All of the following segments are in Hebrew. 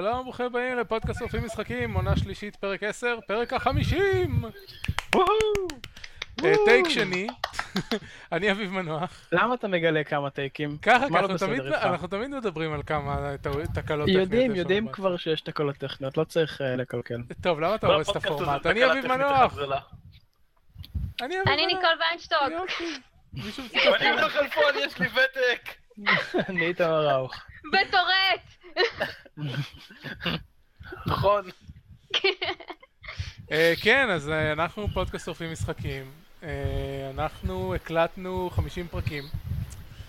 שלום, ברוכים הבאים לפודקאסט שורפים משחקים, עונה שלישית, פרק 10, פרק החמישים! אה, טייק שני, אני אביב מנוח. למה אתה מגלה כמה טייקים? ככה, לא אנחנו תמיד- בסדר איתך? אנחנו תמיד מדברים על כמה תקלות טכניות. יודעים, יודעים כבר שיש תקלות טכניות, לא צריך אה, לקלקל. טוב, למה אתה הורס את הפורמט? אני אביב מנוח! אני אביב אני מנוח! ניקול ויינשטוק. מישהו אני מצטרף? לא חלפון, יש לי ותק! אני איתמר ראוך. בטורט! נכון. אה, כן, אז אה, אנחנו פודקאסט שורפים משחקים. אה, אנחנו הקלטנו 50 פרקים.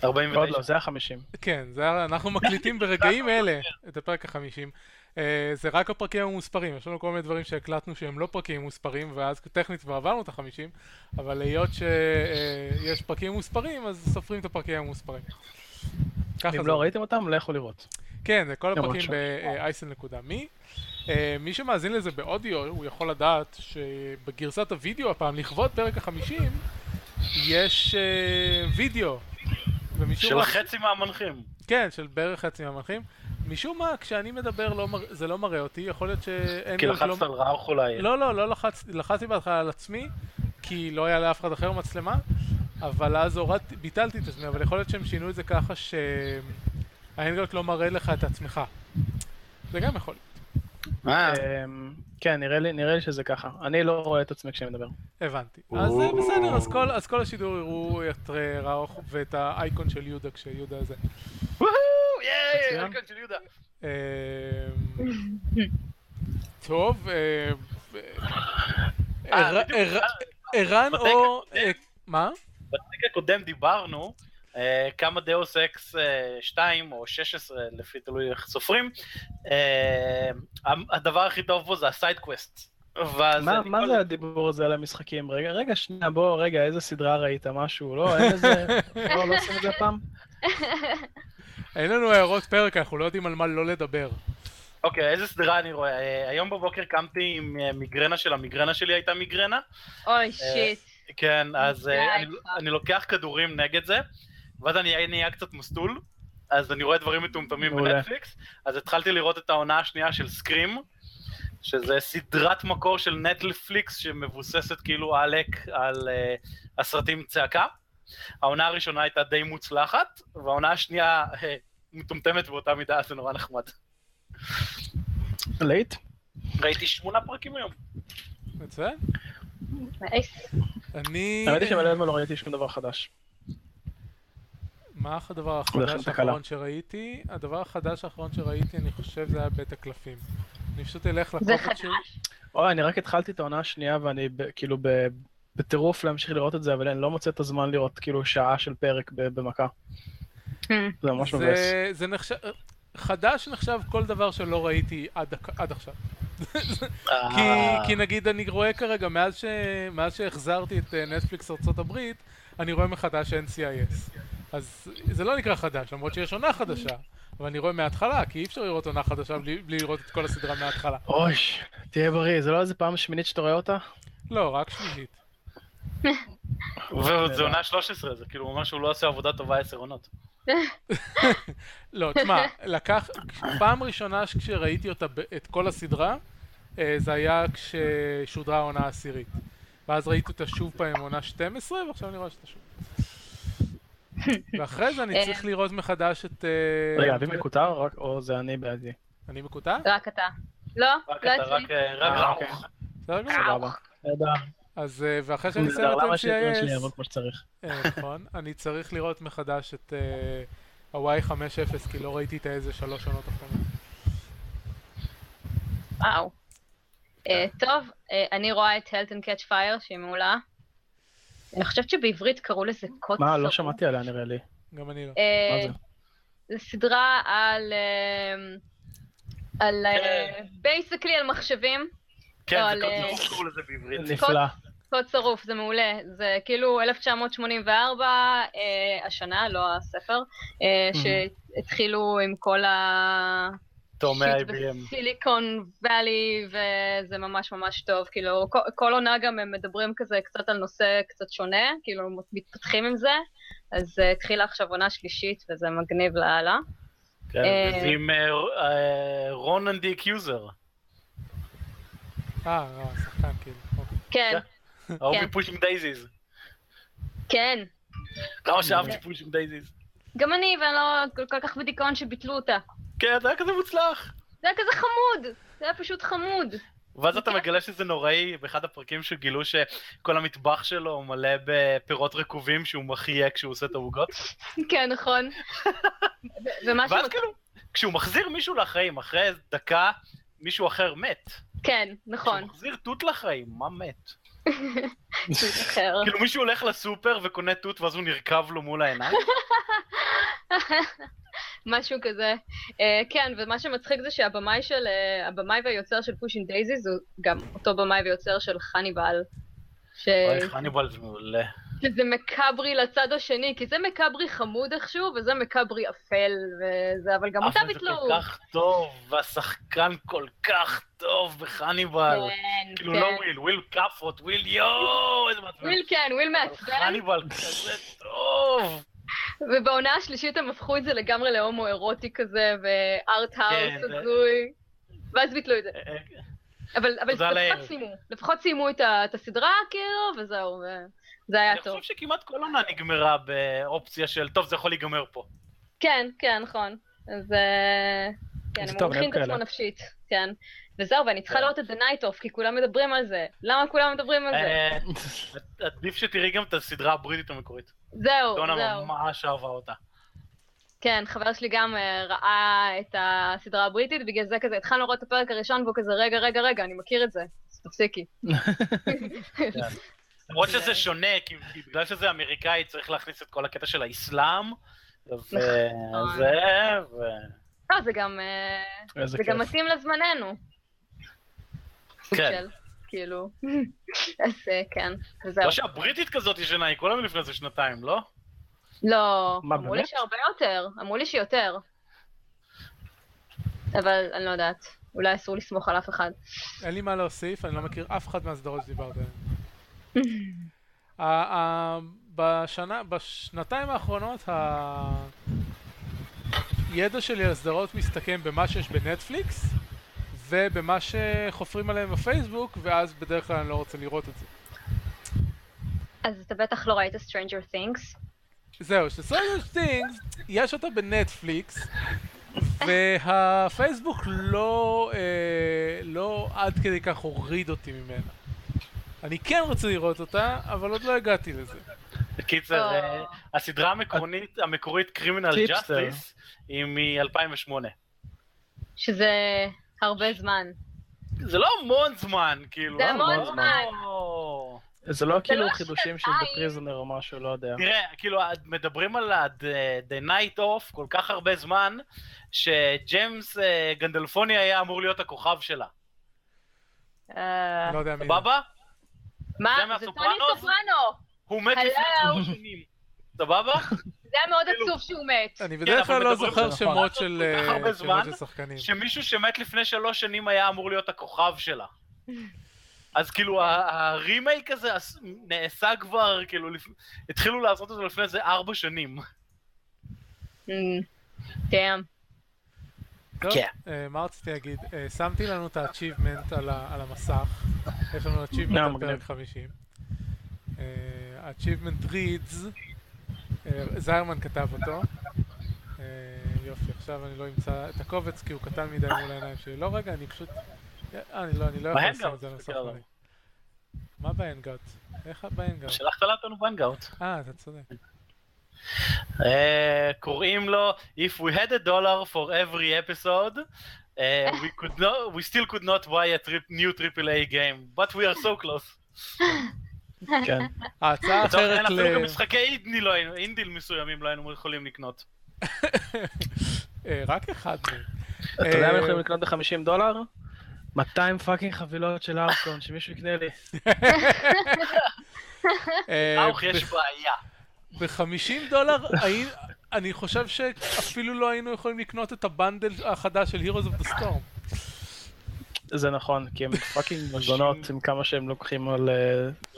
עוד 49. לא, זה החמישים. כן, זה, אנחנו מקליטים ברגעים אלה את הפרק החמישים. Uh, זה רק הפרקים המוספרים, יש לנו כל מיני דברים שהקלטנו שהם לא פרקים מוספרים, ואז טכנית כבר עברנו את החמישים, אבל היות שיש פרקים מוספרים, אז סופרים את הפרקים המוספרים. ככה אם זה. לא ראיתם אותם, לכו לראות. כן, זה כל הפרקים. ב-isl.me. Uh, מי שמאזין לזה באודיו, הוא יכול לדעת שבגרסת הוידאו הפעם, לכבוד פרק החמישים, יש uh, וידאו. של מה- חצי מהמנחים. כן, של בערך חצי מהמנחים. משום מה, כשאני מדבר לא מר... זה לא מראה אותי, יכול להיות שאין... כי לחצת לא... על ראוך אולי. לא, לא, לא לחצתי, לחצתי בהתחלה על עצמי, כי לא היה לאף אחד אחר מצלמה, אבל אז הורדתי, ביטלתי את עצמי, אבל יכול להיות שהם שינו את זה ככה שהאנגלט לא מראה לך את עצמך. זה גם יכול להיות. אמ, כן, נראה לי נראה לי שזה ככה. אני לא רואה את עצמי כשאני מדבר. הבנתי. אז בסדר, אז כל, אז כל השידור יראו את ראוך ואת האייקון של יהודה כשיהודה זה. וואו, ייי. רקע של יהודה. אמ, טוב, אה, אה, ערן או... אה, מה? בפרק הקודם דיברנו אה, כמה Deus Ex 2 או 16 לפי תלוי איך סופרים. אה, הדבר הכי טוב בו זה ה side quest. מה- מה כל- זה הדיבור הזה על המשחקים? רגע, רגע, שנייה, בוא, רגע, איזה סדרה ראית? משהו? לא, אין איזה... לא, לא עושים את זה פעם? אין לנו הערות פרק, אנחנו לא יודעים על מה לא לדבר. אוקיי, איזה סדרה אני רואה? אה, היום בבוקר קמתי עם מיגרנה של המיגרנה שלי הייתה מיגרנה. אוי שיט. כן, אז אה, אני-. אני לוקח כדורים נגד זה, ואז אני נהיה קצת מסטול, אז אני רואה דברים מטומטמים. בנטפליקס, אז התחלתי לראות את העונה השנייה של סקרים, שזה סדרת מקור של נטפליקס שמבוססת כאילו עלק על אה, הסרטים צעקה. העונה הראשונה הייתה די מוצלחת, והעונה השנייה אה, מטומטמת באותה מידה, אז זה נורא נחמד. לייט? ראיתי שמונה פרקים היום. מצוין. נייס. אני... האמת היא שבלב לא ראיתי שום דבר חדש. מה הדבר החדש. האחרון שראיתי? הדבר החדש האחרון שראיתי, אני חושב זה היה בית הקלפים. אני פשוט אלך זה לקובץ חדש? שלי. אוי, אני רק התחלתי את העונה השנייה ואני כאילו ב- בטירוף להמשיך לראות את זה, אבל אני לא מוצא את הזמן לראות כאילו שעה של פרק ב- במכה. זה ממש מבאס. זה, זה נחשב... חדש נחשב כל דבר שלא ראיתי עד עכשיו. כי, אה, כי נגיד אני רואה כרגע, מאז, ש... מאז שהחזרתי את אה, נטפליקס ארצות הברית, אני רואה מחדש NCIS. אז זה לא נקרא חדש, למרות שיש עונה חדשה. אבל אני רואה מההתחלה, כי אי אפשר לראות עונה חדשה בלי, בלי לראות את כל הסדרה מההתחלה. אוי, תהיה בריא, זה לא איזה פעם שמינית שאתה רואה אותה? לא, רק שלישית. וזה עונה 13, זה כאילו ממש הוא לא עושה עבודה טובה עשר עונות. לא, תשמע, לקח... פעם ראשונה כשראיתי אותה, את כל הסדרה, אה, זה היה כששודרה העונה העשירית. ואז ראיתי אותה שוב פעם עם עונה 12, ועכשיו אני רואה שאתה שוב. ואחרי זה אני צריך לראות מחדש את... אה, רגע, אבי מקוטר? רק- או זה אני בעדי? אני מקוטע? רק אתה. לא, רק לא אתה, אצלי. רק אה, רק אה. אוקיי. בסדר גמור. אז אה, ואחרי שאני אסיים נהדר, את למה שהטרן שלי NCIS, יעבוד כמו שצריך? אה, נכון, אני צריך לראות מחדש את אה, ה-Y50, כי לא ראיתי את האיזה שלוש עונות אחרונות. וואו. אה, טוב, אני רואה את Health and Catch Fire שהיא מעולה. אני חושבת שבעברית קראו לזה קוד מה, לא. שמעתי עליה נראה לי. גם אני לא. מה זה? זו סדרה על... על... כן. basically על מחשבים. כן, לא, זה קודם קראו לזה בעברית. נפלא. קוד שרוף, זה מעולה. זה כאילו 1984, אה, השנה, לא הספר, אה, שהתחילו עם כל ה... תואמי shit IBM. ב Silicon Valley, וזה ממש ממש טוב. כאילו, כל, כל עונה גם הם מדברים כזה קצת על נושא קצת שונה, כאילו, מתפתחים עם זה. אז uh, התחילה עכשיו עונה שלישית, וזה מגניב לאללה. כן, אה, זה עם אה, אה, Ronan the Accuser. אה, אה, שחקן כאילו. אוקיי. כן, ההוא כן. מ Pushing Daisies. כן. כמה שאהבתי Pushing Daisies. גם אני, ואני לא כל- כך בדיכאון שביטלו אותה. כן, זה היה כזה מוצלח. זה היה כזה חמוד! זה היה פשוט חמוד. ואז אתה מגלה שזה נוראי באחד הפרקים שגילו שכל המטבח שלו מלא בפירות רקובים שהוא מחיה כשהוא עושה את העוגות. כן, נכון. ואז. כאילו, כשהוא מחזיר מישהו לחיים, אחרי דקה מישהו אחר מת. כן, נכון. כשהוא מחזיר תות לחיים, מה מת? כאילו מישהו הולך לסופר וקונה תות ואז הוא נרקב לו מול העיניים? משהו כזה. אה, כן, ומה שמצחיק זה שהבמאי של... אה, הבמאי והיוצר של Pushing Daisies הוא גם אותו במאי ויוצר של חניבל. ש... אוי, חניבל זה מעולה. שזה מקאברי לצד השני, כי זה מקאברי חמוד איכשהו, וזה מקאברי אפל, וזה, אבל גם אותה אבל זה ביטלו. כל כך טוב, והשחקן כל כך טוב בחניבל. כן, כאילו כן. לא וויל, וויל כאפות, וויל יואו, איזה מעצבן. וויל כן, וויל מעצבן, חניבל כזה טוב. ובעונה השלישית הם הפכו את זה לגמרי להומו אירוטי כזה, וארט כן, זה- הזוי, ואז ביטלו את זה. אה, אבל, אבל לפחות. סיימו, את הסדרה, כאילו, וזהו, וזה היה אני טוב. חושב שכמעט כל עונה נגמרה באופציה של, טוב, זה יכול להיגמר פה. כן, כן, נכון. אז אה, כן, זה הם מומחים את עצמו. נפשית, כן. וזהו, ואני צריכה כן. לראות את The Night Off, כי כולם מדברים על זה. למה כולם מדברים על זה? אה, עדיף שתראי גם את הסדרה הבריטית המקורית. זהו, דונה זהו. ממש אהבה אותה. כן, חבר שלי גם אה, ראה את הסדרה הבריטית, בגלל זה כזה התחלנו לראות את הפרק הראשון, והוא כזה, רגע, רגע, רגע, אני מכיר את זה, אז תפסיקי. למרות שזה שונה, כי בגלל שזה אמריקאי צריך להכניס את כל הקטע של האסלאם, וזה, ו... לא, זה גם, אה, זה גם. מתאים לזמננו. כן. כאילו. אז אה, כן, וזהו. לא שהבריטית כזאת ישנה, היא כולה מלפני איזה שנתיים, לא? לא, אמרו לי? שהרבה יותר, אמרו לי שיותר. אבל אני לא יודעת, אולי אסור לסמוך על אף אחד. אין לי מה להוסיף, אני לא מכיר אף אחד מהסדרות שדיברת עליהן. בשנה, בשנתיים האחרונות הידע שלי על סדרות מסתכם במה שיש בנטפליקס ובמה שחופרים עליהם בפייסבוק ואז בדרך כלל אני לא רוצה לראות את זה. אז אתה בטח לא ראית Stranger Things. זהו, ש Stranger Things, יש אותה בנטפליקס והפייסבוק לא, אה, לא עד כדי כך הוריד אותי ממנה. אני כן רוצה לראות אותה, אבל עוד לא הגעתי לזה. בקיצר. אה, הסדרה המקורית, המקורית Criminal. Justice, היא מ-2008. שזה הרבה זמן. זה לא המון זמן, כאילו. זה לא המון זמן. זה לא כאילו לא חידושים של. The Prisoner או משהו, לא יודע. תראה, כאילו, מדברים על The- The Night Off כל כך הרבה זמן, שג'יימס אה, גנדלפוני היה אמור להיות הכוכב שלה. אה, לא יודע מי זה. סבבה? מה? זה? טוני סופרנו! הוא מת. לפני שלוש שנים. סבבה? זה היה מאוד כאילו- עצוב שהוא מת. אני אבל בדרך כלל לא זוכר שמות של אה, של שחקנים. שמישהו שמת לפני שלוש שנים היה אמור להיות הכוכב שלה. אז כאילו הרימייק הזה עש- נעשה כבר, כאילו, התחילו לעשות את זה לפני איזה ארבע שנים. דאם. כן. אה, מה רציתי להגיד? אה, שמתי לנו את ה-achievement על המסך. יש לנו achievement על. פרק 50. אה, ה-achievement reads, זיירמן כתב אותו. יופי, עכשיו אני לא אמצא את הקובץ כי הוא קטן מדי מול העיניים שלי. לא, רגע, אני פשוט... אני לא, אני לא יכול לשים את זה על המסך. מה באנגאוט? איך באנגאוט? שלחת לנו באנגאוט. אה, אתה צודק. אה, קוראים לו If we had a dollar for every episode, uh, we could not, we still could not buy a trip, new AAA game, but we are so close. כן. ההצעה האחרת ל... אפילו גם משחקי אינדי לא היינו, אינדיל מסוימים לא היינו יכולים לקנות. אה, רק אחד. אתה יודע מה יכולים לקנות ב-50 דולר? 200 fucking חבילות של ארקון, שמישהו יקנה לי. אוח, יש בעיה. ב-50 דולר, אני חושב שאפילו לא היינו יכולים לקנות את ה bundle החדש של Heroes of the Storm. זה נכון, כי הם פאקינג מזונות עם כמה שהם לוקחים על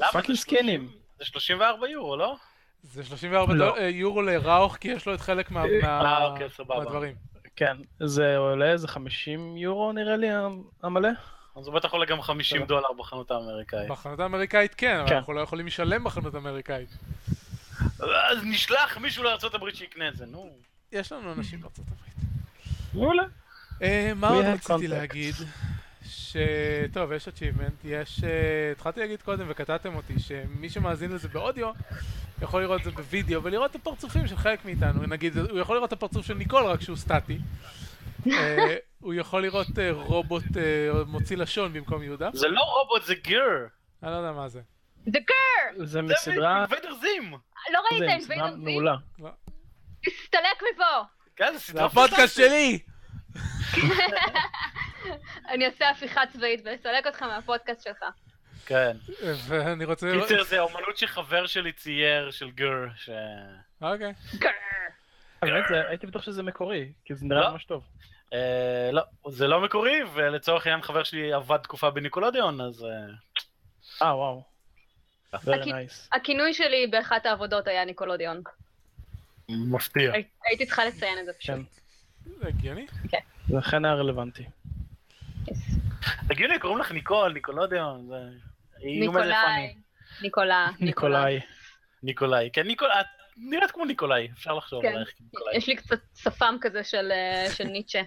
אה? פאקינג זה סקינים. 30 זה 34 יורו, לא? זה 34 לא. אה, יורו לראוך, כי יש לו את חלק מה- אה, מה- אוקיי. מהדברים. כן, זה עולה איזה 50 יורו נראה לי המלא. אז הוא בטח עולה גם 50 דולר בחנות האמריקאית. בחנות האמריקאית כן, אבל כן. אנחנו לא יכולים לשלם בחנות האמריקאית. אז נשלח מישהו לארה"ב שיקנה את זה, נו. יש לנו אנשים הברית. מעולה. אה, מה עוד רציתי. להגיד? ש... טוב, יש achievement, יש... אה, התחלתי להגיד קודם וקטעתם אותי, שמי שמאזין לזה באודיו, יכול לראות את זה בווידאו ולראות את הפרצופים של חלק מאיתנו. נגיד, הוא יכול לראות את הפרצוף של ניקול רק שהוא סטטי. אה, הוא יכול לראות אה, רובוט אה, מוציא לשון במקום יהודה. זה לא רובוט, זה גיר. אני לא יודע מה זה. The girl! זה זה מסדרה, אינביידר זים. לא ראית את זים? מעולה. תסתלק מפה! כן, זה הפודקאסט. שלי! אני אעשה הפיכה צבאית ואסלק אותך מהפודקאסט שלך. כן. ואני רוצה. קיצר, זה אומנות שחבר שלי צייר של גיר, ש... אוקיי. באמת, זה- הייתי בטוח שזה מקורי, כי זה נראה לא. ממש טוב. אה, לא, זה לא מקורי, ולצורך העניין חבר שלי עבד תקופה בניקולודיון, אז... אה, אה, וואו. הכינוי שלי באחת העבודות היה ניקולודיון. מפתיע. הי- הייתי צריכה לציין את זה פשוט. כן, זה הגיוני. זה אכן היה רלוונטי. תגידי, קוראים לך ניקול, ניקולודיון, זה... ניקולאי. אני. ניקולה. ניקולאי. ניקולאי. כן, ניקול... את נראית כמו ניקולאי, אפשר לחשוב כן. עלייך כניקולאי. יש לי קצת שפם כזה של אה, של ניטשה.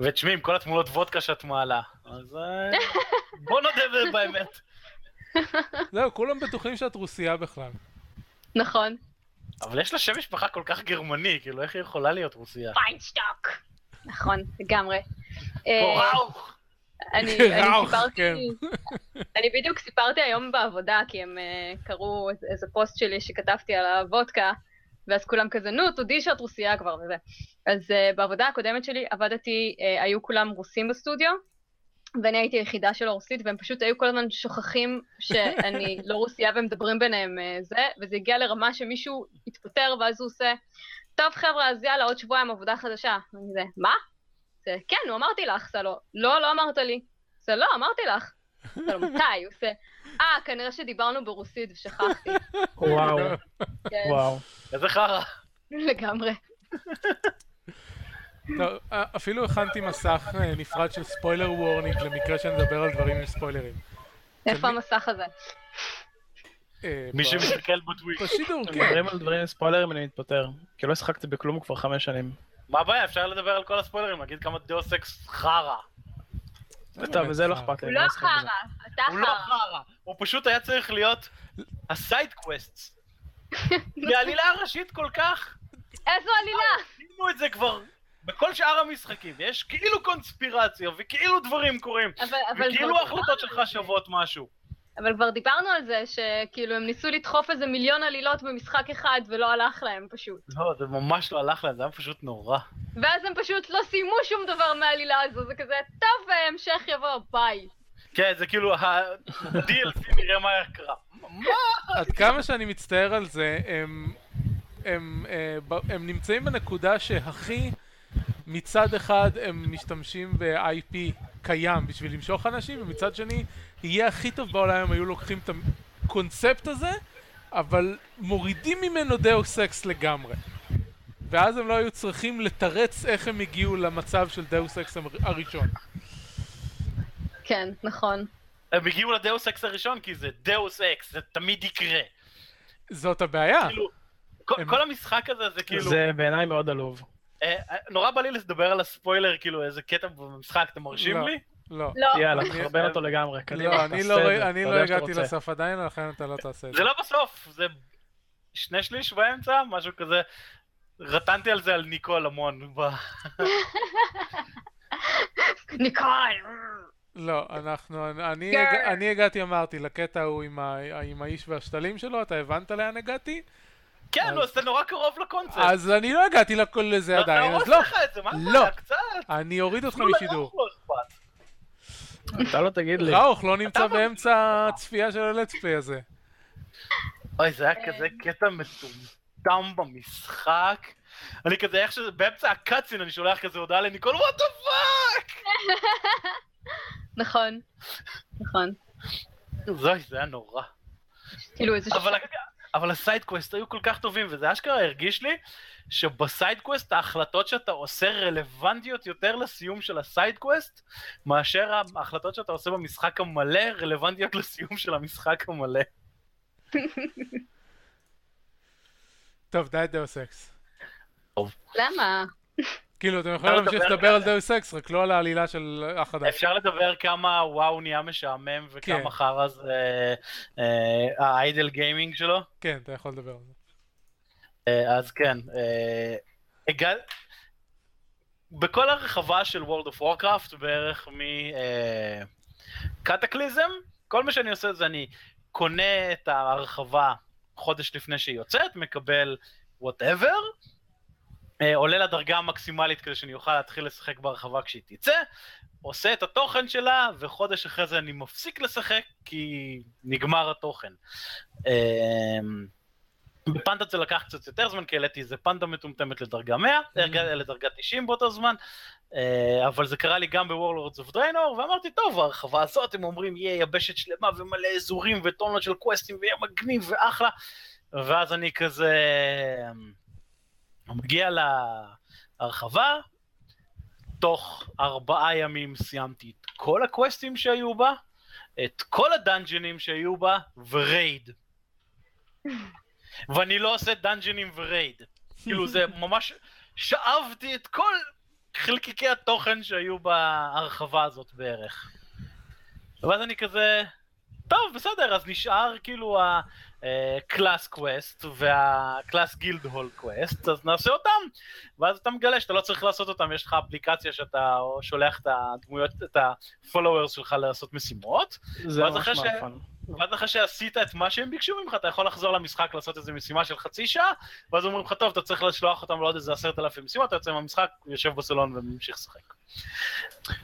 ותשמעי, עם כל התמונות וודקה שאת מעלה, אז אה, בוא נודה באמת. זהו, כולם בטוחים שאת רוסייה בכלל. נכון. אבל יש לה שם משפחה כל כך גרמני, כאילו, איך היא יכולה להיות רוסייה? פיינשטוק. נכון, לגמרי. אה, וואו! אני סיפרתי, כן. אני בדיוק סיפרתי היום בעבודה, כי הם אה, קראו איזה- פוסט שלי שכתבתי על הוודקה, ואז כולם כזה, נו, תודי שאת רוסייה כבר וזה. אז אה, בעבודה הקודמת שלי עבדתי, אה, היו כולם רוסים בסטודיו, ואני הייתי היחידה של הרוסית, והם פשוט היו כל הזמן שוכחים שאני לא רוסייה והם מדברים ביניהם אה, זה, וזה הגיע לרמה שמישהו התפטר, ואז הוא עושה, טוב חבר'ה, אז יאללה, עוד שבועיים עבודה חדשה. ואני זה, מה? זה, כן, נו, אמרתי לך, זה לא, לא, לא אמרת לי. זה לא, אמרתי לך. זה לא, מתי? הוא עושה, אה, כנראה שדיברנו ברוסית ושכחתי. וואו, כן, וואו. איזה חרא. לגמרי. טוב, אה, אפילו הכנתי מסך אה, נפרד של spoiler warning למקרה שנדבר על דברים עם ספוילרים. איפה? המסך הזה? אה, מי שמסתכל בטוויט. בשידור, כן. מדברים על דברים עם ספוילרים אני מתפטר. כי לא השחקתי בכלום כבר חמש שנים. מה הבעיה? אפשר לדבר על כל הספוילרים, להגיד כמה Deus Ex חרא. טוב, וזה לא אכפת לי. הוא לא בזה. חרא, אתה הוא לא חרא. חרא, הוא פשוט היה צריך להיות ה side quest. כי העלילה הראשית כל כך, איזו עלילה? עשינו את זה כבר בכל שאר המשחקים. יש כאילו קונספירציה וכאילו דברים קורים. אבל, אבל, וכאילו ההחלטות שלך. שוות משהו. אבל כבר דיברנו על זה שכאילו הם ניסו לדחוף איזה מיליון עלילות במשחק אחד ולא הלך להם פשוט. לא, זה ממש לא הלך להם, זה היה פשוט נורא. ואז הם פשוט לא סיימו שום דבר מהעלילה הזו, זה כזה, טוב, המשך יבוא, ביי. כן, זה כאילו ה-DLC נראה מה יקרה. מה? עד כמה שאני מצטער על זה, הם, הם, אה, ב- הם נמצאים בנקודה שהכי מצד אחד הם משתמשים ב-IP קיים בשביל למשוך אנשים, ומצד שני יהיה הכי טוב בעולם אם היו לוקחים את הקונספט הזה, אבל מורידים ממנו Deus Ex לגמרי. ואז הם לא היו צריכים לתרץ איך הם הגיעו למצב של Deus Ex הראשון. כן, נכון. הם הגיעו ל Deus Ex הראשון כי זה Deus Ex, זה תמיד יקרה. זאת הבעיה. כאילו, כל- הם- כל המשחק הזה זה כאילו... זה בעיניי מאוד עלוב. אה, אה, נורא בא לי לדבר על הספוילר, כאילו איזה קטע במשחק, אתם מרשים לא. לי? לא. לא, יאללה, תחרבן אותו לגמרי. קדימה, לא, אני לא לא הגעתי. לסוף עדיין, לכן אתה לא תעשה את זה. זה לא בסוף, זה שני שליש באמצע, משהו כזה. רטנתי על זה על ניקול המון. ניקול. לא, אנחנו, אני, אני הגעתי, אמרתי, לקטע ההוא עם, ה, עם האיש והשתלים שלו, אתה הבנת לאן הגעתי? כן, אז- נו, אז זה נורא קרוב לקונספט. אז אני לא הגעתי לכל לזה אז עדיין, אז לא. מה לא. קצת. אני אוריד אותך משידור. לא. אתה לא תגיד לי. ראוך לא נמצא אתה באמצע הצפייה של הלטספליי הזה. אוי, זה היה כזה קטע מטומטם במשחק. אני כזה, איך שזה, באמצע ה cutscene אני שולח כזה הודעה לניקול, what the fuck! נכון. נכון. הזוי, זה היה נורא. כאילו איזה... אבל, ש- אבל ה side quest היו כל כך טובים, וזה אשכרה הרגיש לי שב side quest ההחלטות שאתה עושה רלוונטיות יותר לסיום של ה side quest, מאשר ההחלטות שאתה עושה במשחק המלא רלוונטיות לסיום של המשחק המלא. טוב, די Deus Ex. למה? כאילו, אתם יכולים להמשיך לדבר על Deus Ex, רק לא על העלילה של החדש. אפשר לדבר כמה וואו נהיה משעמם וכמה כן. חרא זה אה, ה idle gaming שלו? כן, אתה יכול לדבר על זה. אה, אז כן, אה. בכל הרחבה של World of Warcraft, בערך מ Cataclysm, כל מה שאני עושה זה אני קונה את ההרחבה חודש לפני שהיא יוצאת, מקבל whatever, עולה לדרגה המקסימלית כדי שאני אוכל להתחיל לשחק בהרחבה כשהיא תצא, עושה את התוכן שלה, וחודש אחרי זה אני מפסיק לשחק כי נגמר התוכן. אה, בפנדה זה לקח קצת יותר זמן, כי העליתי איזה פנדה מטומטמת לדרגה 100, mm. לדרגה 90 באותו זמן, אה, אבל זה קרה לי גם ב Warlords of Draenor, ואמרתי, טוב, הרחבה הזאת, הם אומרים, יהיה יבשת שלמה ומלא אזורים וטונות של קווסטים, ויהיה מגניב ואחלה, ואז אני כזה מגיע להרחבה, תוך ארבעה ימים סיימתי את כל הקווסטים שהיו בה, את כל הדאנג'נים שהיו בה, ו raid. ואני לא עושה דאנג'נים ו raid. כאילו זה ממש, שאבתי את כל חלקיקי התוכן שהיו בהרחבה הזאת בערך. ואז אני כזה, טוב בסדר, אז נשאר כאילו ה class quest וה class guild hall quest, אז נעשה אותם. ואז אתה מגלה שאתה לא צריך לעשות אותם, יש לך אפליקציה שאתה שולח את הדמויות, את ה followers שלך לעשות משימות. זה ממש אחרי ש- מעפן. ואז אחרי שעשית את מה שהם ביקשו ממך, אתה יכול לחזור למשחק לעשות איזה משימה של חצי שעה, ואז אומרים לך, טוב, אתה צריך לשלוח אותם לעוד איזה עשרת אלפים משימות, אתה יוצא מהמשחק, יושב בסלון וממשיך לשחק.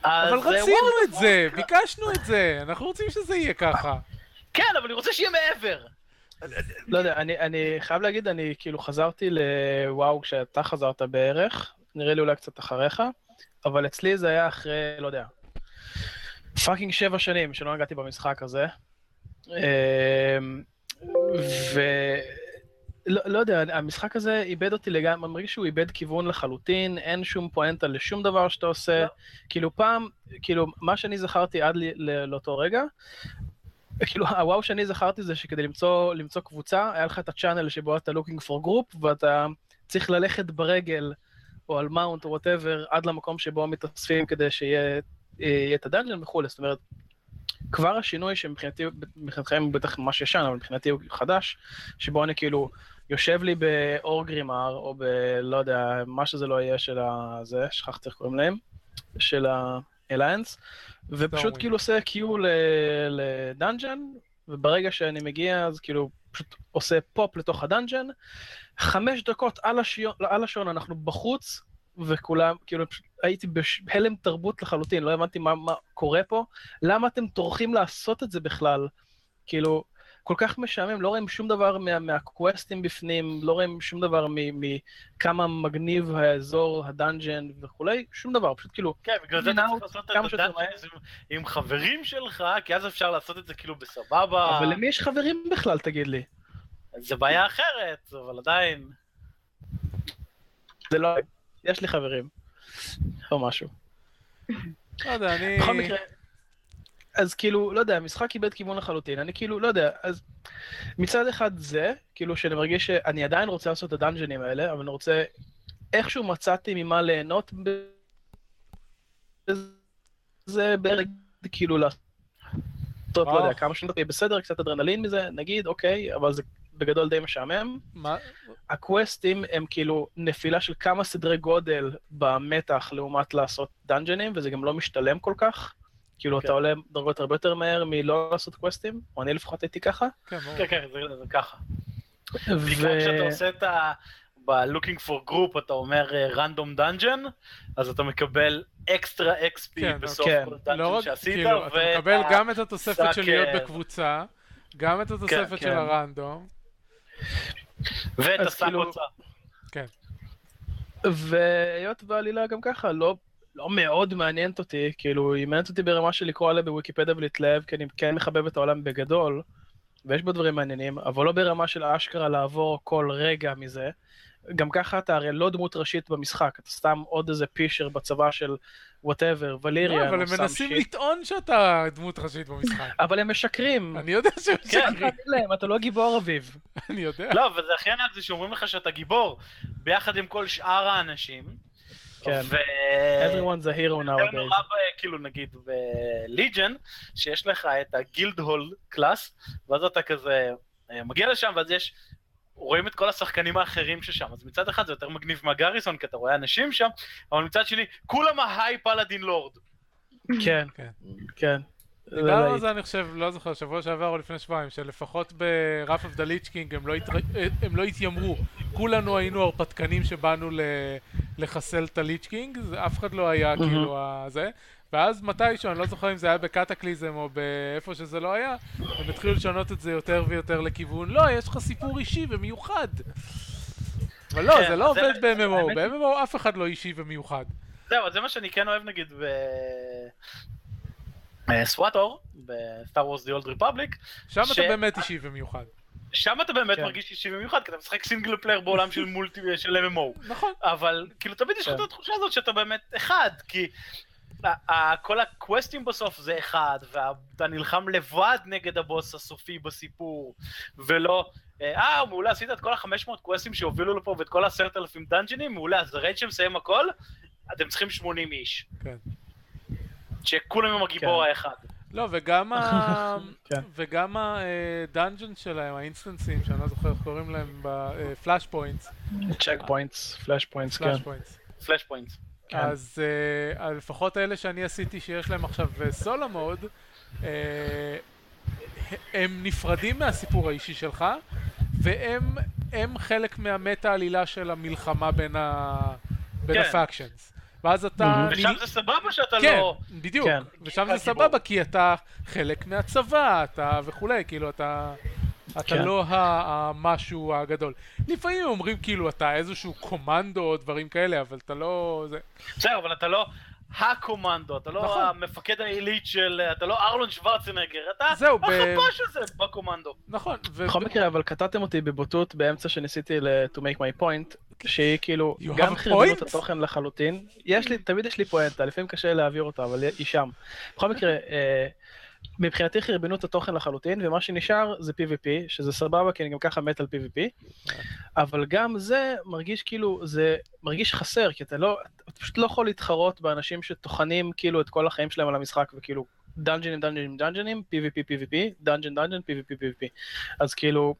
אבל רצינו את זה, ביקשנו את זה, אנחנו רוצים שזה יהיה ככה. כן, אבל אני רוצה שיהיה מעבר. לא יודע, אני, אני חייב להגיד, אני כאילו חזרתי לוואו כשאתה חזרת בערך, נראה לי אולי קצת אחריך, אבל אצלי זה היה אחרי, לא יודע, fucking שבע שנים שלא נגעתי במשחק הזה. אמ, ו... לא, יודע, המשחק הזה איבד אותי לגמרי, אני מרגיש שהוא איבד כיוון לחלוטין, אין שום פואנטה לשום דבר שאתה עושה. לא. כאילו פעם, כאילו, מה שאני זכרתי עד ל- ל- לאותו רגע, כאילו, הוואו שאני זכרתי זה שכדי למצוא, למצוא קבוצה, היה לך את ה channel שבו אתה looking for group, ואתה צריך ללכת ברגל, או על mount או whatever, עד למקום שבו מתאספים כדי שיהיה אה, את ה dungeon וכולי, זאת אומרת, כבר השינוי שמבחינתי, מבחינתכם הוא בטח ממש ישן, אבל מבחינתי הוא חדש, שבו אני כאילו יושב לי באורגרימר, או ב... לא יודע, מה שזה לא יהיה של הזה, שכחתי איך קוראים להם, של ה Alliance, ופשוט. כאילו עושה queue ל dungeon, וברגע שאני מגיע אז כאילו פשוט עושה פופ לתוך ה dungeon, חמש דקות על, השיון, על השעון אנחנו בחוץ, וכולם, כאילו, פשוט הייתי בהלם תרבות לחלוטין, לא הבנתי מה, מה קורה פה, למה אתם טורחים לעשות את זה בכלל? כאילו, כל כך משעמם, לא רואים שום דבר מה, מהקווסטים בפנים, לא רואים שום דבר מכמה מגניב האזור, ה dungeon וכולי, שום דבר, פשוט כאילו, כן, בגלל זה אתה צריך לעשות את הדאנג'נס עם- עם חברים שלך, כי אז אפשר לעשות את זה כאילו בסבבה. אבל למי יש חברים בכלל, תגיד לי? זה בעיה אחרת, אבל עדיין. זה לא... יש לי חברים. או משהו. לא יודע, אני... בכל מקרה, אז כאילו, לא יודע, המשחק איבד כיוון לחלוטין, אני כאילו, לא יודע, אז מצד אחד זה, כאילו שאני מרגיש שאני עדיין רוצה לעשות את הדאנג'נים האלה, אבל אני רוצה, איכשהו מצאתי ממה ליהנות בזה בערך, כאילו לעשות, לא. יודע, כמה שניות, בסדר, קצת אדרנלין מזה, נגיד, אוקיי, אבל זה בגדול די משעמם. מה? הקווסטים הם כאילו נפילה של כמה סדרי גודל במתח לעומת לעשות דאנג'נים, וזה גם לא משתלם כל כך. כאילו, כן. אתה עולה דרגות הרבה יותר מהר מלא לעשות קווסטים, או אני לפחות הייתי ככה. כן. כן, כן, זה זה ככה. ו... בעיקר כשאתה עושה את ה... ב-looking for group אתה אומר אה, random dungeon, אז אתה מקבל אקסטרה XP כן, בסוף כן. כל לא דאנג'ן שעשית, כאילו, אתה מקבל גם את התוספת של להיות. בקבוצה, גם את התוספת כן. של הרנדום. ואת השק כאילו- הוצא. והיות והעלילה גם ככה לא, לא מאוד מעניינת אותי, כאילו, היא מעניינת אותי ברמה של לקרוא עליה בוויקיפדיה ולהתלהב, כי אני כן מחבב את העולם בגדול, ויש בו דברים מעניינים, אבל לא ברמה של אשכרה לעבור כל רגע מזה. גם ככה אתה הרי לא דמות ראשית במשחק, אתה סתם עוד איזה פישר בצבא של whatever, לא, אבל או הם מנסים. לטעון שאתה דמות ראשית במשחק. אבל הם משקרים. אני יודע שהם צריך משקרים, להגיד להם, אתה לא גיבור אביב. אני יודע. לא, וזה הכי ענק זה שאומרים לך שאתה גיבור, ביחד עם כל שאר האנשים. כן. ו... Everyone's a hero nowadays. נורא ב- כאילו נגיד ב Legion, שיש לך את ה guild hall class, ואז אתה כזה אה, מגיע לשם ואז יש, רואים את כל השחקנים האחרים ששם, אז מצד אחד זה יותר מגניב מה garrison, כי אתה רואה אנשים שם, אבל מצד שני, כולם ה high paladin lord. כן, כן. כן. דיברנו על. זה, אני חושב, לא זוכר, שבוע שעבר או לפני שבועיים, שלפחות of the Lich King הם לא לא התיימרו. כולנו היינו הרפתקנים שבאנו ל- לחסל את ה Lich King, זה- אף אחד לא היה. כאילו הזה. ואז מתישהו, אני לא זוכר אם זה היה ב Cataclysm או באיפה שזה לא היה, הם התחילו לשנות את זה יותר ויותר לכיוון, לא, יש לך סיפור אישי ומיוחד. אבל לא, כן, זה לא עובד ב-MMO, ב-MMO אף אחד לא אישי ומיוחד. זהו, זה מה שאני כן אוהב נגיד ב... SWTOR, ב Star Wars The Old Republic, שם אתה באמת אישי ומיוחד. שם אתה באמת כן. מרגיש אישי במיוחד, כי אתה משחק single player בעולם של multi, של MMO. נכון. אבל כאילו תמיד יש לך כן. את התחושה הזאת שאתה באמת אחד, כי כל הקווסטים בסוף זה אחד, ואתה נלחם לבד נגד הבוס הסופי בסיפור, ולא, אה, אה, מעולה, עשית את כל ה-500 קווסטים שהובילו לפה ואת כל ה-10,000 דאנג'ינים, מעולה, אז ה raid שמסיים הכל, אתם צריכים 80 איש. כן. שכולם עם הגיבור כן. האחד. לא, וגם ה... כן. וגם ה dungeon שלהם, האינסטנסים, שאני לא זוכר איך קוראים להם, ב flash points, check points, flash points, כן. פלאש פוינטס. כן. אז אה, לפחות אלה שאני עשיתי שיש להם עכשיו סולו מוד, אה, הם נפרדים מהסיפור האישי שלך, והם הם חלק מהמטה עלילה של המלחמה בין ה... בין כן. הפקשנס. ואז אתה... ושם זה סבבה שאתה כן, לא... בדיוק, כן. ושם זה. סבבה כי אתה חלק מהצבא, אתה וכולי, כאילו אתה... אתה כן. לא המשהו הגדול. לפעמים אומרים כאילו אתה איזשהו קומנדו או דברים כאלה, אבל אתה לא... זה... בסדר, אבל אתה לא הקומנדו, אתה לא נכון. המפקד העילית של... אתה לא ארלון שוורצנגר, אתה זהו, ב- החפ"ש הזה בקומנדו. נכון. ו- בכל מקרה, אבל קטעתם אותי בבוטות באמצע שניסיתי ל- to make my point, שהיא כאילו, גם חרבנו את? התוכן לחלוטין. יש לי, תמיד יש לי פואנטה, לפעמים קשה להעביר אותה, אבל היא שם. בכל מקרה, אה, מבחינתי חרבנו את התוכן לחלוטין, ומה שנשאר זה PvP, שזה סבבה, כי אני גם ככה מת על PvP, אבל גם זה מרגיש כאילו, זה מרגיש חסר, כי אתה לא, אתה פשוט לא יכול להתחרות באנשים שטוחנים כאילו את כל החיים שלהם על המשחק, וכאילו, דאנג'נים, דאנג'נים, דאנג'נים, PvP, PvP, dungeon, dungeon, PvP, PvP. אז כאילו,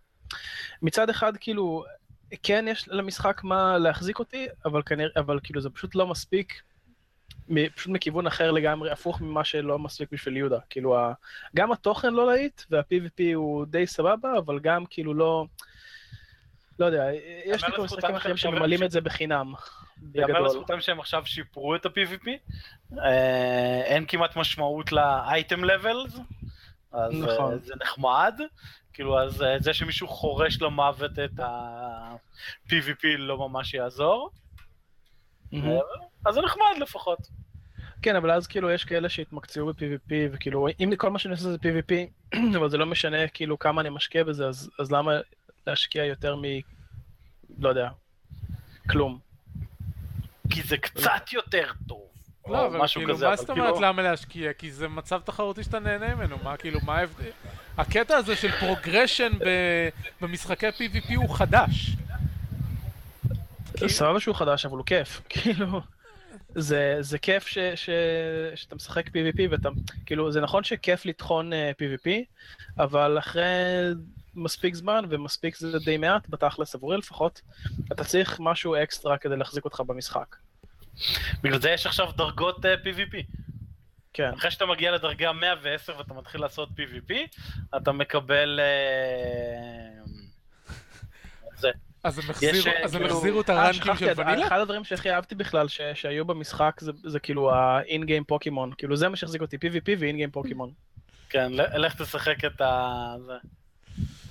מצד אחד כאילו, כן יש למשחק מה להחזיק אותי, אבל כנראה, אבל כאילו זה פשוט לא מספיק, פשוט מכיוון אחר לגמרי, הפוך ממה שלא מספיק בשביל יהודה. כאילו, ה, גם התוכן לא להיט, וה-PvP הוא די סבבה, אבל גם כאילו לא, לא יודע, יש לי לזכותם משחקים אחרים שממלאים את זה בחינם. יאמר. לזכותם שהם עכשיו שיפרו את ה-PvP, אה, אין כמעט משמעות ל-item levels, אז נכון. אה, זה נחמד, כאילו אז אה, זה שמישהו חורש למוות את ה-PvP לא ממש יעזור, מהמם. אז זה נחמד לפחות. כן, אבל אז כאילו יש כאלה שהתמקצעו ב-PvP, וכאילו, אם כל מה שאני עושה זה PvP, אבל זה לא משנה כאילו כמה אני משקיע בזה, אז, אז למה להשקיע יותר מ... לא יודע, כלום. כי זה קצת יותר טוב. לא, אבל כאילו, כזה, מה זאת אומרת כאילו- למה להשקיע? כי זה מצב תחרותי שאתה נהנה ממנו, מה כאילו, מה ההבדל? הקטע הזה של progression ב- במשחקי PvP הוא חדש. כאילו- סבבה שהוא חדש, אבל הוא כיף. כאילו, זה, זה כיף ש, ש, שאתה משחק PvP ואתה, כאילו, זה נכון שכיף לטחון uh, PvP, אבל אחרי מספיק זמן, ומספיק זה די מעט, בתכלס עבורי לפחות, אתה צריך משהו אקסטרה כדי להחזיק אותך במשחק. בגלל זה יש עכשיו דרגות אה, PvP. כן. אחרי שאתה מגיע לדרגה 110 ואתה מתחיל לעשות PvP, אתה מקבל... אה, זה. אז הם החזירו- אה, אז הם כאילו- החזירו את אה, הרנקים שכחתי, של אז ונילה? אחד הדברים שהכי אהבתי בכלל ש, שהיו במשחק זה, זה כאילו game פוקימון, כאילו זה מה שהחזיק אותי, PvP game פוקימון. כן, לך תשחק את ה...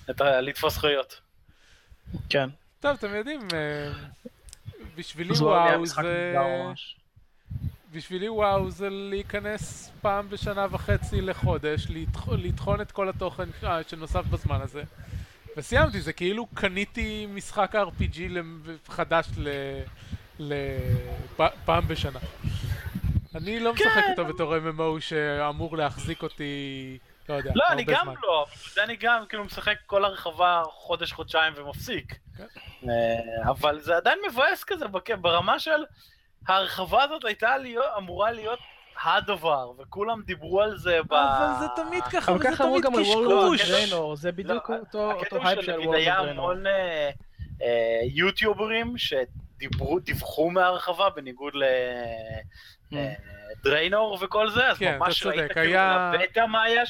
את ה... לתפוס זכויות. כן. טוב, אתם יודעים, אה, בשבילי וואו זה... בשבילי וואו זה להיכנס פעם בשנה וחצי לחודש, לטח- לטחון את כל התוכן אה, שנוסף בזמן הזה. וסיימתי, זה כאילו קניתי משחק RPG חדש ל... ל... פעם בשנה. אני לא משחק כן. אותו בתור MMO שאמור להחזיק אותי, לא יודע, לא, אני גם זמן. לא, אני גם כאילו משחק כל הרחבה חודש, חודשיים ומפסיק. כן. אה, אבל זה עדיין מבאס כזה, ברמה של ההרחבה הזאת הייתה להיות, אמורה להיות הדבר, וכולם דיברו על זה ב... אבל זה תמיד ככה, אבל וזה תמיד קשקוש. Draenor, זה בדיוק לא, אותו הייפ של Warlords היה. המון אה, אה, יוטיוברים שדיברו, דיווחו מהרחבה בניגוד Mm. לדריינור וכל זה, אז כן, ממש ראית כאילו היה- בבטא מה היה,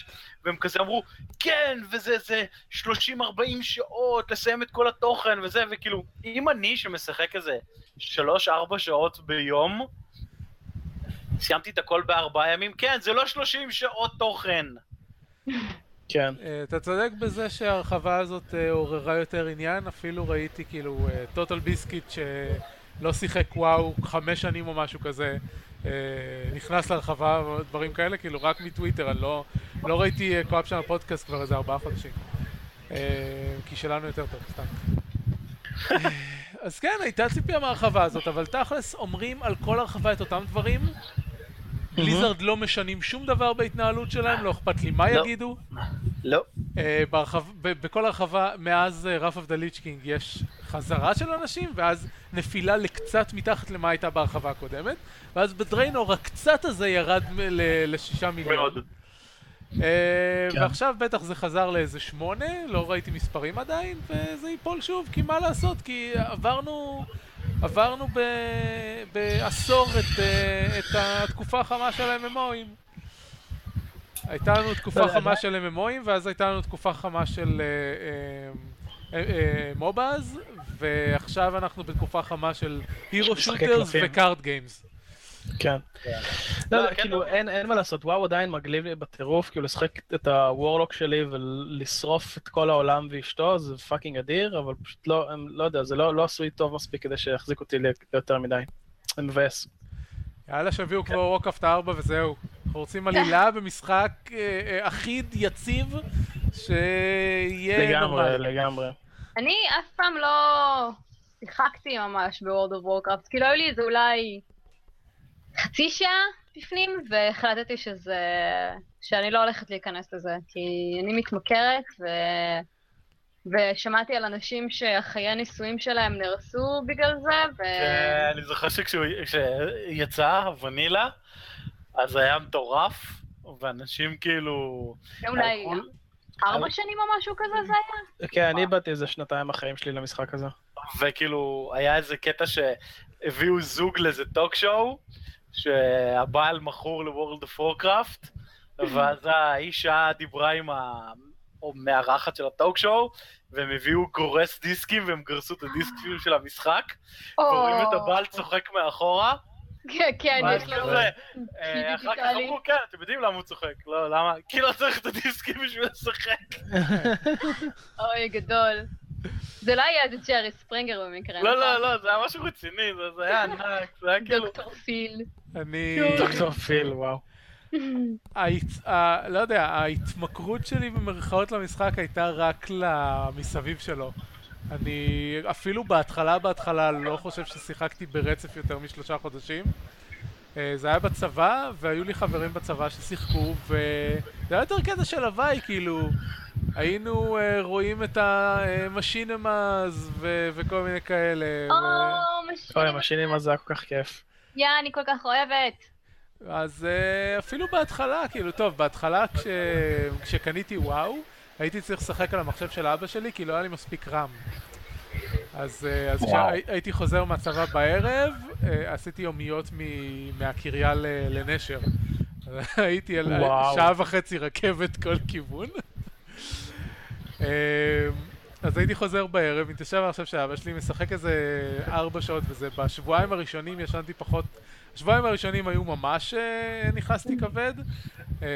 והם כזה אמרו, כן, וזה זה 30-40 שעות לסיים את כל התוכן וזה, וכאילו, אם אני שמשחק איזה 3-4 שעות ביום, סיימתי את הכל בארבעה ימים, כן, זה לא 30 שעות תוכן. כן. אה, אתה צודק בזה שההרחבה הזאת אה, עוררה יותר עניין, אפילו ראיתי כאילו טוטל ביסקיט שלא שיחק וואו חמש שנים או משהו כזה, אה, נכנס להרחבה ודברים כאלה, כאילו רק מטוויטר, אני לא, לא ראיתי אה, קו-אפ של הפודקאסט כבר איזה ארבעה חודשים. אה, כי שלנו יותר טוב, סתם. אה, אז כן, הייתה ציפייה מההרחבה הזאת, אבל תכלס אומרים על כל הרחבה את אותם דברים. בליזרד לא משנים שום דבר בהתנהלות שלהם, לא אכפת לי מה לא. יגידו. לא. אה, בכל הרחבה מאז רף אוף דה יש חזרה של אנשים ואז נפילה לקצת מתחת למה הייתה בהרחבה הקודמת ואז בדריינור הקצת הזה ירד לשישה מיליון מאוד. אה, כן. ועכשיו בטח זה חזר לאיזה שמונה, לא ראיתי מספרים עדיין וזה ייפול שוב כי מה לעשות כי עברנו עברנו ב, בעשור את, אה, את התקופה החמה של ה-MMOים הייתה לנו תקופה לא, חמה של MMOים, ואז הייתה לנו תקופה חמה של אה, אה, MOBAs, ועכשיו אנחנו בתקופה חמה של hero shooters. ו card games. כן. לא, לא, לא, כן, כאילו לא. אין מה לעשות, וואו עדיין מגניב לי בטירוף, כאילו לשחק את ה warlock שלי ולשרוף את כל העולם ואשתו, זה fucking אדיר, אבל פשוט לא, הם- לא יודע, זה לא לא עשוי טוב מספיק כדי שיחזיק אותי ל- ליותר מדי. זה מבאס. יאללה, שיביאו כבר ווקאפט 4 וזהו. אנחנו רוצים עלילה במשחק אה, אה, אחיד, יציב, שיהיה לגמרי, נורמלי. לגמרי. אני אף פעם לא שיחקתי ממש ב-World of Warcraft, כאילו היו לי איזה אולי חצי שעה בפנים, והחלטתי שזה... שאני לא הולכת להיכנס לזה, כי אני מתמכרת, ו... ושמעתי על אנשים שהחיי הנישואים שלהם נהרסו בגלל זה, ו... כן, אני זוכר שכשיצא ונילה, אז היה מטורף, ואנשים כאילו... אולי ארבע שנים או משהו כזה זה היה? כן, אני איבדתי איזה שנתיים החיים שלי למשחק הזה. וכאילו, היה איזה קטע שהביאו זוג לאיזה טוק שואו, שהבעל מכור ל-World of Warcraft, ואז האישה דיברה עם המארחת של הטוק שואו, והם הביאו גורס דיסקים, והם גרסו את הדיסקים של המשחק, ורואים את הבעל צוחק מאחורה, כן, כן, יש לו... אה, אחר כך. אמרו, כן, אתם יודעים למה הוא צוחק, לא, למה? כי לא צריך את הדיסקים בשביל לשחק. אוי, גדול. זה לא היה איזה צ'רי ספרינגר במקרה, לא, נכון? לא, לא, זה היה משהו רציני, זה היה ענק, זה היה כאילו... דוקטור פיל. אני... דוקטור פיל, וואו. ההת... ה... לא יודע, ההתמכרות שלי במרכאות למשחק הייתה רק למסביב שלו. אני אפילו בהתחלה בהתחלה לא חושב ששיחקתי ברצף יותר משלושה חודשים. אה, זה היה בצבא, והיו לי חברים בצבא ששיחקו, וזה היה יותר קטע של הוואי, כאילו, היינו אה, רואים את המשינמאז ו... וכל מיני כאלה. או, אוי, משנים. המשינים הזה היה כל כך כיף. יא, אני כל כך אוהבת. אז uh, אפילו בהתחלה, כאילו, טוב, בהתחלה כש... כשקניתי וואו, הייתי צריך לשחק על המחשב של אבא שלי, כי לא היה לי מספיק רם. אז, uh, אז. כשהייתי חוזר מהצבא בערב, uh, עשיתי יומיות מ... מהקריה ל... לנשר. הייתי על וואו. שעה וחצי רכבת כל כיוון. אז הייתי חוזר בערב, מתיישב על המחשב של אבא שלי, משחק איזה ארבע שעות וזה. בשבועיים הראשונים ישנתי פחות... השבועיים הראשונים היו ממש אה, נכנסתי כבד. אה,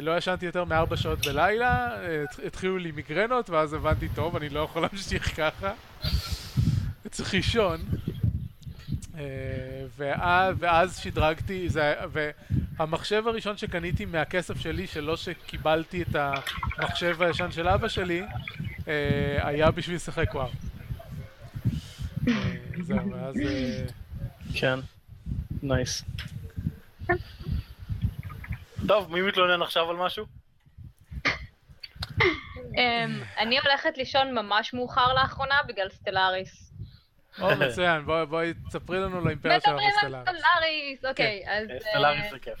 לא ישנתי יותר מארבע שעות בלילה, אה, התח- התחילו לי מיגרנות, ואז הבנתי, טוב, אני לא יכול להמשיך ככה. צריך לישון. ואז, שדרגתי, זה, והמחשב הראשון שקניתי מהכסף שלי, שלא שקיבלתי את המחשב הישן של אבא שלי, היה בשביל לשחק וואו. אה, זהו, ואז... אה, כן. nice. טוב, מי מתלונן עכשיו על משהו? אמ, אני הולכת לישון ממש מאוחר לאחרונה בגלל Stellaris. או, מצוין, בואי תספרי לנו לאימפריה שלנו מדברים על. Stellaris, אוקיי, אז אה, אה, Stellaris זה כיף.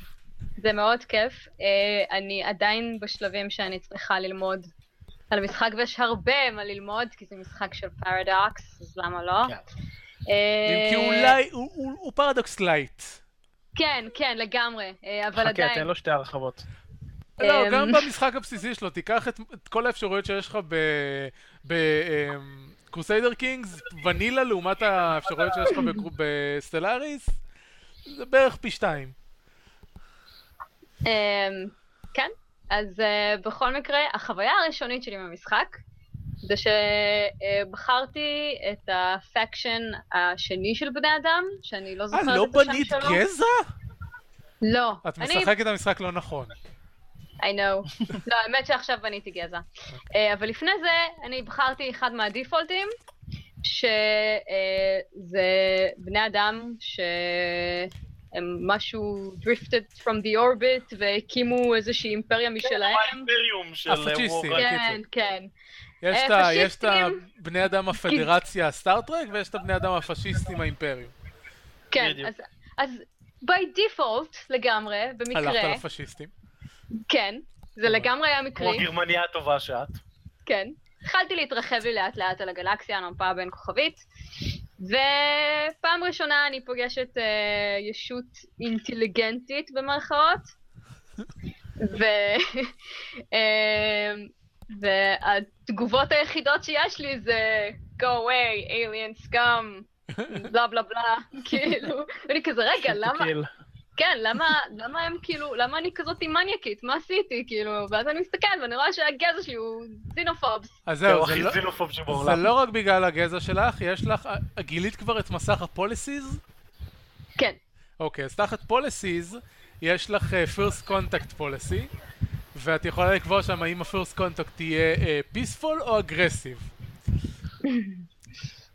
זה מאוד כיף. אה, אני עדיין בשלבים שאני צריכה ללמוד על המשחק, ויש הרבה מה ללמוד, כי זה משחק של פרדוקס, אז למה לא? כן. אה, כי אולי, הוא- Paradox light. כן, כן, לגמרי, אה, אבל חכה, עדיין. תן לו שתי הרחבות. לא, אמ, גם במשחק הבסיסי שלו, תיקח את כל האפשרויות שיש לך ב Crusader Kings, vanilla לעומת האפשרויות שיש לך ב Stellaris, זה בערך פי שתיים. אז uh, בכל מקרה, החוויה הראשונית שלי במשחק, זה שבחרתי את הפקשן השני של בני אדם, שאני לא אה, זוכרת לא את השם בנית שלו. גזע? לא. את אני- משחקת את המשחק לא נכון. I know. לא, האמת שעכשיו בניתי גזע. אה, אבל לפני זה, אני בחרתי אחד מהדיפולטים, שזה בני אדם שהם משהו drifted from the orbit והקימו איזושהי אימפריה משלהם. האימפריום של. וורקראפט. כן, כן. יש אה, את. הבני אדם הפדרציה הסטארטרק ויש את הבני אדם הפשיסטים האימפריום. כן. אז, אז by default לגמרי, הלכת במקרה, לפשיסטים. כן, זה לגמרי היה כמו מקרי, גרמניה הטובה שאת. כן. התחלתי להתרחב לי לאט לאט על הגלקסיה, המפה בין כוכבית, ופעם ראשונה אני פוגשת אה, ישות אינטליגנטית במרכאות, ו... אה, והתגובות היחידות שיש לי זה go away, alien scum, בלה בלה בלה, כאילו, ואני כזה, רגע, למה. כן, למה, למה הם כאילו, למה אני כזאת מניאקית? מה עשיתי? כאילו, ואז אני מסתכלת ואני רואה שהגזע שלי הוא זינופובס. אז זהו, זה לא- זינופוב זה. לא רק בגלל הגזע שלך, יש לך, אה, גילית כבר את מסך הפוליסיז? כן, אוקיי, אז תחת פוליסיז יש לך uh, first contact policy ואת יכולה לקבוע שם האם ה-first contact תהיה uh, peaceful או aggressive.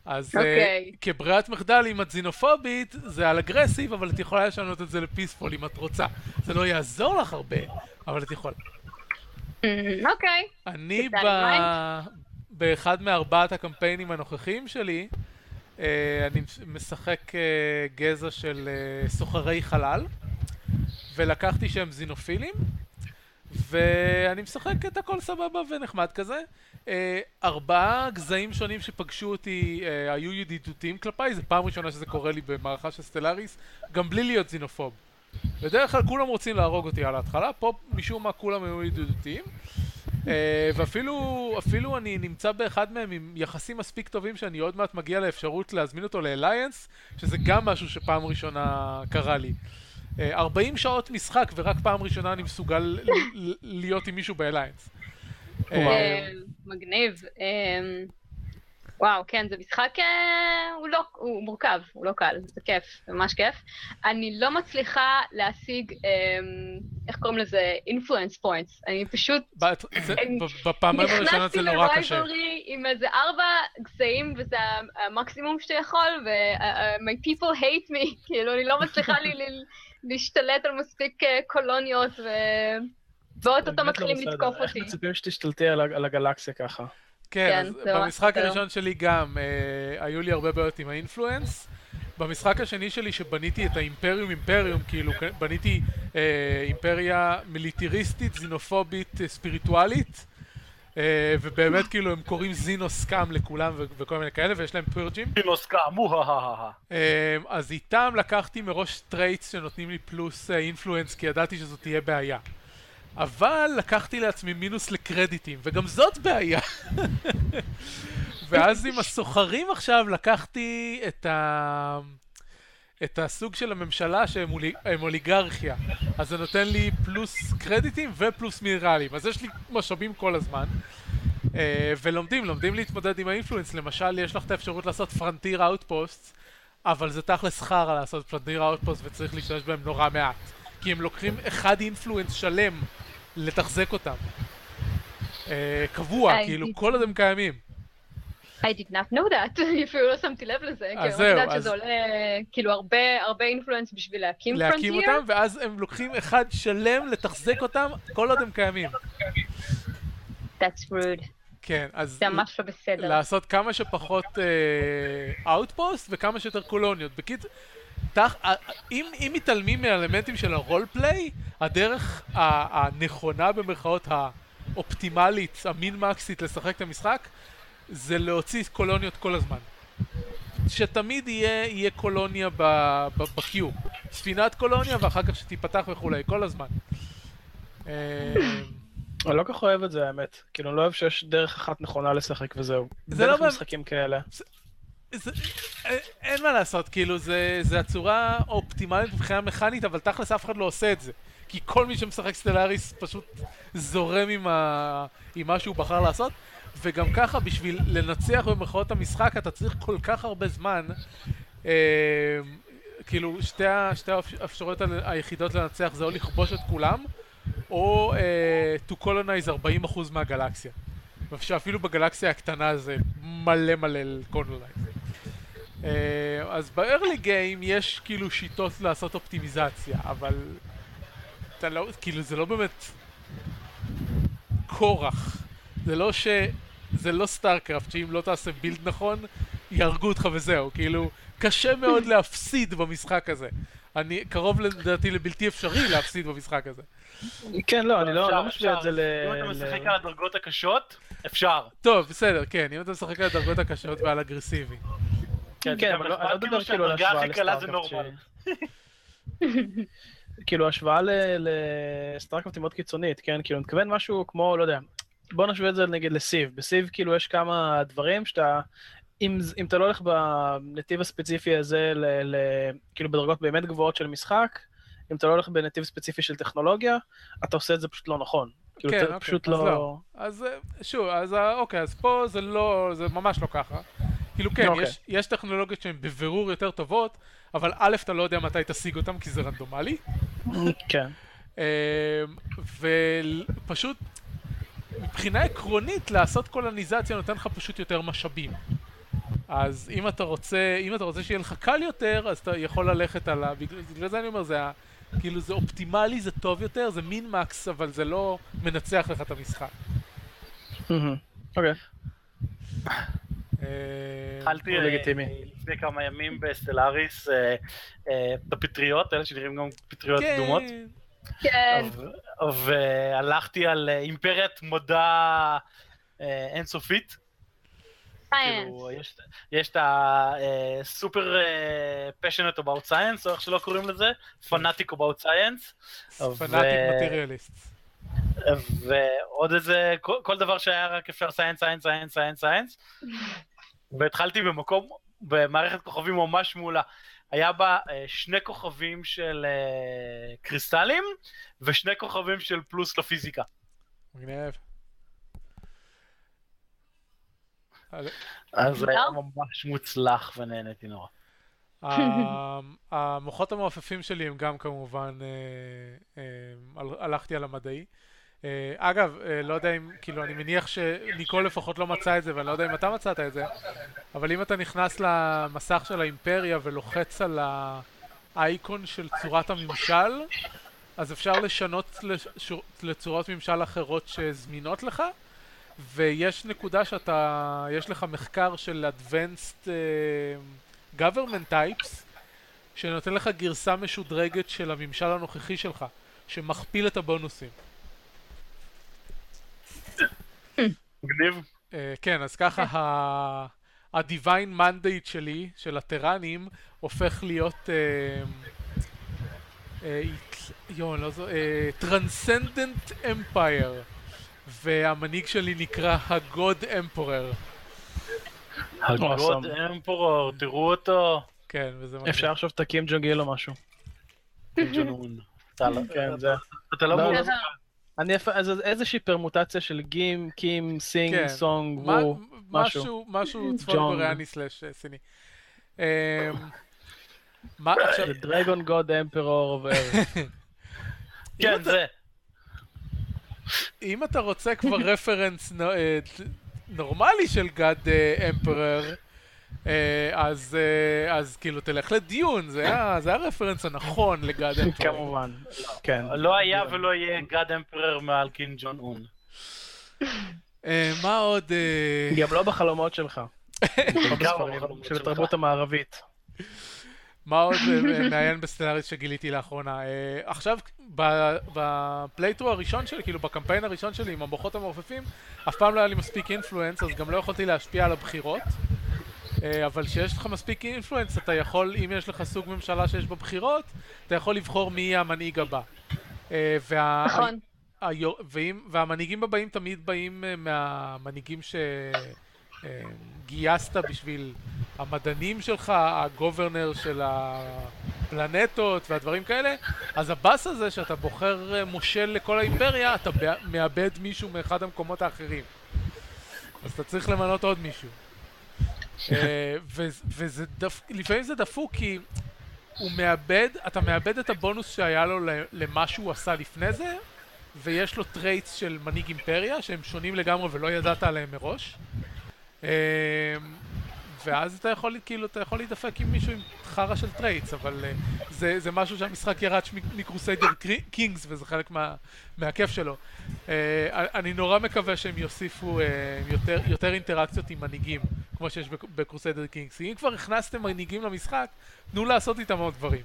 אז uh, אוקיי. כברירת מחדל אם את זינופובית זה על אגרסיב אבל את יכולה לשנות את זה לפיספול אם את רוצה. זה לא יעזור לך הרבה, אבל את יכולה. אוקיי. אני Keep ב... באחד מארבעת הקמפיינים הנוכחיים שלי, אה, אני משחק אה, גזע של אה, סוחרי חלל, ולקחתי שהם זינופילים, ואני משחק את הכל סבבה ונחמד כזה. אה, ארבעה גזעים שונים שפגשו אותי אה, היו ידידותיים כלפיי, זו פעם ראשונה שזה קורה לי במערכה של סטלאריס, גם בלי להיות זינופוב. בדרך כלל כולם רוצים להרוג אותי על ההתחלה, פה משום מה כולם היו ידידותיים. אה, ואפילו אפילו אני נמצא באחד מהם עם יחסים מספיק טובים שאני עוד מעט מגיע לאפשרות להזמין אותו לאליינס, שזה גם משהו שפעם ראשונה קרה לי. אה, 40 שעות משחק ורק פעם ראשונה אני מסוגל להיות עם מישהו באליינס. אה. אה, מגניב. אה, וואו, כן, זה משחק, אה, הוא לא, הוא מורכב, הוא לא קל, זה כיף, זה ממש כיף. אני לא מצליחה להשיג, אה, איך קוראים לזה? influence points. אני פשוט בת- זה- אני ב- בפעמיים הראשונות זה נורא קשה. לרייברי עם איזה ארבע גזעים, וזה המקסימום שאתה יכול, ו-my people hate me, כאילו, אני לא מצליחה לי ל- להשתלט על מספיק אה, קולוניות, ו... ואו-טו-טו לא מתחילים. לתקוף איך אותי. מצפים שתשתלטי על הגלקסיה ככה? כן, כן, אז במשחק. הראשון שלי גם אה, היו לי הרבה בעיות עם ה influence. במשחק השני שלי שבניתי את האימפריום אימפריום, כאילו בניתי אה, אימפריה מיליטריסטית, זינופובית, אה, ספיריטואלית. אה, ובאמת כאילו הם קוראים xeno scum לכולם ו- וכל מיני כאלה ויש להם purge ים. כאמו, הא אה, אז איתם לקחתי מראש traits שנותנים לי פלוס influence כי ידעתי שזאת תהיה בעיה. אבל לקחתי לעצמי מינוס לקרדיטים, וגם זאת בעיה. ואז עם הסוחרים עכשיו לקחתי את ה... את הסוג של הממשלה שהם אולי- אוליגרכיה. אז זה נותן לי פלוס קרדיטים ופלוס מינרלים. אז יש לי משאבים כל הזמן. אה, ולומדים, לומדים להתמודד עם ה influence. למשל, יש לך את האפשרות לעשות frontier outpost אבל זה תכלס חרא לעשות frontier outpost וצריך להשתמש בהם נורא מעט. כי הם לוקחים אחד influence שלם לתחזק אותם. אה, קבוע, I כאילו, did- כל עוד הם קיימים. I did not know that, אפילו לא שמתי לב לזה, כי אני זהו, יודעת אז- שזה עולה כאילו הרבה הרבה influence בשביל להקים להקים frontier. אותם, ואז הם לוקחים אחד שלם לתחזק אותם כל עוד הם קיימים. That's rude, כן, אז זה ממש לא בסדר. לעשות כמה שפחות outpost וכמה שיותר קולוניות. בקיצור, תח... אם, אם מתעלמים מהאלמנטים של ה role play, הדרך הנכונה במרכאות האופטימלית, המין מקסית לשחק את המשחק, זה להוציא קולוניות כל הזמן. שתמיד יהיה, יהיה קולוניה בקיו. ספינת קולוניה ואחר כך שתיפתח וכולי, כל הזמן. אה, אני לא כל כך אוהב את זה האמת. כאילו, אני לא אוהב שיש דרך אחת נכונה לשחק וזהו. זה לא באמת- משחקים כאלה. זה, אה, אין מה לעשות, כאילו, זה, זה הצורה האופטימלית מבחינה מכנית, אבל תכלס אף אחד לא עושה את זה. כי כל מי שמשחק סטלאריס פשוט זורם עם, ה... עם מה שהוא בחר לעשות, וגם ככה, בשביל לנצח במרכאות המשחק, אתה צריך כל כך הרבה זמן. אה, כאילו, שתי, שתי האפ- האפשרויות היחידות לנצח זה או לכבוש את כולם, או אה, to colonize 40% מהגלקסיה. שאפילו בגלקסיה הקטנה זה מלא מלא colonies. אז ב-early game יש כאילו שיטות לעשות אופטימיזציה, אבל אתה לא, כאילו זה לא באמת כורח. זה לא ש... זה לא StarCraft, שאם לא תעשה build נכון, יהרגו אותך וזהו. כאילו, קשה מאוד להפסיד במשחק הזה. אני קרוב לדעתי לבלתי אפשרי להפסיד במשחק הזה. כן, לא, אני לא לא משווה את. זה ל... אם אתה משחק על הדרגות הקשות, אפשר. טוב, בסדר, כן, אם אתה משחק על הדרגות הקשות ועל אגרסיבי. כן, גם אבל לא- אני לא מדבר כאילו על השוואה. ש- כאילו, השוואה ל- לסטארקראפט היא מאוד קיצונית, כן? כאילו, אני מתכוון משהו כמו, לא יודע, בוא נשווה את זה נגיד לסיב. בסיב כאילו יש כמה דברים שאתה... אם, אם אתה לא הולך בנתיב הספציפי הזה, ל, ל, כאילו בדרגות באמת גבוהות של משחק, אם אתה לא הולך בנתיב ספציפי של טכנולוגיה, אתה עושה את זה פשוט לא נכון. כאילו, כן, אתה אוקיי, פשוט אז לא... לא. אז אה, שוב, אז אה, אוקיי, אז פה זה לא, זה ממש לא ככה. כאילו כן, אוקיי. יש, יש טכנולוגיות שהן בבירור יותר טובות, אבל א', אתה לא יודע מתי תשיג אותן כי זה רנדומלי, כן. אמ, ופשוט מבחינה עקרונית לעשות קולוניזציה נותן לך פשוט יותר משאבים. אז אם אתה רוצה, אם אתה רוצה שיהיה לך קל יותר, אז אתה יכול ללכת על ה... בגלל זה אני אומר, זה. כאילו זה אופטימלי, זה טוב יותר, זה מין מקס, אבל זה לא מנצח לך את המשחק. אוקיי. אה, התחלתי הוא אה. לפני כמה ימים בסטלאריס אה, אה, בפטריות, אלה שנראים גם פטריות כן, קדומות. כן, והלכתי על אימפריית מודע אינסופית. סייאנס. כאילו, יש- יש את ה-super passionate about science, או איך שלא קוראים לזה, fanatic about science, פנאטיק מטריאליסט. ועוד איזה, כל, כל דבר שהיה רק אפשר science, science, science, science, science. והתחלתי במקום, במערכת כוכבים ממש מעולה. היה בה אה, שני כוכבים של אה, קריסטלים, ושני כוכבים של פלוס לפיזיקה. מגניב. אבל- אז זה היה. ממש מוצלח ונהניתי נורא. ה- המוחות המעופפים שלי הם גם כמובן, אה, אה, הל- הלכתי על המדעי. אה, אגב, לא יודע אם, כאילו, אני מניח שניקול לפחות לא מצא את זה, ואני לא יודע אם אתה מצאת את זה, אבל אם אתה נכנס למסך של האימפריה ולוחץ על האייקון של צורת הממשל, אז אפשר לשנות לש- לצורות ממשל אחרות שזמינות לך, ויש נקודה שאתה, יש לך מחקר של Advanced uh, Government Types, שנותן לך גרסה משודרגת של הממשל הנוכחי שלך, שמכפיל את הבונוסים. מגניב. Uh, כן, אז ככה ה... ה-Divine Mandate שלי, של הטראנים, הופך להיות... Uh, uh, יואו, לא זו... Uh, Transcendent Empire. והמנהיג שלי נקרא ה-God Emperor. הגוד אמפורור, תראו אותו. כן, וזה מגניב. אפשר עכשיו תקים ג'ונגיל או משהו. אתה לא- כן, זה... אתה לא לא, מעורב. בסדר. אני אז איזושהי פרמוטציה של קים, קים, סינג, כן. סונג, וו, משהו. משהו, צפון. קוריאני סלאש אה, סיני. אמ, מה עכשיו, The Dragon God Emperor of Earth. כן, זה. אם אתה רוצה כבר רפרנס אה, נורמלי של God Emperor, אז אה, אז כאילו תלך ל Dune, זה ה- זה הרפרנס הנכון ל God Emperor. כמובן. כן. לא היה ולא יהיה God Emperor מעל קים ג'ונג און. אה, מה עוד? אה, גם לא בחלומות שלך. לא בחלומות של. התרבות המערבית. מה עוד אה, מעניין ב Stellaris שגיליתי לאחרונה? אה, עכשיו, ב playthrough הראשון שלי, כאילו בקמפיין הראשון שלי עם המוחות המעופפים, אף פעם לא היה לי מספיק אינפלואנס, אז גם לא יכולתי להשפיע על הבחירות. אה, אבל כשיש לך מספיק אינפלואנס, אתה יכול, אם יש לך סוג ממשלה שיש בה בחירות, אתה יכול לבחור מי יהיה המנהיג הבא. אה, וה... נכון. והמנהיגים הבאים תמיד באים אה, מהמנהיגים שגייסת בשביל המדענים שלך, הגוברנר של הפלנטות והדברים כאלה, אז הבאס הזה שאתה בוחר אה, מושל לכל האימפריה, אתה מאבד מישהו מאחד המקומות האחרים. אז אתה צריך למנות עוד מישהו. אה, ו- וזה דפ... לפעמים זה דפוק כי הוא מאבד, אתה מאבד את הבונוס שהיה לו למה שהוא עשה לפני זה, ויש לו traits של מנהיג אימפריה שהם שונים לגמרי ולא ידעת עליהם מראש. אמ, ואז אתה יכול, כאילו, אתה יכול להידפק עם מישהו עם חרא של traits, אבל אה, זה, זה משהו שהמשחק ירש מ- מ Crusader Kings, וזה חלק מה, מהכיף שלו. אה, אני נורא מקווה שהם יוסיפו אה, יותר, יותר אינטראקציות עם מנהיגים, כמו שיש בק- ב Crusader Kings. אם כבר הכנסתם מנהיגים למשחק, תנו לעשות איתם עוד דברים.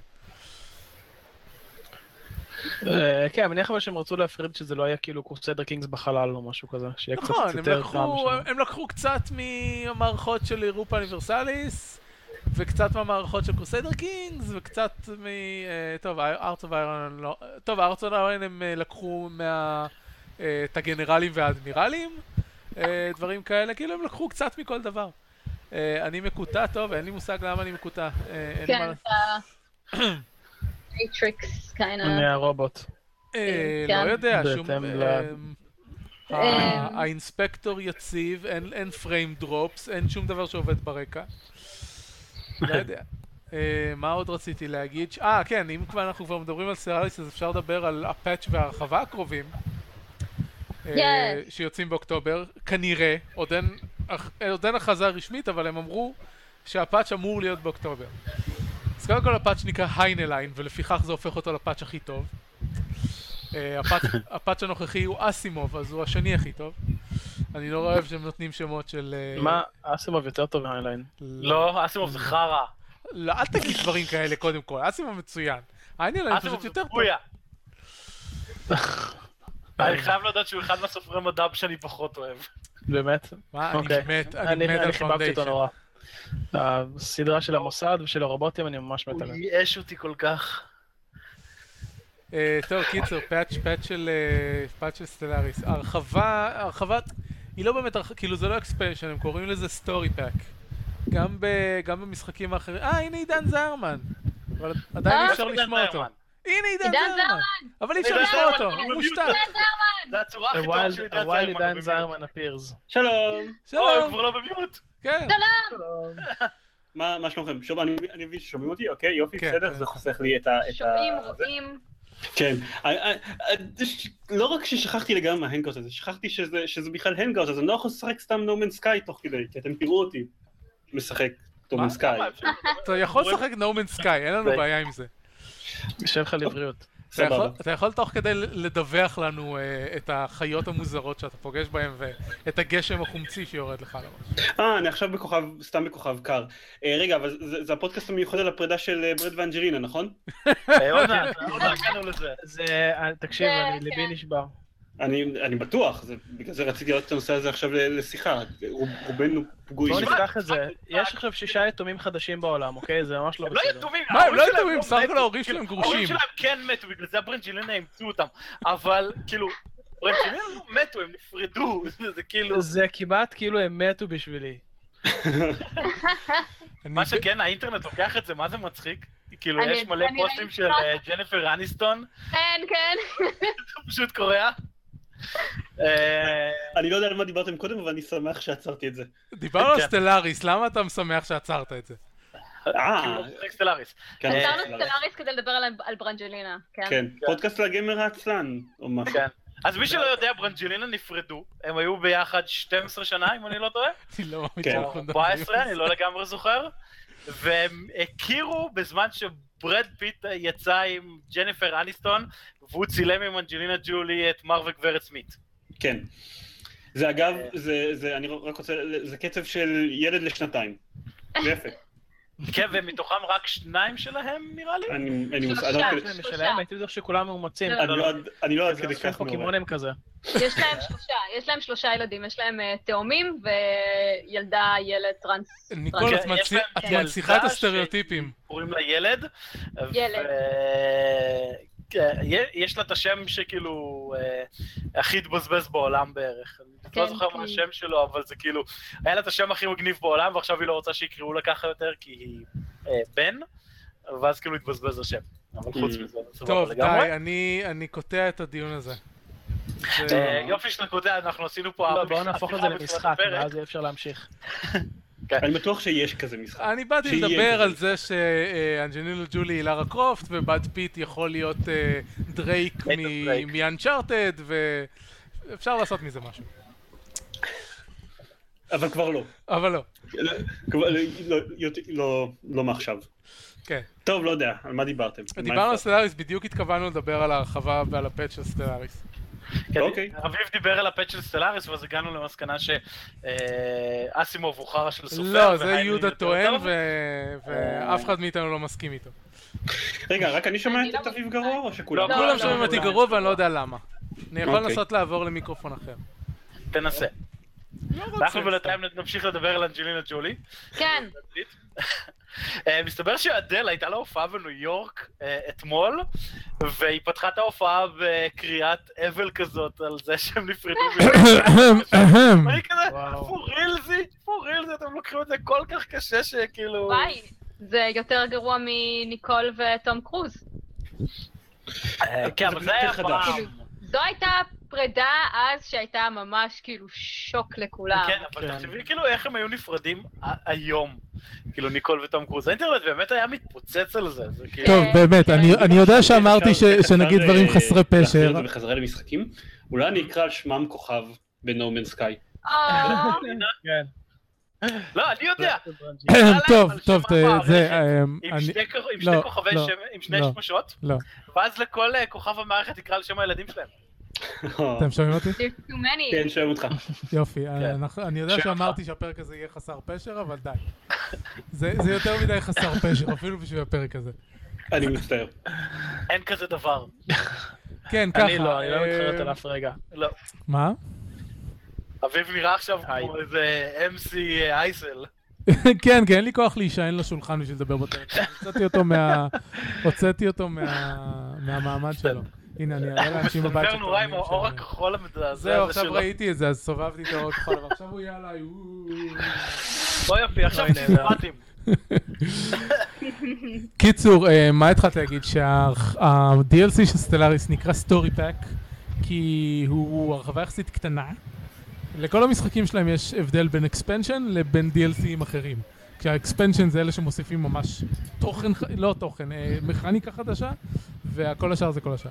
אה, כן, אני מניח אבל שהם רצו להפריד שזה לא היה כאילו Crusader Kings בחלל או משהו כזה. שיהיה קצת נכון, הם יותר טעם שם. הם לקחו קצת מהמערכות של Europa Universalis, וקצת מהמערכות של Crusader Kings, וקצת מ... אה, טוב, ארץ אוף איירון לא... טוב, ארץ אוף איירון הם אה, לקחו מה... את הגנרלים והאדמירלים, דברים כאלה, כאילו הם לקחו קצת מכל דבר. אני מקוטע, טוב, אין לי מושג למה אני מקוטע. כן. אתה... מייטריקס, כיינא. מהרובוט. אה, כן. לא יודע, שום... אה, אה. ה- האינספקטור יציב, אין- פריים דרופס, אין שום דבר שעובד ברקע. לא יודע. אה, מה עוד רציתי להגיד? אה, כן, אם כבר אנחנו כבר מדברים על Stellaris, אז אפשר לדבר על ה patch וההרחבה הקרובים. אה. שיוצאים באוקטובר, כנראה, עוד אין הכרזה רשמית, אבל הם אמרו שה patch אמור להיות באוקטובר. אז קודם כל ה patch נקרא היינליין, ולפיכך זה הופך אותו ל patch הכי טוב. אה, ה patch, הנוכחי הוא אסימוב, אז הוא השני הכי טוב. אני לא אוהב שהם נותנים שמות של... אה, מה, אסימוב יותר טוב מהיינליין. לא, אסימוב זה חרא. לא, אל תגיד דברים כאלה קודם כל, אסימוב מצוין. היינליין אסימוב פשוט יותר טוב. אני חייב לדעת שהוא אחד מהסופרי מדע שאני פחות אוהב. באמת? מה, אני אוקיי. מת, אני אני מת על אני הסדרה של המוסד ושל הרובוטים אני ממש מת הוא עליהם. ייאש אותי כל כך. אה, טוב, קיצר, patch patch של אה, patch של Stellaris. הרחבה, הרחבת, היא לא באמת, הרח- כאילו זה לא expansion, הם קוראים לזה story pack. גם ב- גם במשחקים האחרים. אה, הנה עידן זרמן. אבל עדיין אה, אי אפשר לשמוע אותו. הנה עידן עידן זרמן. אבל אי אפשר עידן לשמוע אותו, הוא מושתק. זרמן! זה הצורה הכי טובה של עידן עידן זרמן. appears. שלום. אוי, הוא שלום. כבר לא ב mute. כן. מה מה שלומכם? שוב, אני אני מבין ששומעים אותי? אוקיי, יופי, כן, בסדר? כן. זה חוסך לי את ה... שומעים. רואים. כן. אה, אה, אה, לא רק ששכחתי לגמרי מה Hangout הזה, שכחתי שזה שזה בכלל Hangout, אז אני לא יכול לשחק סתם No Man's Sky תוך כדי, כי אתם תראו אותי משחק No Man's Sky. אתה יכול לשחק No Man's Sky, אין לנו בעיה עם זה. יושב לך לבריאות. אתה יכול- סבבה. אתה יכול תוך כדי לדווח לנו אה, את החיות המוזרות שאתה פוגש בהן ואת הגשם החומצי שיורד לך על הראש. אה, אני עכשיו בכוכב, סתם בכוכב קר. אה, רגע, אבל זה- זה הפודקאסט המיוחד על הפרידה של אה, ברד ואנג'לינה, נכון? עוד מעט, עוד מעט הגענו לזה. זה, תקשיב, אני- ליבי כן. נשבר. אני אני בטוח, זה- בגלל זה רציתי להעלות את הנושא הזה עכשיו ל- לשיחה. רוב- רובנו פגועים. בואו נפתח את זה. יש עכשיו שישה יתומים חדשים בעולם, אוקיי? זה ממש לא הם לא בסדר. יתומים, מה, הם לא ההורים יתומים, סך הכל מתו. ההורים כאילו, שלהם ההורים גרושים. שלהם כן מתו, בגלל זה הברנג'לינה אימצו אותם. אבל, כאילו, ברנג'לינה לא מתו, הם נפרדו. זה כאילו... זה כמעט כאילו הם מתו בשבילי. מה שכן, האינטרנט לוקח את זה, מה זה מצחיק? כאילו, יש מלא פוסטים של. אה, ג'ניפר אניסטון, כן, כן. זה פשוט קורע. אה, אני לא יודע על מה דיברתם קודם, אבל אני שמח שעצרתי את זה. דיברנו על כן. סטלאריס, למה אתה משמח שעצרת את זה? אה, כאילו, משחק Stellaris. כן, אה, עצרנו Stellaris. Stellaris כדי לדבר על- על ברנג'לינה, כן? כן, פודקאסט לגיימר העצלן, או משהו. כן. אז מי שלא יודע, ברנג'לינה נפרדו, הם היו ביחד 12 שנה, אם אני לא טועה. אני לא מאמין כן. שאנחנו מדברים. 14, אני לא לגמרי זוכר. והם הכירו בזמן שברד פיט יצא עם ג'ניפר אניסטון, והוא צילם עם אנג'לינה ג'ולי את מר וגברת סמית. כן. זה אגב, זה, זה, אני רק רוצה, זה קצב של ילד לשנתיים. זה יפה. כן, ומתוכם רק שניים שלהם, נראה לי? אני אין לי מושג, אני שלושה. לא עד כדי- זה משלהם, הייתי בטוח שכולם מאומצים. לא, אני לא עד- אני לא כדי משחק כך. פוקימונים כזה. יש להם שלושה, יש להם שלושה ילדים, יש להם אה, תאומים וילדה, ילד טרנס. ניקול. את מנציחה את הסטריאוטיפים. קוראים לה ילד. ילד. כן, יש לה את השם שכאילו אה, הכי התבזבז בעולם בערך. אני לא כן, זוכר מה השם שלו, אבל זה כאילו, היה לה את השם הכי מגניב בעולם, ועכשיו היא לא רוצה שיקראו לה ככה יותר, כי היא אה, בן, ואז כאילו התבזבז השם. אבל חוץ Mm. מזה, טוב. די, אני- אני קוטע את הדיון הזה. אה, יופי שאתה קוטע, אנחנו עשינו פה... לא, בואו נהפוך את זה למשחק. ואז אפשר להמשיך. אני בטוח שיש כזה משחק. אני באתי לדבר. על זה שאנג'לינה ג'ולי היא לארה קרופט ובראד פיט יכול להיות אה, דרייק. מ Uncharted ואפשר לעשות מזה משהו. אבל כבר לא. אבל לא, לא- יותר- לא- לא מעכשיו. כן. טוב, לא יודע, על מה דיברתם? דיברנו על? Stellaris, בדיוק התכוונו לדבר על ההרחבה ועל ה patch של Stellaris. אוקיי. אביב דיבר על ה patch של Stellaris, ואז הגענו למסקנה שאסימוב הוא חרא של סופר. לא, זה יהודה טוען ואף אחד מאיתנו לא מסכים איתו. רגע, רק אני שומע את לא אביב. גרוע או שכולם? לא, כולם לא, שומעים לא, אותי. גרוע ואני לא יודע למה. אני יכול אוקיי. לנסות לעבור למיקרופון אחר. תנסה. אנחנו. בינתיים נמשיך לדבר על אנג'לינה ג'ולי. כן, אה, מסתבר שאדל הייתה לה הופעה בניו יורק אה, אתמול, והיא פתחה את ההופעה בקריאת אבל כזאת על זה שהם נפרדו. ואני כזה, וואו. for real זה, for real זה, אתם לוקחים את זה כל כך קשה שכאילו... וואי, זה יותר גרוע מניקול ותום קרוז. אה, כן, אבל זה היה. פעם. זו הייתה פרידה אז שהייתה ממש כאילו שוק לכולם. כן, אבל כן. תחשבי כאילו איך הם היו נפרדים היום. כאילו ניקול וטום קרוז. האינטרנט באמת היה מתפוצץ על זה. זה כאילו... טוב, באמת, אני- אני יודע שאמרתי שנגיד אה, דברים חסרי להחזיר פשר. בחזרה למשחקים? אולי אני אקרא על שמם כוכב בנומן סקאי. אה, כן. לא, אני יודע. טוב, טוב, המערכת, זה... אה, עם אני- שני לא, כוכבי לא, שם, עם שני לא. שמשות, לא. ואז לכל אה, כוכב המערכת יקרא על שם הילדים שלהם. אתם שומעים אותי? כן, שומעים אותך. יופי, אנחנו- אני יודע שאמרתי שהפרק הזה יהיה חסר פשר, אבל די. זה זה יותר מדי חסר פשר, אפילו בשביל הפרק הזה. אני מצטער. אין כזה דבר. כן, ככה. אני לא, אני לא אה, מתחרט על אף רגע. לא. מה? אביב נראה עכשיו. כמו איזה MC אייסל. כן, כן, אין לי כוח להישען לשולחן בשביל לדבר בטלפון. הוצאתי אותו מה... הוצאתי אותו מה- מהמעמד שלו. הנה, אני אראה לאנשים בבית סופר נורא עם האור הכחול המזעזע זהו, עכשיו. ראיתי את זה, אז סובבתי את האור הכחול, ועכשיו הוא יהיה עליי. בוא יופי, עכשיו אוי, נהדר. סימפטים. קיצור, מה התחלתי להגיד? שה-DLC של סטלאריס נקרא story pack, כי הוא הרחבה יחסית קטנה. לכל המשחקים שלהם יש הבדל בין expansion לבין DLC ים אחרים. כשה expansion זה אלה שמוסיפים ממש תוכן, לא תוכן, אה, מכניקה חדשה, וכל השאר זה כל השאר.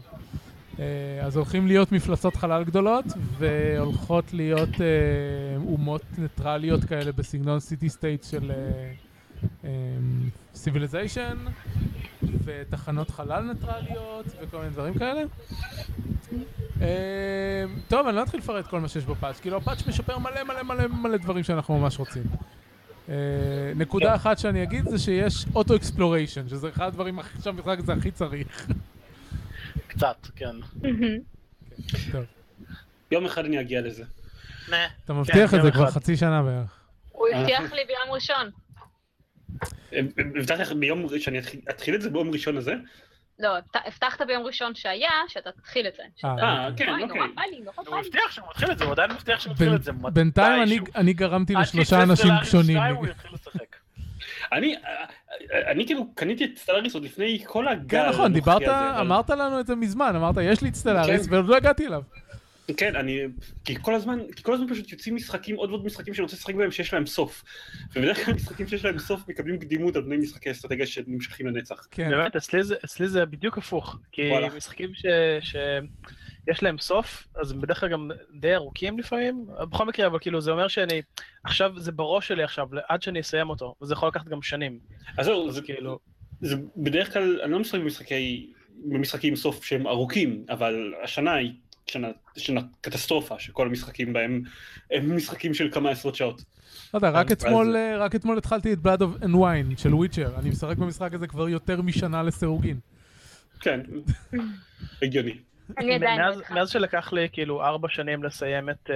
אה, אז הולכים להיות מפלצות חלל גדולות, והולכות להיות אה, אומות ניטרליות כאלה בסגנון city state של סיביליזיישן, ותחנות חלל ניטרליות, וכל מיני דברים כאלה. טוב, אני לא אתחיל לפרט כל מה שיש ב patch, כאילו ה patch משפר מלא מלא מלא מלא דברים שאנחנו ממש רוצים. אה, נקודה אחת שאני אגיד זה שיש auto exploration, שזה אחד הדברים הכי- שהמשחק הזה הכי צריך. קצת, כן. טוב, יום אחד אני אגיע לזה. אתה מבטיח את זה כבר אחד. חצי שנה בערך. הוא הבטיח לי ביום ראשון. הבטחתי לך ביום שאני אתחיל- אתחיל את זה ביום ראשון הזה? לא, הבט- הבטחת ביום ראשון שהיה, שאתה תתחיל את זה. אה, אה. כן, אוקיי. הוא. מבטיח שהוא מתחיל את זה, הוא עדיין מבטיח שהוא מתחיל את זה. בינתיים אני-. אני גרמתי לשלושה אנשים שונים. הוא יתחיל לשחק. אני, אני כאילו קניתי את סטלאריס עוד לפני כל הגל כן, נכון, דיברת, אמרת לנו את זה מזמן, אמרת, יש לי את סטלאריס, כן. ועוד לא הגעתי אליו. כן, אני... כי כל הזמן, כי כל הזמן פשוט יוצאים משחקים, עוד ועוד משחקים שאני רוצה לשחק בהם שיש להם סוף. ובדרך כלל משחקים שיש להם סוף מקבלים קדימות על פני משחקי אסטרטגיה שנמשכים לנצח. כן. באמת, אצלי זה- אצלי זה בדיוק הפוך. כי וואלה. משחקים שיש להם סוף, אז הם בדרך כלל גם די ארוכים לפעמים. בכל מקרה, אבל כאילו, זה אומר שאני... עכשיו, זה בראש שלי עכשיו, עד שאני אסיים אותו, וזה יכול לקחת גם שנים. אז זהו, אז זה כאילו... זה בדרך כלל, אני לא משחק במשחקי, במשחקים סוף שהם ארוכים, אבל השנה היא שנה, שנה קטסטרופה, שכל המשחקים בהם הם משחקים של כמה עשרות שעות. לא יודע, רק אתמול, אה, רק אתמול התחלתי את Blood and Wine של וויצ'ר. אני משחק במשחק הזה כבר יותר משנה לסירוגין. כן, הגיוני. מאז- שלקח לי כאילו ארבע שנים לסיים את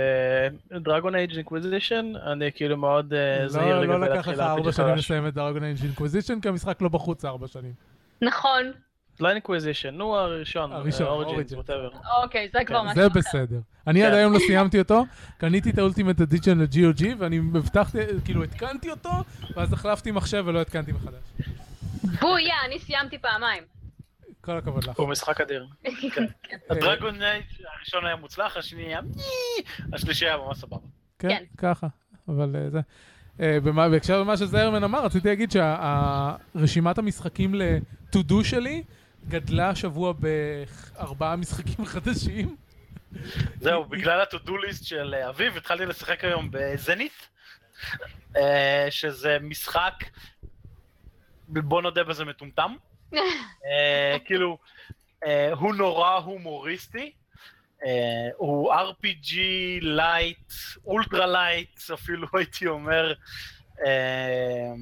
דרגון אייג' אינקוויזישן, אני כאילו מאוד אה, זהיר לא, לגבי לא לקח להתחיל לך ארבע שנים. לסיים את דרגון אייג' אינקוויזישן, כי המשחק לא בחוץ ארבע שנים. נכון. לא אינקוויזישן, נו הראשון, הראשון, אוריג'ינס. whatever. אוקיי, זה כבר כן, משהו זה אחר. בסדר. אני כן. עד היום לא סיימתי אותו, קניתי את ה Ultimate Edition ל-GOG, ואני הבטחתי, כאילו התקנתי אותו, ואז החלפתי מחשב ולא התקנתי מחדש. בויה, אני סיימתי פעמיים. כל הכבוד לך. הוא משחק אדיר. כן. הדרגון אייג' הראשון היה מוצלח, השני היה meh, השלישי היה ממש סבבה. כן, כן. ככה, אבל אה, זה. אה, בהקשר למה שזיירמן אמר, רציתי להגיד שהרשימת המשחקים ל-to do שלי גדלה השבוע בארבעה משחקים חדשים. זהו, בגלל ה-to-do list של אה, אביב, התחלתי לשחק היום בזנית, אה, שזה משחק, בוא נודה בזה מטומטם. אה, כאילו, הוא נורא הומוריסטי. הוא RPG light, ultra light, אפילו הייתי אומר. אה,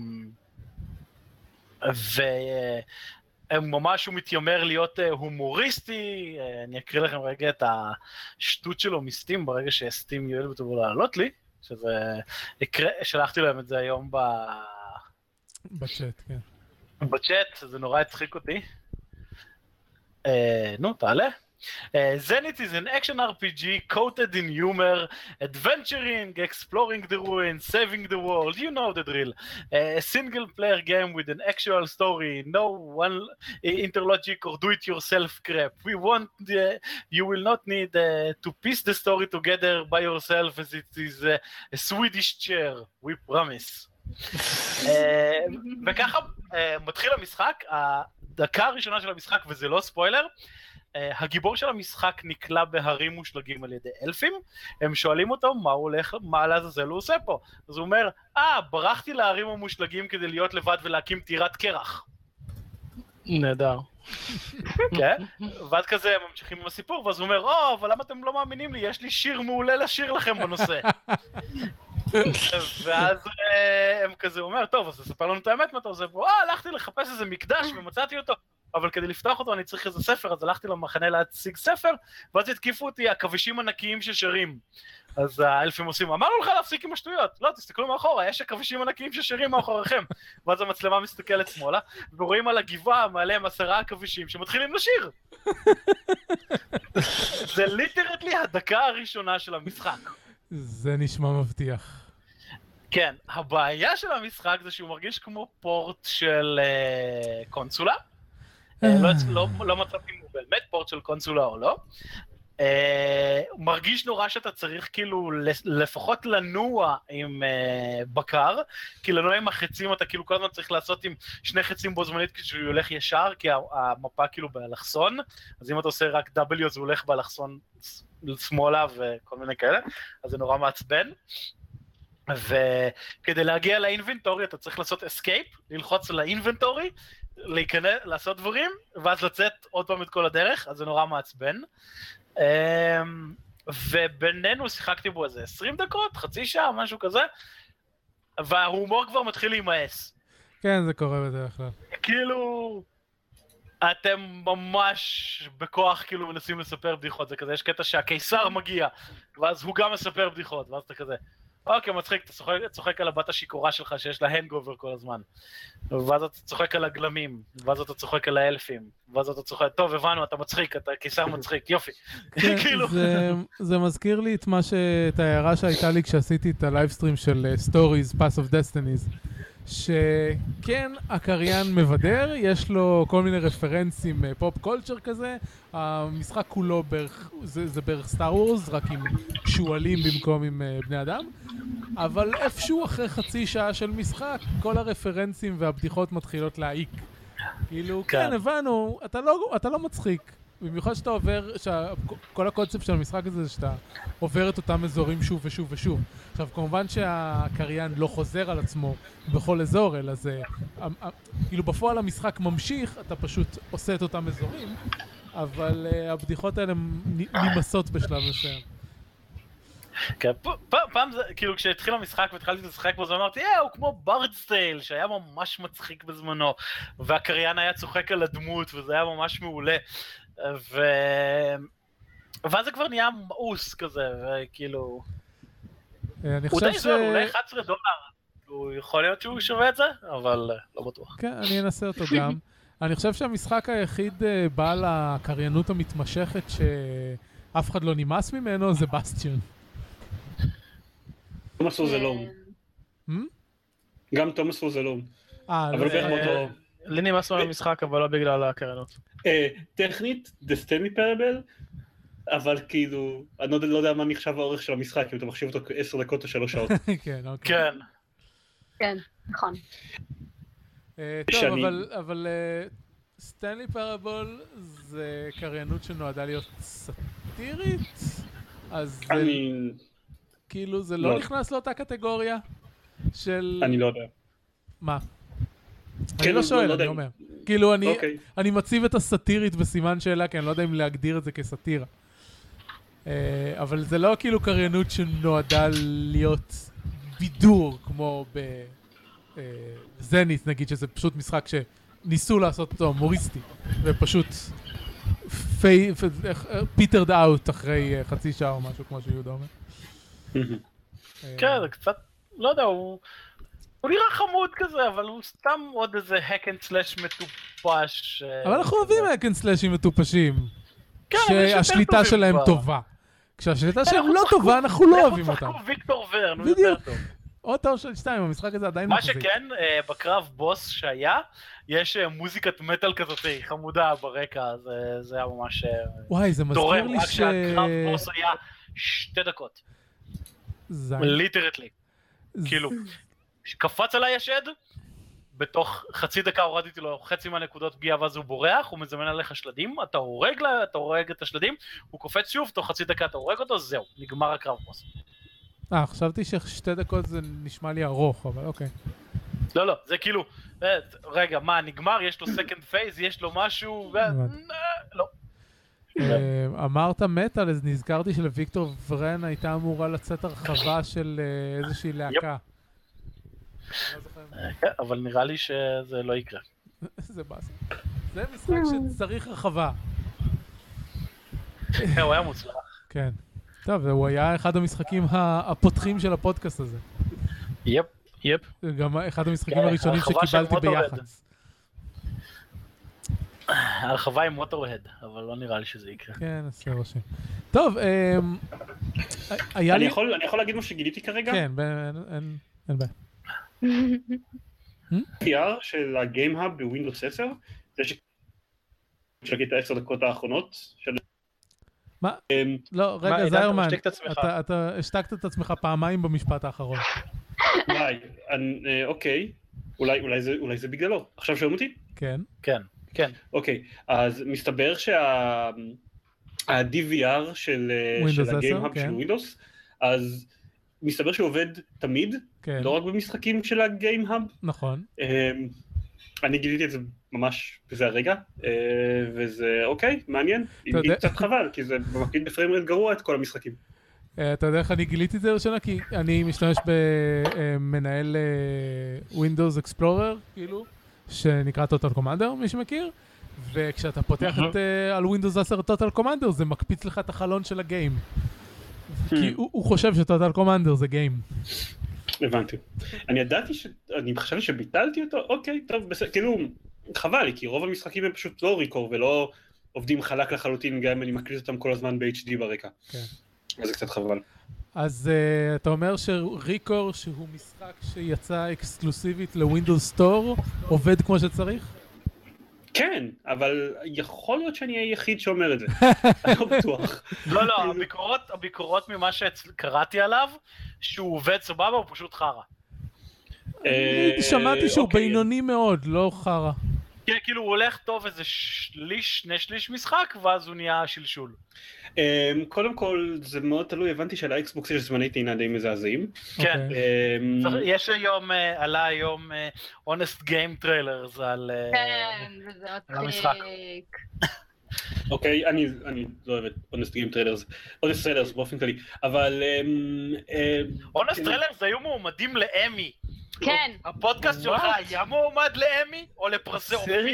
וממש הוא מתיימר להיות אה, הומוריסטי, אה, אני אקריא לכם רגע את השטות שלו מסטים ברגע שסטים יואל בטובו לעלות לי, שזה, הקרא, שלחתי להם את זה היום ב... בצ'אט, כן. בצ'אט, זה נורא הצחיק אותי. אה, נו, תעלה. Zenith is an action RPG coated in humor, adventuring, exploring the ruins, saving the world, you know the drill. a single player game with an actual story, no one interlogic or do-it-yourself crap. We want, uh, you will not need uh, to piece the story together by yourself as it is uh, a Swedish chair, we promise. אה, וככה אה, מתחיל המשחק, הדקה הראשונה של המשחק, וזה לא ספוילר, אה, הגיבור של המשחק נקלע בהרים מושלגים על ידי אלפים, הם שואלים אותו מה הוא הולך, מה לעזאזל הוא עושה פה. אז הוא אומר, אה, ברחתי להרים המושלגים כדי להיות לבד ולהקים טירת קרח. נהדר. כן? ואז כזה הם ממשיכים עם הסיפור, ואז הוא אומר, או, אבל למה אתם לא מאמינים לי? יש לי שיר מעולה לשיר לכם בנושא. ואז אה, הם כזה, אומר, טוב, אז תספר לנו את האמת מה אתה פה. אה, הלכתי לחפש איזה מקדש ומצאתי אותו, אבל כדי לפתוח אותו אני צריך איזה ספר, אז הלכתי למחנה להציג ספר, ואז התקיפו אותי עכבישים ענקיים ששרים. אז האלפים עושים, אמרנו לך להפסיק עם השטויות, לא, תסתכלו מאחורה, יש עכבישים ענקיים ששרים מאחוריכם. ואז המצלמה מסתכלת שמאלה, ורואים על הגבעה מעליהם עשרה עכבישים שמתחילים לשיר. זה ליטרלי הדקה הראשונה של המשחק. זה נשמע מבטיח. כן, הבעיה של המשחק זה שהוא מרגיש כמו פורט של uh, קונסולה. Uh, לא, לא, לא מצאתי אם הוא באמת פורט של קונסולה או לא. Uh, מרגיש נורא שאתה צריך כאילו לפחות לנוע עם uh, בקר, כי לנוע עם החצים אתה כאילו כל הזמן צריך לעשות עם שני חצים בו זמנית כשהוא הולך ישר, כי המפה כאילו באלכסון, אז אם אתה עושה רק W אז הוא הולך באלכסון שמאלה וכל מיני כאלה, אז זה נורא מעצבן. וכדי להגיע ל inventory אתה צריך לעשות escape, ללחוץ על ה inventory, להיכנס, לעשות דברים, ואז לצאת עוד פעם את כל הדרך, אז זה נורא מעצבן. ובינינו שיחקתי בו איזה 20 דקות, חצי שעה, משהו כזה, וההומור כבר מתחיל להימאס. כן, זה קורה בדרך כלל. כאילו, אתם ממש בכוח כאילו מנסים לספר בדיחות, זה כזה, יש קטע שהקיסר מגיע, ואז הוא גם מספר בדיחות, ואז אתה כזה, אוקיי, מצחיק, אתה צוחק, צוחק על הבת השיכורה שלך שיש לה הנגובר כל הזמן. ואז אתה צוחק על הגמדים, ואז אתה צוחק על האלפים, ואז אתה צוחק, טוב, הבנו, אתה מצחיק, אתה קיסר מצחיק, יופי. כן, כאילו, זה, זה מזכיר לי את מה ש... את ההערה שהייתה לי כשעשיתי את ה livestream של Stories, Path of Destinies, שכן, הקריין מבדר, יש לו כל מיני רפרנסים אה, pop culture כזה, המשחק כולו בערך, זה, זה בערך סטאר וורס, רק עם שועלים במקום עם אה, בני אדם, אבל איפשהו אחרי חצי שעה של משחק, כל הרפרנסים והבדיחות מתחילות להעיק. כאילו, כן, כן. הבנו, אתה לא, אתה לא מצחיק. במיוחד שאתה עובר, כל הקונספט של המשחק הזה זה שאתה עובר את אותם אזורים שוב ושוב ושוב. עכשיו, כמובן שהקריין לא חוזר על עצמו בכל אזור, אלא זה... אה, אה, כאילו בפועל המשחק ממשיך, אתה פשוט עושה את אותם אזורים, אבל uh, הבדיחות האלה נמסות בשלב מסוים. כן, פ- פ- פעם זה, כאילו כשהתחיל המשחק והתחלתי לשחק בו, אז אמרתי, אה, הוא כמו ברדסטייל, שהיה ממש מצחיק בזמנו, והקריין היה צוחק על הדמות, וזה היה ממש מעולה. ו... ואז זה כבר נהיה מאוס כזה, וכאילו... אה, אני הוא חושב די ש... זול, אולי 11 דולר. הוא יכול להיות שהוא שווה את זה, אבל לא בטוח. כן, אני אנסה אותו גם. אני חושב שהמשחק היחיד אה, בעל הקריינות המתמשכת שאף אחד לא נמאס ממנו זה בסטיון. תומאס רוזלום. כן. גם תומאס רוזלום. אה, אבל לא, בערך אה, מאותו... לי נמאס מהמשחק, אבל לא בגלל הקריינות. אה, טכנית, The Stanley Parable, אבל כאילו, אני לא יודע- לא יודע מה נחשב האורך של המשחק, אם אתה מחשיב אותו כעשר דקות או שלוש שעות. כן, אוקיי. כן. כן, נכון. אה, טוב, אבל, אבל אה, סטנלי פרבול זה קריינות שנועדה להיות סאטירית? אז. כאילו זה לא לא. נכנס לאותה קטגוריה של... אני לא יודע. מה? כן, אני לא לא- שואל, אני. אומר. כאילו, אני, אוקיי. אני מציב את הסאטירית בסימן שאלה, כי אני לא יודע אם להגדיר את זה כסאטירה. אה, אבל זה לא כאילו קריינות שנועדה להיות בידור, כמו בזנית, נגיד, שזה פשוט משחק שניסו לעשות אותו הומוריסטי, ופשוט petered out אחרי אה, חצי שעה או משהו, כמו שיהודה אומר. אה, כן, זה קצת, לא יודע, הוא... הוא נראה חמוד כזה, אבל הוא סתם עוד איזה hack and slash מטופש. אה, אבל אנחנו. אוהבים hack and slash ים מטופשים. כן, שהשליטה שלהם. טובה. כשהשליטה כן, שלהם לא טובה, אנחנו לא אוהבים אותם. אנחנו צחקו ויקטור ורן, הוא. יותר טוב. או טאון של שתיים, המשחק הזה עדיין מה מחזיק. שכן, אה, בקרב בוס שהיה, יש אה, מוזיקת מטאל כזאת חמודה ברקע, זה- זה היה ממש וואי, זה מזכיר לי רק ש... שהקרב בוס היה שתי דקות. ליטרטלי. כאילו, קפץ עליי השד, בתוך חצי דקה הורדתי לו חצי מהנקודות פגיעה ואז הוא בורח, הוא מזמן עליך שלדים, אתה הורג, לה- אתה הורג את השלדים, הוא קופץ שוב, תוך חצי דקה אתה הורג אותו, זהו, נגמר הקרב בוס. אה, חשבתי ששתי דקות זה נשמע לי ארוך, אבל אוקיי. לא, לא, זה כאילו, אה, רגע, מה, נגמר, יש לו second phase, יש לו משהו, ו... הבנתי. אה, לא. אה, אמרת מטאל, אז נזכרתי שלויקטור ורן הייתה אמורה לצאת הרחבה של אה, איזושהי להקה. לא זוכר. אה, כן, אבל נראה לי שזה לא יקרה. זה באסה. זה משחק שצריך הרחבה. כן, הוא היה מוצלח. כן. טוב, הוא היה אחד המשחקים ה- הפותחים של הפודקאסט הזה. יפ. יפ. זה גם אחד המשחקים כן, הראשונים שקיבלתי. ביח"צ. הרחבה עם מוטורד, אבל לא נראה לי שזה יקרה. כן, עושה רושם. טוב, אמ, היה אני לי... יכול אני יכול להגיד מה שגיליתי כרגע? כן, אין בעיה. DVR של הגיימהאב בווינדוס 10, זה ש... שלקחתי את העשר דקות האחרונות של... מה? אמ, לא, רגע, זיירמן, אתה השתקת את עצמך פעמיים במשפט האחרון. וואי, אני- אה, אוקיי, אולי אולי זה- אולי זה בגללו. עכשיו שומעים אותי? כן. כן. כן. אוקיי, אז מסתבר שה-DVR של אה, Windows של 10, הגיימהאב כן. של ווינדוס, אז מסתבר שהוא עובד תמיד, כן, לא רק במשחקים של הגיימהאב. נכון. אמ, אני גיליתי את זה ממש בזה הרגע, אה, וזה אוקיי, מעניין, אם קצת חבל, כי זה מקליט ב frame rate גרוע את כל המשחקים. אה, אתה יודע איך אני גיליתי את זה לראשונה? כי אני משתמש במנהל Windows Explorer, כאילו, שנקרא Total Commander, מי שמכיר, וכשאתה פותח את, אה, על Windows 10 Total Commander, זה מקפיץ לך את החלון של הגיים. כי הוא חושב ש-Total Commander זה גיים. הבנתי. אני ידעתי ש... אני חשבתי שביטלתי אותו, אוקיי, טוב, בסדר, כאילו, חבל לי, כי רוב המשחקים הם פשוט לא ריקור ולא עובדים חלק לחלוטין, גם אם אני מקליט אותם כל הזמן ב-HD ברקע. כן. אז זה קצת חבל. אז uh, אתה אומר שריקור, שהוא משחק שיצא אקסקלוסיבית לווינדוס סטור, עובד כמו שצריך? כן, אבל יכול להיות שאני היחיד שאומר את זה. אני לא בטוח. לא, לא, הביקורות, הביקורות ממה שקראתי עליו, שהוא עובד סבבה, הוא פשוט חרא. אני שמעתי שהוא אוקיי. בינוני מאוד, לא חרא. כן, כאילו הוא הולך טוב איזה שליש, שני שליש משחק, ואז הוא נהיה שלשול. אמ, קודם כל, זה מאוד תלוי, הבנתי שלאקסבוקס יש זמני טעינה די מזעזעים. כן. אוקיי. אמ, יש היום, אה, עלה היום Honest Game Trailers על... אה, כן, וזה המשחק. אוקיי, אני אני לא אוהב את Honest Game Trailers, Honest Trailers באופן כללי, אבל... אמ, אמ, אונסט כן. טריילרס היו מועמדים לאמי. כן, הפודקאסט שלך? היה מועמד לאמי? או לפרסי אופיר?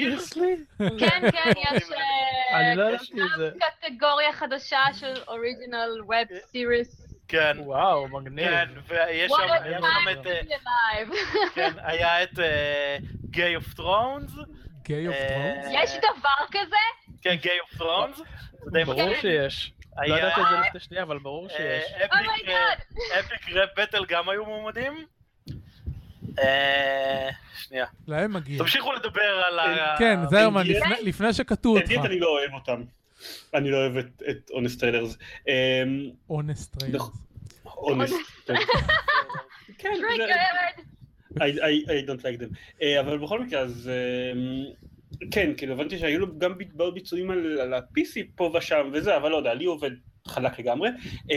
כן, כן, יש אה, אני לא יש ידעתי את זה. קטגוריה חדשה של Original Web Series. כן, וואו, מגניב. כן, ויש שם את... אה. כן, היה את Gay of Thrones. Gay of אה, Thrones? יש דבר כזה? כן, of Thrones. זה די ברור. שיש. לא ידעתי את זה לפני שנייה, אבל ברור שיש. אה, Oh Epic, אה, Rap Battle גם היו מועמדים. אה, שנייה. להם מגיע. תמשיכו לדבר על ה... כן, זרמן, יש- לפני- שקטעו אותך. אני לא אוהב אותם. אני לא אוהב את- Honest Trailers. אמ, Honest Trailers. אונסט. כן, זה- טריגרד. I, I, I don't like them. Uh, אבל בכל מקרה, אז uh, כן, כאילו הבנתי שהיו לו גם בעוד ביצועים על, על ה-PC פה ושם וזה, אבל לא יודע, לי עובד חלק לגמרי. Uh,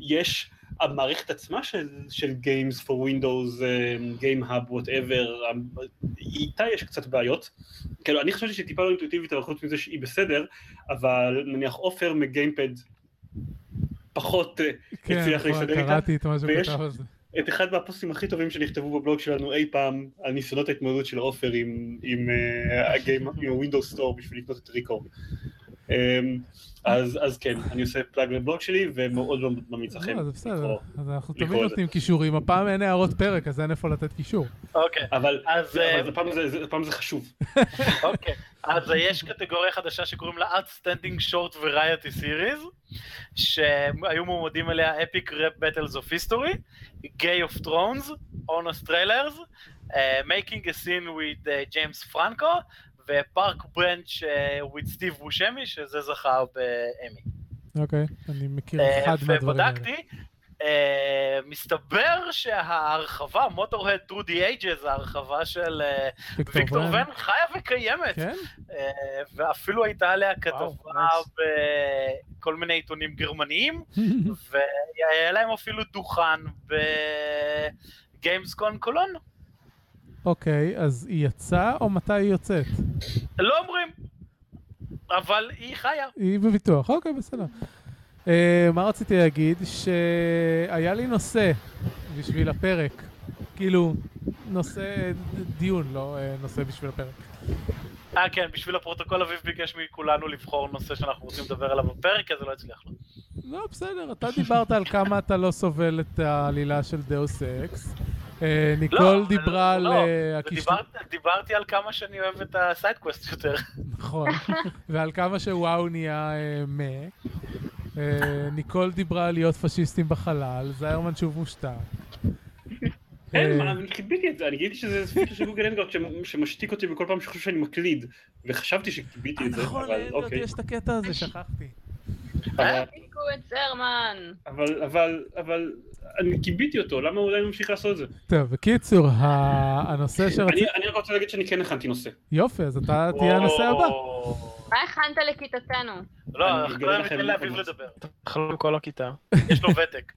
יש המערכת עצמה של, של Games for Windows, uh, Game Hub, whatever, um, איתה יש קצת בעיות. כאילו, אני חשבתי שהיא טיפה לא אינטואיטיבית, אבל חוץ מזה שהיא בסדר, אבל נניח עופר מגיימפד פחות אה, כן, הצליח להסתדר איתה. קראתי את מה שהוא כתב על זה. את אחד מהפוסטים הכי טובים שנכתבו בבלוג שלנו אי פעם על ניסיונות ההתמודדות של עופר עם, ה Windows Store בשביל לקנות את ReCore. אמ, אז, אז כן, אני עושה פלאג לבלוג שלי ומאוד לא ממליץ לכם. לא, זה בסדר. אז אנחנו תמיד. נותנים קישורים, הפעם אין הערות פרק, אז אין איפה לתת קישור. אוקיי, אבל, אז, אבל אה, הפעם זה, הפעם חשוב. אוקיי. אז יש קטגוריה חדשה שקוראים לה Outstanding Short Variety Series, שהיו מועמדים אליה Epic Rap Battles of History, Gay of Thrones, Honest Trailers, uh, Making a Scene with James Franco, ופארק ברנץ' uh, with Steve בושמי, שזה זכה באמי. אוקיי, אני מכיר אה, אחד מהדברים האלה. ובדקתי, אה, מסתבר שההרחבה, מוטורד טרו די אייג'ז, ההרחבה של אה, ויקטור ון חיה וקיימת, כן? אה, ואפילו הייתה עליה כתבה nice. בכל מיני עיתונים גרמניים, והיה להם אפילו דוכן בגיימסקום קולון. אוקיי, אז היא יצאה או מתי היא יוצאת? לא אומרים, אבל היא חיה. היא בפיתוח, אוקיי, בסדר. אה, מה רציתי להגיד? שהיה לי נושא בשביל הפרק. כאילו, נושא דיון, לא אה, נושא בשביל הפרק. אה כן, בשביל הפרוטוקול אביב ביקש מכולנו לבחור נושא שאנחנו רוצים לדבר עליו בפרק, אז זה לא הצליח לו. לא, בסדר, אתה דיברת על כמה אתה לא סובל את העלילה של דאוס אקס. אה, ניקול לא, דיברה על לא, אה, הקישור... דיברת- דיברתי על כמה שאני אוהב את ה side quests יותר. נכון, ועל כמה שוואו נהיה אה, מה. אה, ניקול דיברה על להיות פשיסטים בחלל, זיירמן שוב מושתק. אין, אה, אני קיביתי את זה, אני גיליתי שזה פיצ'ר של גוגל שמ- שמשתיק אותי בכל פעם שחושב שאני מקליד, וחשבתי שקיביתי את זה, נכון, אבל אוקיי. יש את הקטע הזה, שכחתי. אבל, אבל, אבל, אני קיביתי אותו, למה הוא עדיין ממשיך לעשות את זה? טוב, בקיצור, הנושא שרציתי... אני אני רק רוצה להגיד שאני כן הכנתי נושא. יופי, אז אתה תהיה הנושא הבא. מה הכנת לכיתתנו? לא, אנחנו לא ניתן לאביב. לדבר. תחלו כל הכיתה. יש לו ותק.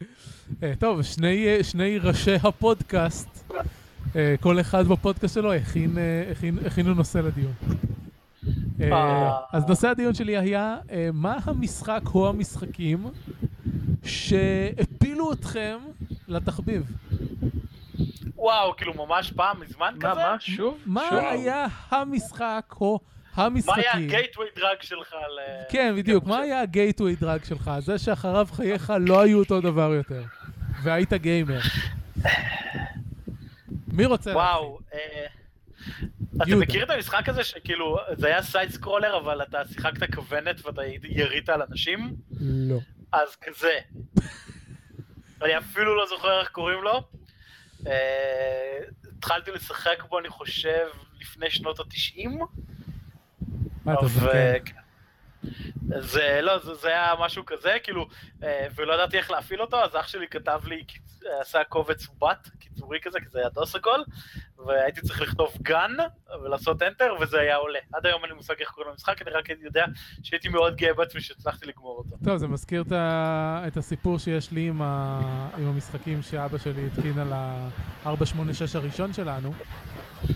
אה, טוב, שני, שני ראשי הפודקאסט, אה, כל אחד בפודקאסט שלו הכין, אה, הכין, הכינו נושא לדיון. אז נושא הדיון שלי היה, מה המשחק או המשחקים שהפילו אתכם לתחביב? וואו, כאילו ממש פעם, מזמן מה, כזה? מה? שוב? מה שוב? היה המשחק או מה היה המשחקים? ה gateway drug שלך ל... כן, בדיוק, כן, מה היה ה gateway drug שלך? זה שאחריו חייך לא היו אותו דבר יותר. והיית גיימר. מי רוצה וואו. אה, אתה. מכיר את המשחק הזה שכאילו, זה היה side scroller, אבל אתה שיחקת כוונת ואתה ירית על אנשים? לא. אז כזה. אני אפילו לא זוכר איך קוראים לו. אה, התחלתי לשחק בו, אני חושב, לפני שנות התשעים. מה אתה זוכר? זה לא, זה, זה היה משהו כזה, כאילו, אה, ולא ידעתי איך להפעיל אותו, אז אח שלי כתב לי, עשה קובץ בת, קיצורי כזה, כי זה היה דוס הכל, והייתי צריך לכתוב גן ולעשות enter, וזה היה עולה. עד היום אין לי מושג איך קוראים למשחק, אני רק יודע שהייתי מאוד גאה בעצמי שהצלחתי לגמור אותו. טוב, זה מזכיר את, הסיפור שיש לי עם, ה... עם המשחקים שאבא שלי התקין על ה-486 הראשון שלנו.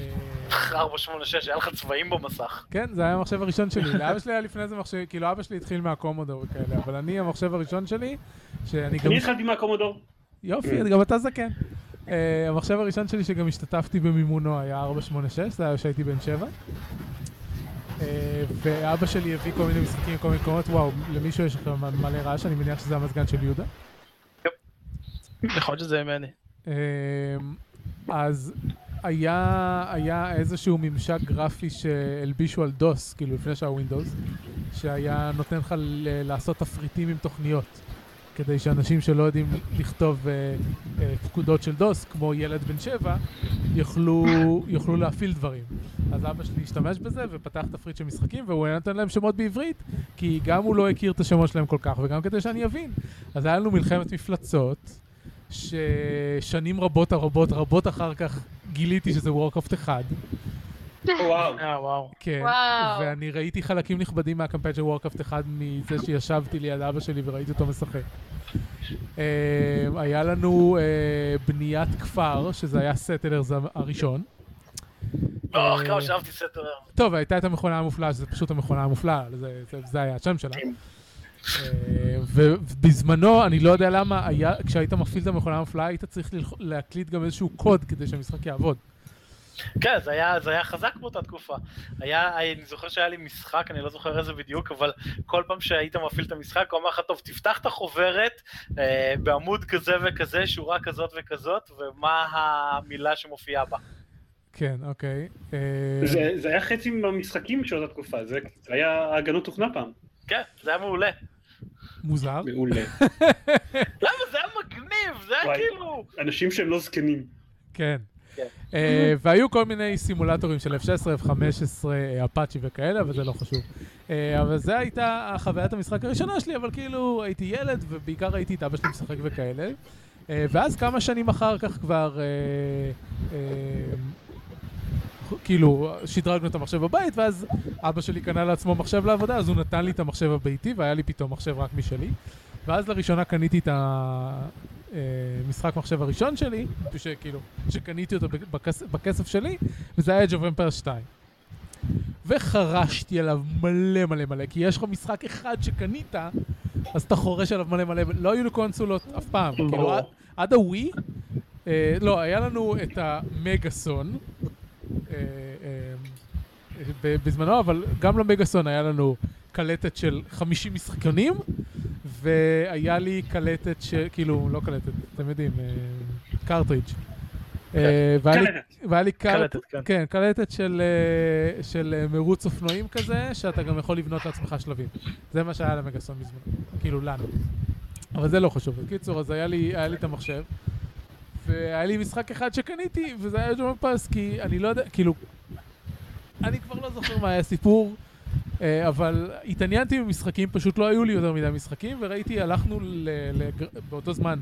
אה, 486, היה לך צבעים במסך. כן, זה היה המחשב הראשון שלי. לאבא שלי היה לפני זה מחשב, כאילו אבא שלי התחיל מהקומודור וכאלה, אבל אני, המחשב הראשון שלי, שאני גם... אני התחלתי מהקומודור. יופי, גם אתה זקן. Uh, המחשב הראשון שלי שגם השתתפתי במימונו היה 486, זה היה כשהייתי בן 7. Uh, ואבא שלי הביא כל מיני משחקים מכל מיני מקומות, וואו, למישהו יש עכשיו מלא רעש, אני מניח שזה המזגן של יהודה. להיות שזה ממני. אה, אז היה, היה איזשהו ממשק גרפי שהלבישו על דוס, כאילו לפני שהיה ווינדוס, שהיה נותן לך לעשות תפריטים עם תוכניות, כדי שאנשים שלא יודעים לכתוב אה, אה, פקודות של דוס, כמו ילד בן שבע, יוכלו, יוכלו להפעיל דברים. אז אבא שלי השתמש בזה ופתח תפריט של משחקים, והוא היה נותן להם שמות בעברית, כי גם הוא לא הכיר את השמות שלהם כל כך, וגם כדי שאני אבין. אז היה לנו מלחמת מפלצות, ששנים רבות רבות רבות אחר כך גיליתי שזה וורקאפט אחד. וואו. אה, וואו. כן. וואו. ואני ראיתי חלקים נכבדים מהקמפיין של וורקאפט אחד מזה שישבתי ליד אבא שלי וראיתי אותו משחק. אה, היה לנו אה, בניית כפר, שזה היה Settlers הראשון. אוח, אה, כמה שאהבתי Settlers. טוב, הייתה את המכונה המופלאה, שזה פשוט המכונה המופלאה, זה, זה, זה היה השם שלה. אה, ובזמנו, אני לא יודע למה, כשהיית מפעיל את המכונה המופלאה, היית צריך להקליד גם איזשהו קוד כדי שהמשחק יעבוד. כן, זה היה, זה היה חזק באותה תקופה. היה, אני זוכר שהיה לי משחק, אני לא זוכר איזה בדיוק, אבל כל פעם שהיית מפעיל את המשחק, הוא אמר לך, טוב, תפתח את החוברת אה, בעמוד כזה וכזה, שורה כזאת וכזאת, ומה המילה שמופיעה בה. כן, אוקיי. אה, זה זה היה חצי מהמשחקים של אותה תקופה, זה זה היה הגנות תוכנה פעם. כן, זה היה מעולה. מוזר. מעולה. למה? זה היה מגניב, זה היה וואי. כאילו... אנשים שהם לא זקנים. כן. כן. אה, והיו כל מיני סימולטורים של F16, F15, אה, אפאצ'י וכאלה, אבל זה לא חשוב. אה, אבל זו הייתה חוויית המשחק הראשונה שלי, אבל כאילו הייתי ילד, ובעיקר ראיתי את אבא שלי משחק וכאלה. אה, ואז כמה שנים אחר כך כבר, אה, אה, כאילו, שדרגנו את המחשב בבית, ואז אבא שלי קנה לעצמו מחשב לעבודה, אז הוא נתן לי את המחשב הביתי, והיה לי פתאום מחשב רק משלי. ואז לראשונה קניתי את המשחק מחשב הראשון שלי, שכאילו, שקניתי אותו בכס, בכסף שלי, וזה היה Age of Empire 2. וחרשתי עליו מלא מלא מלא, כי יש לך משחק אחד שקנית, אז אתה חורש עליו מלא מלא, לא היו לי קונסולות אף פעם, כאילו. עד, עד הווי, אה, לא, היה לנו את המגאסון, אה, אה, בזמנו, אבל גם למגאסון היה לנו קלטת של 50 משחקונים, והיה לי קלטת של, כאילו, לא קלטת, אתם יודעים, קרטריג'. והיה לי- קלטת. והיה לי קלטת, כן. כן, של, אה, של אה, מרוץ אופנועים כזה, שאתה גם יכול לבנות לעצמך שלבים. זה מה שהיה למגאסון בזמנו, כאילו לנו. אבל זה לא חשוב. בקיצור, אז היה לי, את המחשב, והיה לי משחק אחד שקניתי, וזה היה ג'ון פס, כי אני לא יודע, כאילו, אני כבר לא זוכר מה היה הסיפור, אה, אבל התעניינתי במשחקים, פשוט לא היו לי יותר מדי משחקים, וראיתי, הלכנו באותו זמן,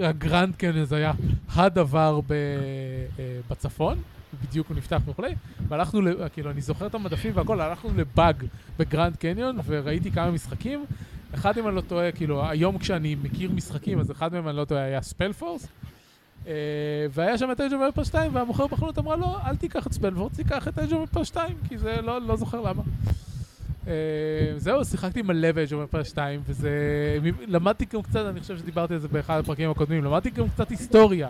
הגרנד קניון זה היה הדבר אה, בצפון, בדיוק הוא נפתח וכולי, והלכנו, כאילו, אני זוכר את המדפים והכל, הלכנו לבאג בגרנד קניון, וראיתי כמה משחקים. אחד, אם אני לא טועה, כאילו, היום כשאני מכיר משחקים, אז אחד מהם, אני לא טועה, היה ספלפורס. אה, והיה שם את Age of 2, והמוכר בחנות אמרה לו, אל תיקח את ספלפורס, תיקח את Age of 2, כי זה לא, לא זוכר למה. אה, זהו, שיחקתי מלא ב Age of 2, וזה... למדתי גם קצת, אני חושב שדיברתי על זה באחד הפרקים הקודמים, למדתי גם קצת היסטוריה מ Age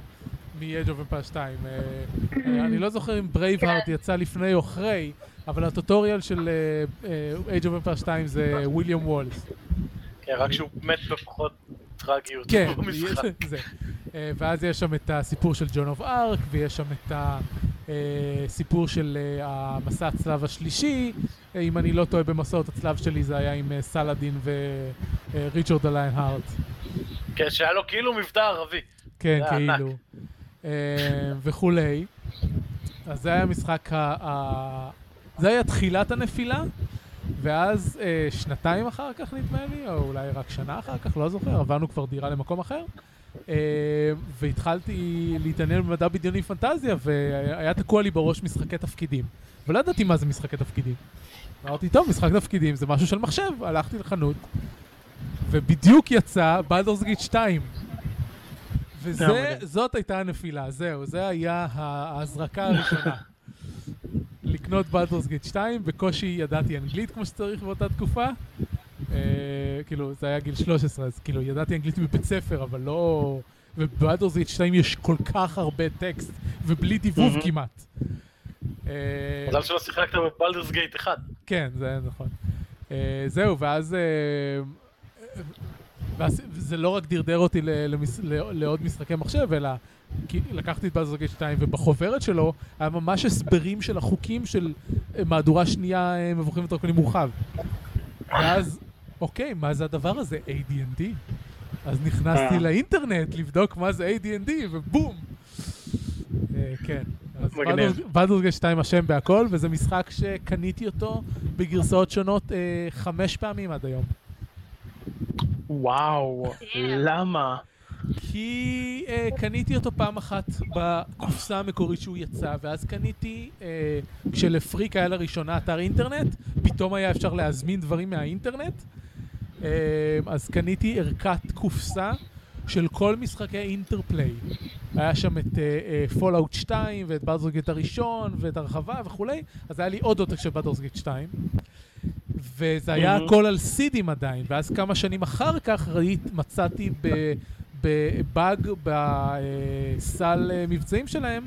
of Empires 2. אה, אה, אני לא זוכר אם ברייבהארט יצא לפני או אחרי, אבל הטוטוריאל של Age of Empires 2 זה וויליאם וולס. כן, רק שהוא מת בפחות טרגיות כן, במשחק. זה. אה, ואז יש שם את הסיפור של Joan of Arc, ויש שם את הסיפור של אה, המסע הצלב השלישי. אה, אם אני לא טועה במסעות הצלב שלי זה היה עם אה, סלאדין וריצ'רד הליין הארט. כן, שהיה לו כאילו מבטא ערבי. כן. כאילו. אה, וכולי. אז זה היה המשחק. ה- זה היה תחילת הנפילה, ואז אה, שנתיים אחר כך נדמה לי, או אולי רק שנה אחר כך, לא זוכר, עברנו כבר דירה למקום אחר. אה, והתחלתי להתעניין במדע בדיוני פנטזיה, והיה תקוע לי בראש משחקי תפקידים. ולא ידעתי מה זה משחקי תפקידים. אמרתי, טוב, משחק תפקידים זה משהו של מחשב. הלכתי לחנות, ובדיוק יצא בלדורס גיט 2. וזאת הייתה הנפילה, זהו, זה היה ההזרקה הראשונה. לקנות בלדורס גיט 2, בקושי ידעתי אנגלית כמו שצריך באותה תקופה. אה, כאילו, זה היה גיל 13, אז כאילו, ידעתי אנגלית מבית ספר, אבל לא... ובבלדורס גיט 2 יש כל כך הרבה טקסט, ובלי דיבוב. כמעט. אה, מזל שלא שיחקת בבלדרס גייט 1. כן, זה נכון. אה, זהו, ואז... אה, ואז זה לא רק דרדר אותי לעוד משחקי מחשב, אלא כי לקחתי את בלזר גייט 2 ובחוברת שלו היה ממש הסברים של החוקים של אה, מהדורה שנייה אה, מבוכים ודרקונים מורחב. ואז, אוקיי, מה זה הדבר הזה? AD&D? אז נכנסתי אה. לאינטרנט לבדוק מה זה AD&D, ובום! כן. אז גייט 2 אשם בהכל, וזה משחק שקניתי אותו בגרסאות שונות חמש פעמים עד היום. וואו, למה? כי אה, קניתי אותו פעם אחת בקופסה המקורית שהוא יצא, ואז קניתי, אה, כשלפריק היה לראשונה אתר אינטרנט, פתאום היה אפשר להזמין דברים מהאינטרנט, אה, אז קניתי ערכת קופסה של כל משחקי אינטרפליי. היה שם את פולאאוט 2 ואת בלדורסגייט הראשון ואת הרחבה וכולי, אז היה לי עוד עותק של בלדורסגייט 2. וזה היה. הכל על סידים עדיין, ואז כמה שנים אחר כך ראית, מצאתי ב- בבאג בסל אה, מבצעים שלהם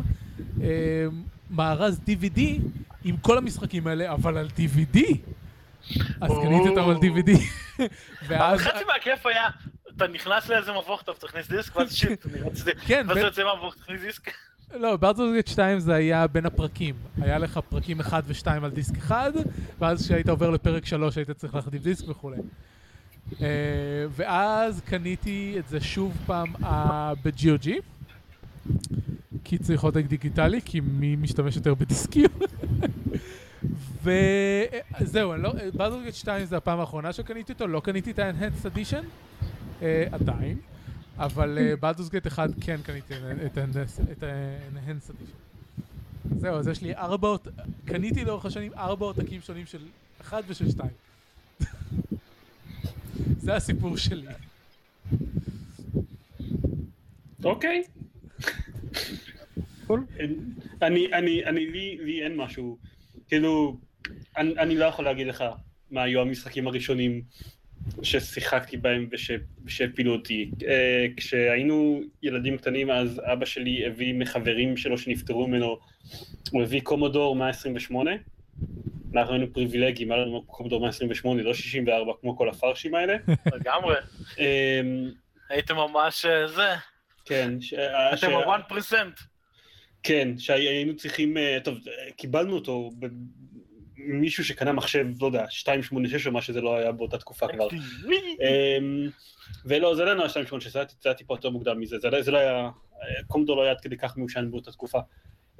אה, מארז DVD עם כל המשחקים האלה, אבל על DVD. אז או. קניתי אותם על DVD. ואז... חצי מהכיף היה, אתה נכנס לאיזה מבוך, טוב, תכניס דיסק, ואז שיט, אני רציתי, כן, ואז יוצא מהמבוך, תכניס דיסק. לא, ברדורסגייט 2 זה היה בין הפרקים. היה לך פרקים 1 ו-2 על דיסק אחד, ואז כשהיית עובר לפרק 3 היית צריך להחליף דיסק וכולי. Uh, ואז קניתי את זה שוב פעם uh, ב-GOG, כי צריך עותק דיגיטלי, כי מי משתמש יותר בדיסקים? וזהו, לא, ברדורסגייט 2 זה הפעם האחרונה שקניתי אותו, לא קניתי את ה-Enhanced Edition, uh, עדיין. אבל גייט 1 כן קניתי את ה-Enhanced Edition. זהו, אז יש לי ארבע, קניתי לאורך השנים ארבע עותקים שונים של 1 ושל 2. זה הסיפור שלי. אוקיי. אני, אני, אני, לי, לי אין משהו, כאילו, אני, אני לא יכול להגיד לך מה היו המשחקים הראשונים ששיחקתי בהם וש, ושהפילו אותי. אה, כשהיינו ילדים קטנים אז אבא שלי הביא מחברים שלו שנפטרו ממנו, הוא הביא קומודור 128, אנחנו היינו פריבילגיים, היה לנו קומודור 128, לא 64 כמו כל הפרשים האלה. לגמרי. אה, הייתם ממש אה, זה, כן, ש- אתם ה-1%. כן, שהיינו צריכים, אה, טוב, אה, קיבלנו אותו ממישהו שקנה מחשב, לא יודע, 286 או מה שזה לא היה באותה תקופה כבר. אמ, ולא, זה לא היה 286, זה היה- טיפה יותר מוקדם מזה, זה לא- לא היה, אה, קומדור לא היה עד כדי כך מיושן באותה תקופה.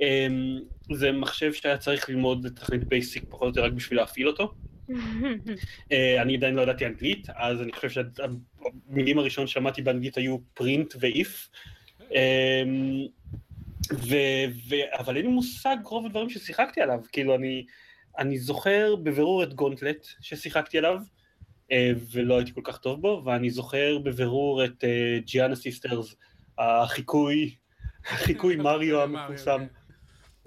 אמ, זה מחשב שהיה צריך ללמוד תכנית בייסיק פחות או יותר רק בשביל להפעיל אותו. אה, אני עדיין לא ידעתי אנגלית, אז אני חושב שהמילים הראשונות ששמעתי באנגלית היו print ו if. ו, ו, אבל אין לי מושג רוב הדברים ששיחקתי עליו, כאילו אני, אני זוכר בבירור את גונטלט ששיחקתי עליו, אה, ולא הייתי כל כך טוב בו, ואני זוכר בבירור את Giana Sisters, החיקוי, החיקוי מריו המפורסם.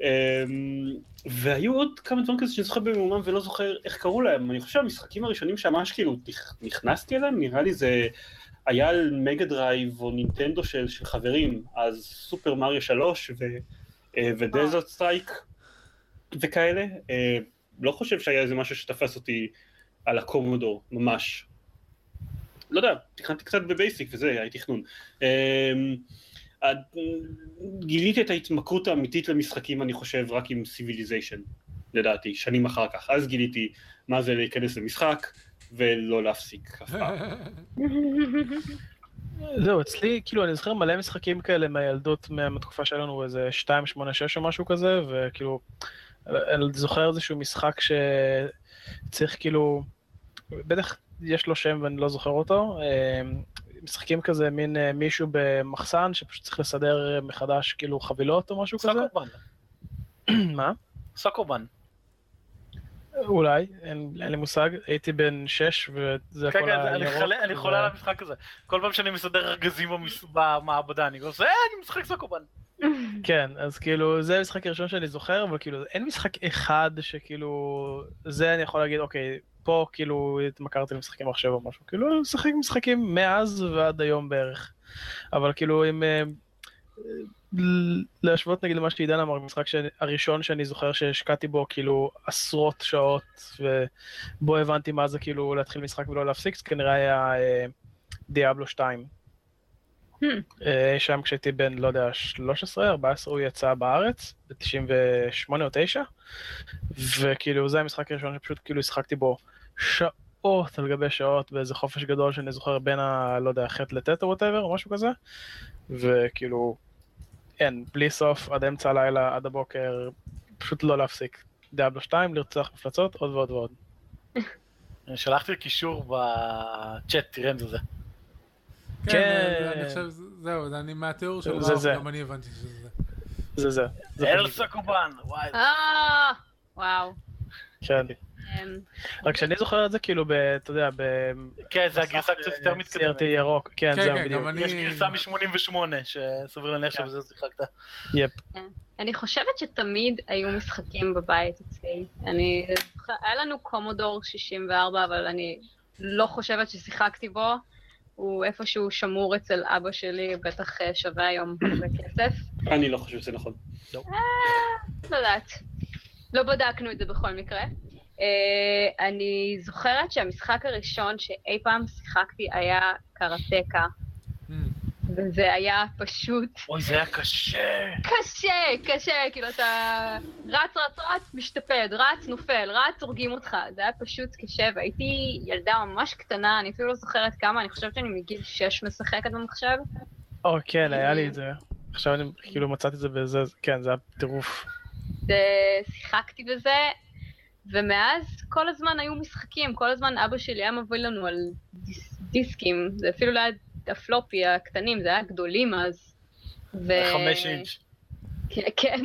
אמ, והיו עוד כמה דברים כזה שאני זוכר במעומעם ולא זוכר איך קראו להם, אני חושב שהמשחקים הראשונים שממש כאילו נכ- נכנסתי אליהם, נראה לי זה היה על Mega Drive או נינטנדו של, של חברים, אז Super Mario 3 ו, אה, ו Desert Strike וכאלה, אה, לא חושב שהיה איזה משהו שתפס אותי על ה Commodore, ממש. לא יודע, תכננתי קצת ב BASIC וזה, היה תכנון. עד- גיליתי את ההתמכרות האמיתית למשחקים, אני חושב, רק עם Civilization, לדעתי, שנים אחר כך. אז גיליתי מה זה להיכנס למשחק ולא להפסיק אף. זהו, אצלי, כאילו, אני זוכר מלא משחקים כאלה מהילדות, מה- מהתקופה שלנו, איזה 286 או משהו כזה, וכאילו, אני זוכר איזשהו משחק שצריך כאילו, בטח יש לו שם ואני לא זוכר אותו, אה, משחקים כזה, מין אה, מישהו במחסן שפשוט צריך לסדר מחדש כאילו חבילות או משהו כזה. סוקובן. מה? סוקובן. אולי, אין, אין לי מושג, הייתי בן 6 וזה כן, הכל כן, היה אני ירוק, חולה- אני ו- חולה על המשחק הזה. כל פעם שאני מסדר ארגזים במעבדה, אני עושה, אה, אני משחק סוקובן. כן, אז כאילו, זה המשחק הראשון שאני זוכר, אבל כאילו, אין משחק אחד שכאילו, זה אני יכול להגיד, אוקיי, פה כאילו התמכרתי למשחקים מחשב או משהו, כאילו, אני משחק משחקים מאז ועד היום בערך. אבל כאילו, אם... אה, להשוות נגיד למה שעידן אמר, המשחק הראשון שאני זוכר שהשקעתי בו כאילו עשרות שעות, ובו הבנתי מה זה כאילו להתחיל משחק ולא להפסיק, זה כנראה היה אה, דיאבלו 2. אה, שם כשהייתי בן, לא יודע, 13, 14 הוא יצא בארץ, ב-98 או 9, וכאילו זה המשחק הראשון שפשוט כאילו השחקתי בו שעות על גבי שעות באיזה חופש גדול שאני זוכר בין ה... לא יודע, ח' לט' או וואטאבר או משהו כזה, וכאילו, אין, בלי סוף, עד אמצע הלילה, עד הבוקר, פשוט לא להפסיק. דיאבלו 2, לרצוח מפלצות, עוד ועוד ועוד. שלחתי קישור בצ'אט, תראה זה זה. כן, כן. אני חושב, זהו, אני מהתיאור של זה ראו, זה. גם אני הבנתי שזה זה. זה זה. זה אל סוקובן, וואי. אה, וואו. כן. רק שאני זוכר את זה כאילו, ב- אתה יודע, ב... כן, זה הגרסה קצת יותר מתקדמת. CRT ירוק, כן, כן, זהו, כן, בדיוק. יש גרסה מ-88, שסביר להניח כן. שבזה שיחקת. יפ. אני חושבת שתמיד היו משחקים בבית אצלי. אני... היה לנו קומודור 64, אבל אני לא חושבת ששיחקתי בו. הוא איפשהו שמור אצל אבא שלי, בטח אה, שווה היום הרבה כסף. אני לא חושב שזה נכון. לא יודעת. לא בדקנו את זה בכל מקרה. Uh, אני זוכרת שהמשחק הראשון שאי פעם שיחקתי היה קראטקה. וזה היה פשוט אוי, זה היה קשה. קשה, קשה, כאילו אתה רץ, רץ, רץ, משתפד, רץ, נופל, רץ, הורגים אותך. זה היה פשוט קשה, והייתי ילדה ממש קטנה, אני אפילו לא זוכרת כמה, אני חושבת שאני מגיל 6 משחקת במחשב. או, כן, היה לי את זה. עכשיו אני כאילו מצאתי את זה בזה, כן, זה היה טירוף. ושיחקתי בזה, ומאז כל הזמן היו משחקים, כל הזמן אבא שלי היה מביא לנו על דיס, דיסקים, זה אפילו לא היה הפלופי הקטנים, זה היה גדולים אז. ו... חמש אינץ'. כן, כן.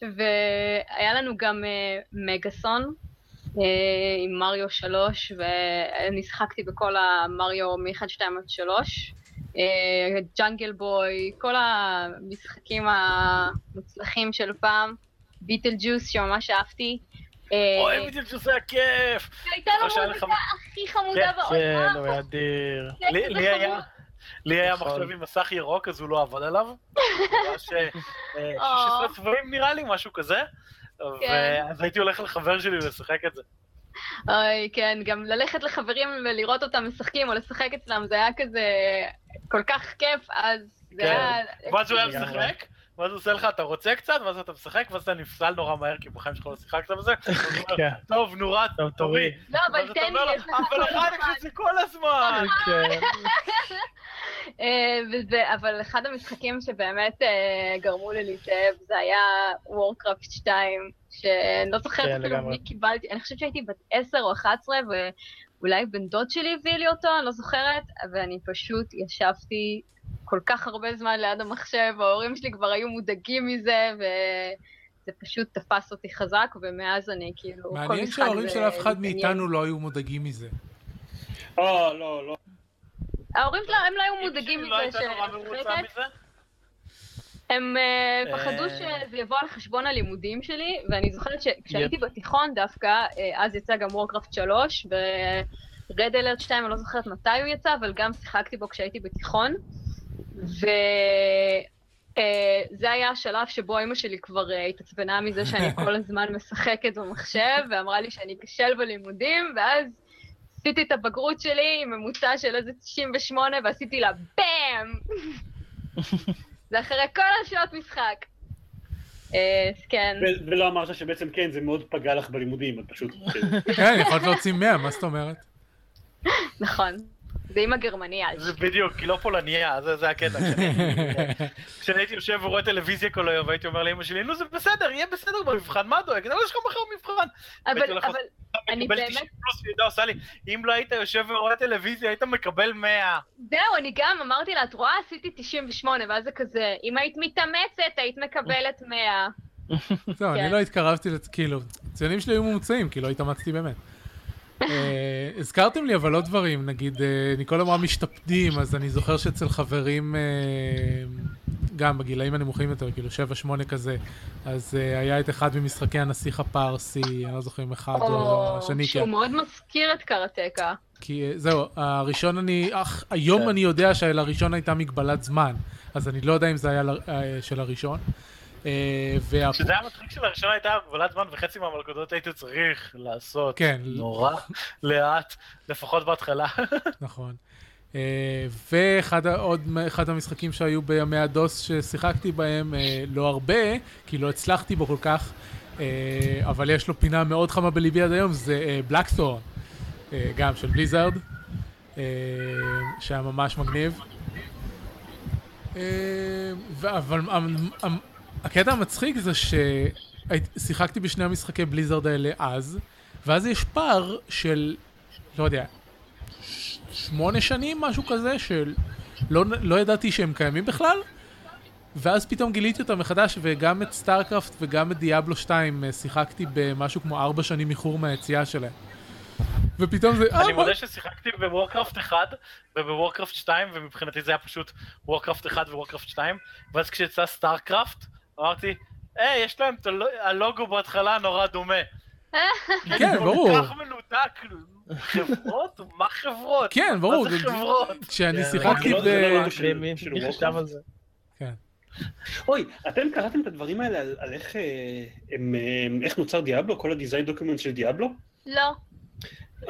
והיה לנו גם uh, מגאסון uh, עם מריו 3, ואני שיחקתי בכל המריו מ-1, 2 עד 3. ג'אנגל בוי, כל המשחקים המוצלחים של פעם, ביטל ג'וס שממש אהבתי. אה, אוי, בדיוק שזה היה כיף. הייתה לו מוזיקה הכי חמודה כן, בעולם. כן, הוא היה אדיר. לי היה... לי היה נכון. מחשב עם מסך ירוק, אז הוא לא עבד עליו. ממש אה, אה, 16 צבעים נראה לי, משהו כזה. כן. ואז הייתי הולך לחבר שלי לשחק את זה. אוי, כן, גם ללכת לחברים ולראות אותם משחקים או לשחק אצלם, זה היה כזה כל כך כיף, אז זה כן. היה... ואז הוא היה. משחק, ואז הוא עושה לך, אתה רוצה קצת, ואז אתה משחק, ואז אתה נפסל נורא מהר, כי בחיים שלך לא שיחקת בזה. כן. טוב, נו רץ, טוב, תורי. לא, אבל תן לו, לי, יש לך אבל כל לך אני הזמן. חושב שזה כל הזמן. כן. וזה, אבל אחד המשחקים שבאמת אה, גרמו לי להתאהב זה היה וורקראפט 2, שאני לא זוכרת כן, אפילו. מי קיבלתי, אני חושבת שהייתי בת 10 או 11, ואולי בן דוד שלי הביא לי אותו, אני לא זוכרת, ואני פשוט ישבתי כל כך הרבה זמן ליד המחשב, ההורים שלי כבר היו מודאגים מזה, וזה פשוט תפס אותי חזק, ומאז אני כאילו, כל מעניין שההורים זה של אף אחד מתעניין. מאיתנו לא היו מודאגים מזה. אה, לא, לא. ההורים שלהם, הם לא היו מודאגים לא מזה. הם uh, אה. פחדו שזה יבוא על חשבון הלימודים שלי, ואני זוכרת שכשהייתי בתיכון דווקא, אז יצא גם וורקראפט 3, ו-Red Alert 2, אני לא זוכרת מתי הוא יצא, אבל גם שיחקתי בו כשהייתי בתיכון. ו... Uh, זה היה השלב שבו אמא שלי כבר uh, התעצבנה מזה שאני כל הזמן משחקת במחשב, ואמרה לי שאני אכשל בלימודים, ואז עשיתי את הבגרות שלי עם ממוצע של איזה 98, ועשיתי לה באם! זה אחרי כל השעות משחק. אה, אז כן, ולא אמרת שבעצם כן, זה מאוד פגע לך בלימודים, את פשוט... כן. כן, יכולת להוציא 100, מה זאת אומרת? נכון. זה עם הגרמניה. זה בדיוק, היא לא פולניה, זה זה הקטע. כשאני הייתי יושב ורואה טלוויזיה כל היום, והייתי אומר לאמא שלי, נו זה בסדר, יהיה בסדר במבחן, מה דואג? אבל יש לך מחר מבחן. אבל, אבל, אני באמת, 90 פלוס, והיא עושה לי, אם לא היית יושב ורואה טלוויזיה, היית מקבל 100. זהו, אני גם אמרתי לה, את רואה, עשיתי 98, ואז זה כזה, אם היית מתאמצת, היית מקבלת 100. זהו, אני כן. לא התקרבתי, כאילו, הציונים שלי היו ממוצעים, כי לא התאמצתי באמת. אה, הזכרתם לי אבל עוד דברים, נגיד, אה, ניקול אמרה משתפדים, אז אני זוכר שאצל חברים, אה, גם בגילאים הנמוכים יותר, כאילו 7-8 כזה, אז היה את אחד ממשחקי הנסיך הפרסי, אני לא זוכר אם אחד או השני, שהוא כן. מאוד מזכיר את קראטקה. כי זהו, הראשון אני, אך, היום כן. אני יודע שלראשון הייתה מגבלת זמן, אז אני לא יודע אם זה היה של הראשון. אה, וה... שזה היה מצחיק שלראשונה הייתה הגבלת זמן וחצי מהמלכודות היית צריך לעשות. כן. נורא לאט, לפחות בהתחלה. נכון. אה, ואחד עוד אחד המשחקים שהיו בימי ה DOS ששיחקתי בהם, אה, לא הרבה, כי לא הצלחתי בו כל כך, אבל יש לו פינה מאוד חמה בליבי עד היום, זה Blackthorne, גם של Blizzard, שהיה ממש מגניב. אבל הקטע המצחיק זה ששיחקתי בשני המשחקי Blizzard האלה אז, ואז יש פער של, לא יודע, שמונה שנים, משהו כזה, שלא לא ידעתי שהם קיימים בכלל, ואז פתאום גיליתי אותם מחדש, וגם את StarCraft וגם את Diablo 2 אה, שיחקתי במשהו כמו ארבע שנים איחור מהיציאה שלהם. ופתאום זה... אה, אני מודה ששיחקתי ב Warcraft 1 וב Warcraft 2 ומבחינתי זה היה פשוט Warcraft 1 ו Warcraft 2 ואז כשיצא StarCraft אמרתי היי יש להם את הלו- הלוגו בהתחלה נורא דומה. כן, ברור. כל כך מנותק. חברות? מה חברות? כן, ברור. מה זה חברות? כשאני כן, שיחקתי לא- ב... לא מי חשב? על זה? כן. אוי, אתם קראתם את הדברים האלה על, איך, אה, אה, איך נוצר Diablo? כל ה design document של Diablo? לא,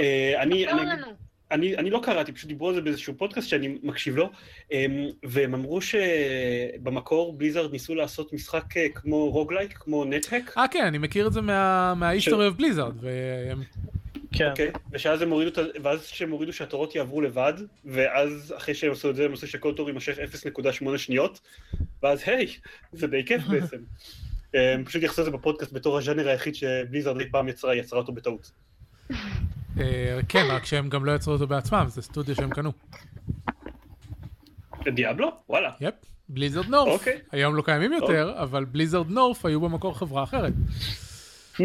אה, אני, אני, לנו. אני, אני לא קראתי, פשוט דיברו על זה באיזשהו פודקאסט שאני מקשיב לו, אמ, והם אמרו שבמקור Blizzard ניסו לעשות משחק אה, כמו roguelike, כמו NetHack, אה, כן, אני מכיר את זה מה- מההיסטורי אוף בליזארד, והם... כן. אוקיי? ושאז הם הורידו, ואז כשהם הורידו שהתורות יעברו לבד, ואז אחרי שהם עשו את זה הם עשו שכל תור יימשך 0.8 שניות, ואז היי, זה די כיף בעצם. הם פשוט יחסו את זה בפודקאסט בתור הז'אנר היחיד שבליזארד אי פעם יצרה, יצרה אותו בטעות. אה, כן, רק שהם גם לא יצרו אותו בעצמם, זה סטודיו שהם קנו. דיאבלו? וואלה. יפ, Blizzard North. אוקיי. היום לא קיימים יותר, אבל Blizzard North היו במקור חברה אחרת. Hmm.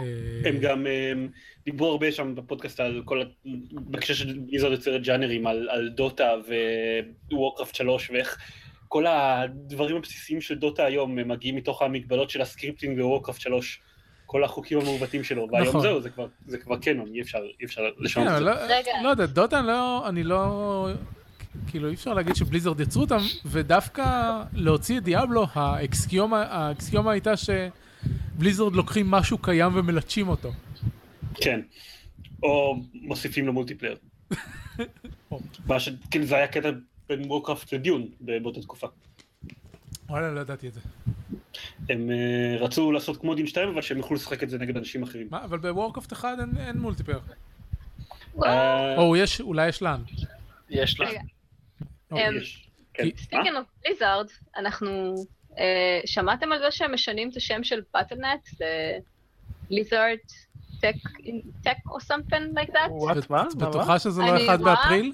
אה, הם גם הם, דיברו הרבה שם בפודקאסט על כל, בהקשר של Blizzard יוצרת ג'אנרים, על, על Dota ו Warcraft 3 ואיך כל הדברים הבסיסיים של דוטה היום הם מגיעים מתוך המגבלות של ה scripting ב Warcraft 3, כל החוקים המעוותים שלו, והיום נכון. זהו, זה כבר, זה כבר קנון, אי אפשר, אי אפשר לשנות כן, את אבל זה. לא- רגע. לא יודע, דוטה לא, אני לא... כאילו אי אפשר להגיד ש Blizzard יצרו אותם, ודווקא להוציא את Diablo, האקסיומה, האקסיומה הייתה ש Blizzard לוקחים משהו קיים ומלטשים אותו. כן. או מוסיפים לו multiplayer. מה ש... כאילו זה היה קטע בין Warcraft ל Dune באותה תקופה. וואלה, לא ידעתי את זה. הם אה, רצו לעשות כמו Dune 2 אבל שהם יוכלו לשחק את זה נגד אנשים אחרים. מה, אבל בוורקאפט אחד אין, אין מולטיפלייר. אה, או יש, אולי יש לאן. יש. כי- ספיקינג אוף בליזארד, אנחנו... אה, שמעתם על זה שהם משנים את השם של פאטלנט לליזארד טק או like that? וואט, את-? בטוחה שזה לא 1 רואה- באפריל?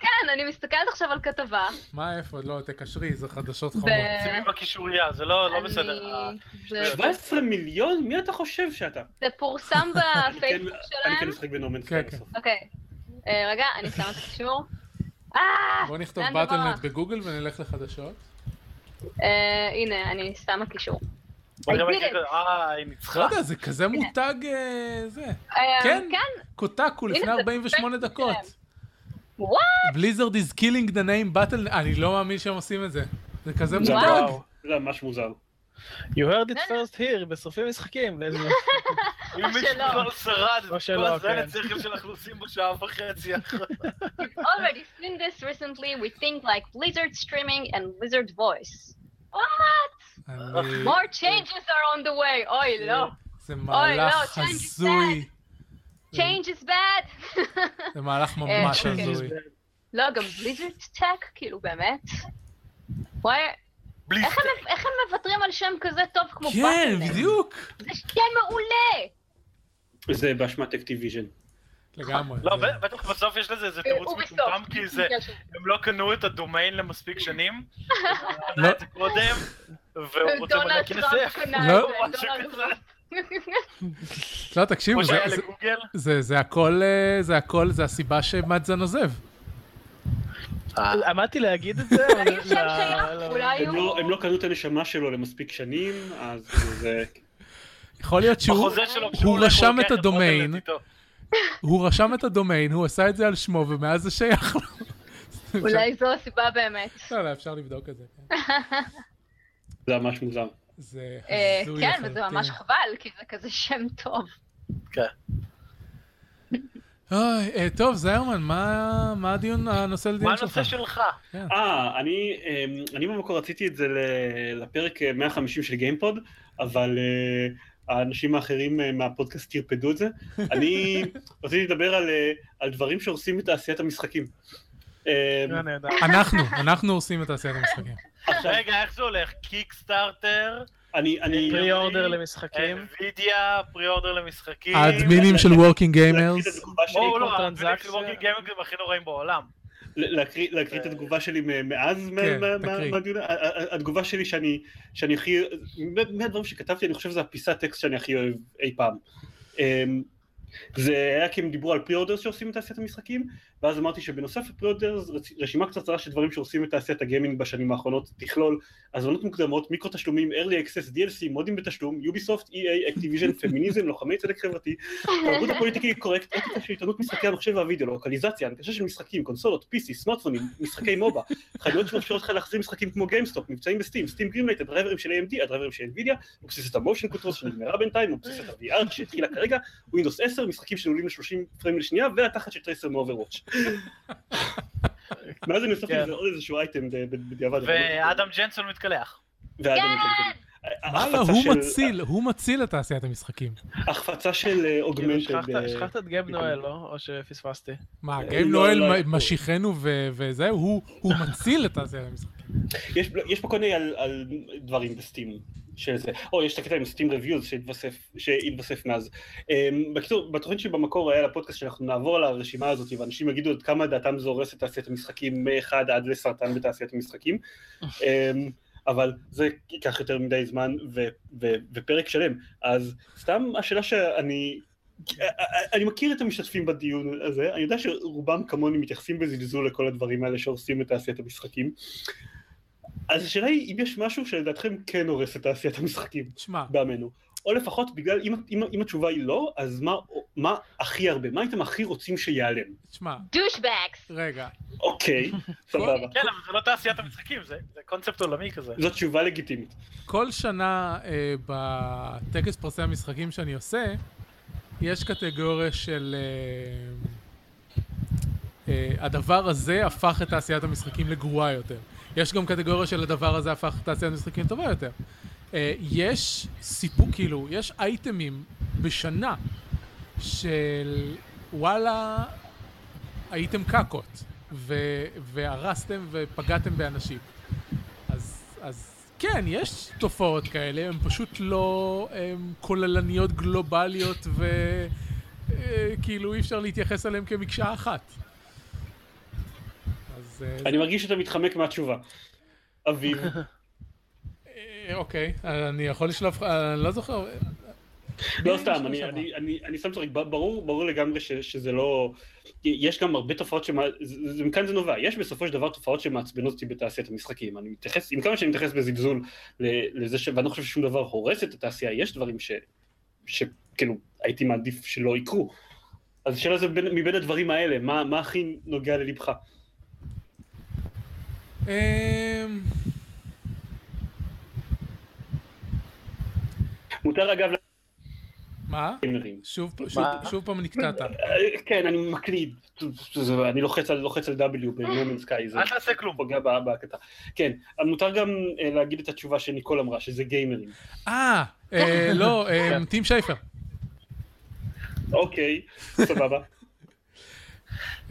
כן, אני מסתכלת עכשיו על כתבה. מה, איפה? לא, תקשרי, זה חדשות חמות. ב- שימי בקישוריה, זה לא לא בסדר. אה, זה- 17 מיליון? מי אתה חושב שאתה? זה פורסם בפייסבוק כן- אני כן שלהם. משחק בנומנס כן, סקאי בסוף. אוקיי. אה, רגע, אני שמה את הקישור. אה! בוא נכתוב באטלנט? בגוגל ונלך לחדשות. אה, הנה, אני שמה קישור. אה, היא לא ניצחה. יודע, זה כזה מותג זה. כן. כן, קוטקו לפני הנה, זה 48 בפייסבוק דקות. וואט? בליזרד is killing the name battle... אני לא מאמין שהם עושים את זה. זה כזה זה מותג. זה ממש מוזר. You heard it first here, בשרופים משחקים. אם מישהו. כבר שרד כל הזין כן. השכל שאנחנו עושים בשעה וחצי. We've already seen this recently. We think like Blizzard streaming and Blizzard voice. What? More changes are on the way. אוי, לא. זה לא, מהלך הזוי. Change is bad. זה מהלך ממש אוקיי. הזוי. לא, גם Blizzard Tech, כאילו באמת. וואי, איך הם- הם מוותרים על שם כזה טוב כמו כן, Battle.net? בדיוק. זה שם מעולה! זה באשמת Activision. לגמרי. לא, בטח בסוף יש לזה איזה תירוץ Ubisoft. מטומטם, כי זה, הם לא קנו את הדומיין למספיק שנים, לא. לא. את זה קודם, והוא רוצה מלא דונלד כסף. טראמפ קנה לא. את זה, לא, תקשיבו, זה- זה-. זה זה הכל, אה, זה הכל, זה הסיבה שמאזן עוזב. עמדתי להגיד את זה, לא- הם לא- קנו את הנשמה שלו למספיק שנים, אז זה... יכול להיות שהוא, רשם לוקח את הדומיין. הוא רשם את הדומיין, הוא עשה את זה על שמו, ומאז זה שייך לו. אולי זו הסיבה באמת. לא, לא, אפשר לבדוק את זה. כן. זה ממש מוזר. זה אה, הזוי כן. וזה ממש חבל, כי זה כזה שם טוב. כן. אוי, אה, טוב, זיירמן, מה מה הדיון, הנושא מה לדיון שלך? הנושא שלך? אה, אני, אמ, אני במקור רציתי את זה לפרק אה, 150 של גיימפוד, אבל אה, האנשים האחרים אה, מהפודקאסט טרפדו את זה. אני רציתי לדבר על, אה, על דברים שהורסים את תעשיית המשחקים. אנחנו, אנחנו עושים את תעשיית המשחקים. רגע, איך זה הולך? Kickstarter, אני, אני, pre order למשחקים. NVIDIA, pre order למשחקים. האדמינים של Working Gamers. שלי, או לא. האדמינים של Working Gaming הם הכי נוראים בעולם. להקריא את התגובה שלי מ- מאז, מה- כן, תקריא. התגובה שלי שאני שאני הכי, מהדברים שכתבתי, אני חושב שזה הפיסת טקסט שאני הכי אוהב אי פעם. זה היה כי הם דיברו על pre-orders שהורסים את תעשיית המשחקים, ואז אמרתי שבנוסף ל pre-orders, רשימה קצרה של דברים שהורסים את תעשיית הגיימינג בשנים האחרונות תכלול הזמנות מוקדמות, מיקרו תשלומים, early access, DLC, מודים בתשלום, Ubisoft, EA, Activision, פמיניזם, לוחמי צדק חברתי, תרבות ה politically correct, אתיקה של עיתונות משחקי המחשב והווידאו, לוקליזציה, הנגשה של משחקים, קונסולות, PC, סמארטפונים, משחקי MOBA, חנויות שמאפשרות לך להחזיר משחקים כמו GameStop, מבצעים ב Steam, Steam Greenlight, הדרייברים של AMD, הדרייברים של NVIDIA, אובססיית ה motion controls שנגמרה בינתיים, אובססיית ה-VR שהתחילה כרגע, Windows 10, משחקים שנעולים ל-30 פריים לשנייה, והתחת של Tracer מ Overwatch. מאז אני הוספתי כן. לזה עוד איזשהו אייטם בדיעבד. ואדם ג'נסון מתקלח. ואדם כן! ג'נסון. מה לא, הוא של- מציל, הוא מציל את תעשיית המשחקים. החפצה של אה, כאילו, augmented. שכחת- שכחת את גייב נואל, לא? או שפספסתי? מה, אה, גייב לא, נואל לא, משיחנו ו- וזה, הוא מציל את תעשיית המשחקים. יש, יש פה כל מיני על, על דברים ב Steam של זה, או יש את הקטע עם סטים רביוז שהתווסף, מאז. Um, בקיצור, בתוכנית שבמקור היה לפודקאסט שאנחנו נעבור על הרשימה הזאת ואנשים יגידו עד כמה דעתם זה הורס את תעשיית המשחקים מאחד עד לסרטן בתעשיית המשחקים, um, אבל זה ייקח יותר מדי זמן ו, ו, ופרק שלם, אז סתם השאלה שאני... אני מכיר את המשתתפים בדיון הזה, אני יודע שרובם כמוני מתייחסים בזלזול לכל הדברים האלה שהורסים את תעשיית המשחקים. אז השאלה היא אם יש משהו שלדעתכם כן הורס את תעשיית המשחקים תשמע, בעמנו. או לפחות בגלל, אם, אם, אם התשובה היא לא, אז מה, מה הכי הרבה, מה הייתם הכי רוצים שיעלם? תשמע, דושבקס! רגע, אוקיי, סבבה. כן, אבל זה לא תעשיית המשחקים, זה זה קונספט עולמי כזה. זאת תשובה לגיטימית. כל שנה אה, בטקס פרסי המשחקים שאני עושה, יש קטגוריה של... אה, אה, הדבר הזה הפך את תעשיית המשחקים לגרועה יותר. יש גם קטגוריה של הדבר הזה הפך את תעשיית המשחקים לטובה יותר. אה, יש סיפור, כאילו, יש אייטמים בשנה של וואלה, הייתם קקות, ו- והרסתם ופגעתם באנשים. אז, אז כן, יש תופעות כאלה, הן פשוט לא הן כוללניות גלובליות וכאילו אי אפשר להתייחס אליהן כמקשה אחת. אז אה, אני מרגיש שאתה מתחמק מהתשובה. אביב, אה, אוקיי, אני יכול לשלוף אני לא זוכר. לא מי סתם, אני-? אני- אני אני שם צורך, ברור ברור לגמרי ש- שזה לא... יש גם הרבה תופעות שמע... זה- זה- מכאן זה נובע, יש בסופו של דבר תופעות שמעצבנות אותי בתעשיית המשחקים, אני מתייחס, עם כמה שאני מתייחס בזלזול לזה ש... ואני לא חושב ששום דבר הורס את התעשייה, יש דברים ש... שכאילו הייתי מעדיף שלא יקרו. אז השאלה זה בין- מבין הדברים האלה, מה מה הכי נוגע ללבך? מותר אגב מה? שוב פעם נקטעת. כן, אני מקליד, אני לוחץ על לוחץ על W בנומן סקאי, זה אל תעשה כלום. פוגע ב- בהקלטה. כן, מותר גם אה, להגיד את התשובה שניקול אמרה, שזה גיימרים. אה, אה, לא, אה, טים שייפר. אוקיי, סבבה.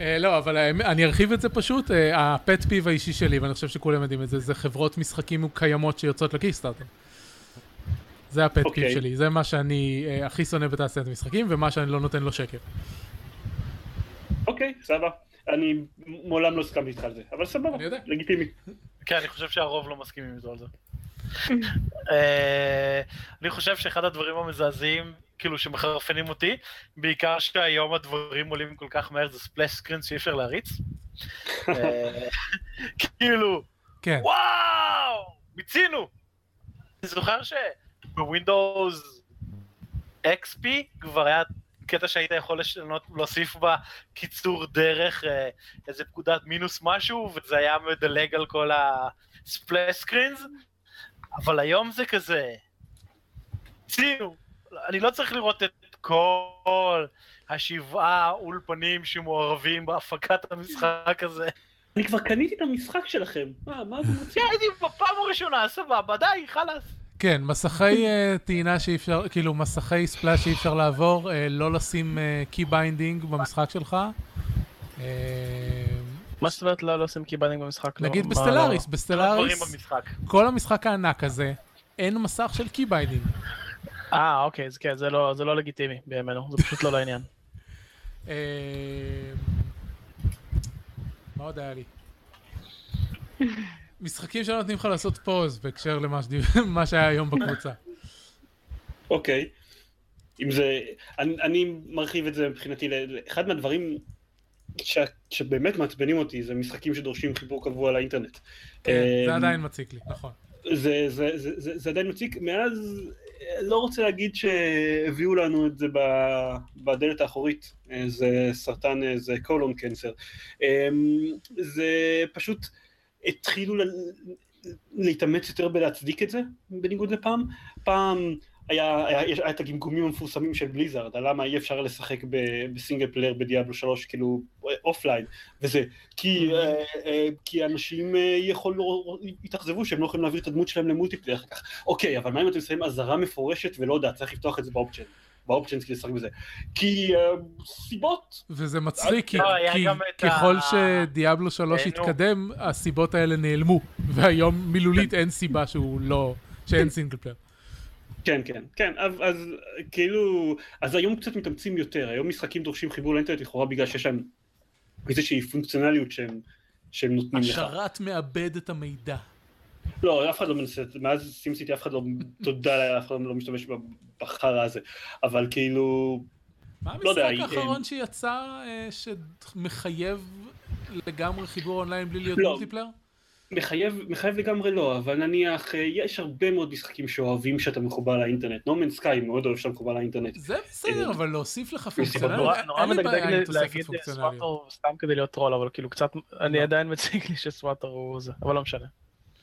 לא, אבל אני ארחיב את זה פשוט, הפט פיב האישי שלי, ואני חושב שכולם יודעים את זה, זה חברות משחקים קיימות שיוצאות לקיקסטארטר. זה הפט פיב אוקיי. שלי, זה מה שאני אה, הכי שונא בתעשיית המשחקים, ומה שאני לא נותן לו שקר. אוקיי, סבבה. אני מעולם לא הסכמתי איתך על זה, אבל סבבה, אני יודע. לגיטימי. כן, אני חושב שהרוב לא מסכימים איתו על זה. אה, אני חושב שאחד הדברים המזעזעים, כאילו שמחרפנים אותי, בעיקר שהיום הדברים עולים כל כך מהר, זה ספלאש סקרינס שאי אפשר להריץ. אה, כאילו, כן. וואו, מיצינו! אני זוכר שבווינדוס XP כבר היה קטע שהיית יכול לשנות, להוסיף בה קיצור דרך, אה, איזה פקודת מינוס משהו, וזה היה מדלג על כל הספלאש סקרינס, אבל היום זה כזה, מיצינו, אני לא צריך לראות את כל השבעה אולפנים שמעורבים בהפקת המשחק הזה. אני כבר קניתי את המשחק שלכם. מה, מה רוצים? כן, הייתי בפעם הראשונה, סבבה, די, חלאס. כן, מסכי אה, טעינה שאי אפשר, כאילו מסכי splash שאי אפשר לעבור, אה, לא לשים key binding במשחק שלך. אה, מה זאת אומרת לא לא עושים key binding במשחק? לא, נגיד ב Stellaris, דברים ב Stellaris. כל המשחק הענק הזה, אין מסך של key binding. לא? אה, אוקיי, אז כן, זה לא זה לא לגיטימי בימינו, זה פשוט לא לעניין. אה, מה עוד היה לי? משחקים שלא נותנים לך לעשות פוז בהקשר למה שהיה היום בקבוצה. אוקיי. אם זה... אני, אני מרחיב את זה מבחינתי, ל- אחד מהדברים ש, שבאמת מעצבנים אותי זה משחקים שדורשים חיבור קבוע לאינטרנט. כן, זה אמ, עדיין מציק לי, נכון. זה, זה, זה, זה, זה עדיין מציק, מאז לא רוצה להגיד שהביאו לנו את זה בדלת האחורית, אה, זה סרטן, אה, זה קולון קנסר. זה פשוט התחילו ל- להתאמץ יותר בלהצדיק את זה, בניגוד לפעם. פעם היה, היה, היה את הגמגומים המפורסמים של Blizzard, על למה אי אפשר לשחק ב- ב single player ב Diablo 3, כאילו offline, וזה כי, אה, אה, כי אנשים אה, יכול, יתאכזבו שהם לא יכולים להעביר את הדמות שלהם ל multiplayer אחר כך. אוקיי, אבל מה אם אתם שמים אזהרה מפורשת ולא יודע, צריך לפתוח את זה ב option, ב option כדי לשחק בזה. כי אה, סיבות, וזה מצחיק, כי, לא, ככל ש Diablo 3 אה, נו. התקדם, הסיבות האלה נעלמו. והיום מילולית אין סיבה שהוא לא... שאין single player. כן, כן, כן, אז, אז כאילו, אז היום קצת מתאמצים יותר, היום משחקים דורשים חיבור לאינטרנט לכאורה בגלל שיש להם איזושהי פונקציונליות שהם, שהם נותנים לך. השרת מאבד את המידע. לא, אף אחד לא מנסה, מאז SimCity אף אחד לא, תודה לאל, אף אחד לא משתמש בחרא הזה, אבל כאילו, מה לא יודע, המשחק אה, האחרון שיצא אה, שמחייב לגמרי חיבור אונליין בלי להיות לא. multiplayer? מחייב, מחייב לגמרי לא, אבל נניח, אה, יש הרבה מאוד משחקים שאוהבים שאתה מחובר לאינטרנט, No Man's Sky מאוד אוהב שאתה מחובר לאינטרנט. זה בסדר, אה, אבל להוסיף לך פונקציונליות, נורא מדגדג להגיד. SWTOR סתם כדי להיות טרול, אבל כאילו קצת, אני. עדיין מציג לי ש SWTOR הוא זה, אבל לא משנה.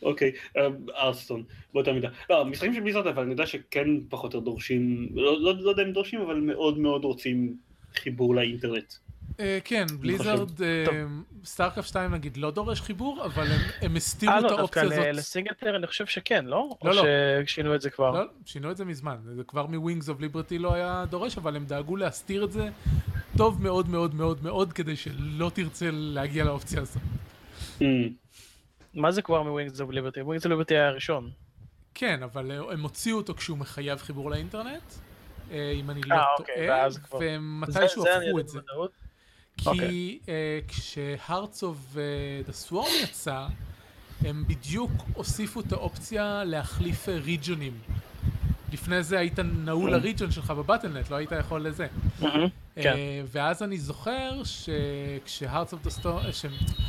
אוקיי, אה, Hearthstone, באותה מידה. לא, המשחקים של Blizzard, אבל אני יודע שכן פחות או יותר דורשים, לא, לא, לא יודע אם דורשים, אבל מאוד מאוד רוצים חיבור לאינטרנט. אה, כן, Blizzard, StarCraft 2 נגיד לא דורש חיבור, אבל הם- הם הסתירו אה את לא, האופציה הזאת. ל- ל single player אני חושב שכן, לא? לא, או לא. ששינו את זה כבר? לא, שינו את זה מזמן, זה כבר מ Wings of Liberty לא היה דורש, אבל הם דאגו להסתיר את זה טוב מאוד מאוד מאוד מאוד, כדי שלא תרצה להגיע לאופציה הזאת. מה זה כבר מ Wings of Liberty? Wings of Liberty היה הראשון. כן, אבל אה, הם הוציאו אותו כשהוא מחייב חיבור לאינטרנט, אה, אם אני לא אה, אוקיי, טועה, כבר- ומתישהו הפכו את זה. כי אוקיי. כש Heart of the Swarm יצא, הם בדיוק הוסיפו את האופציה להחליף ריג'ונים. לפני זה היית נעול ל region שלך ב Battle.net, לא היית יכול לזה. מהמם. כן. ואז אני זוכר ש-Heart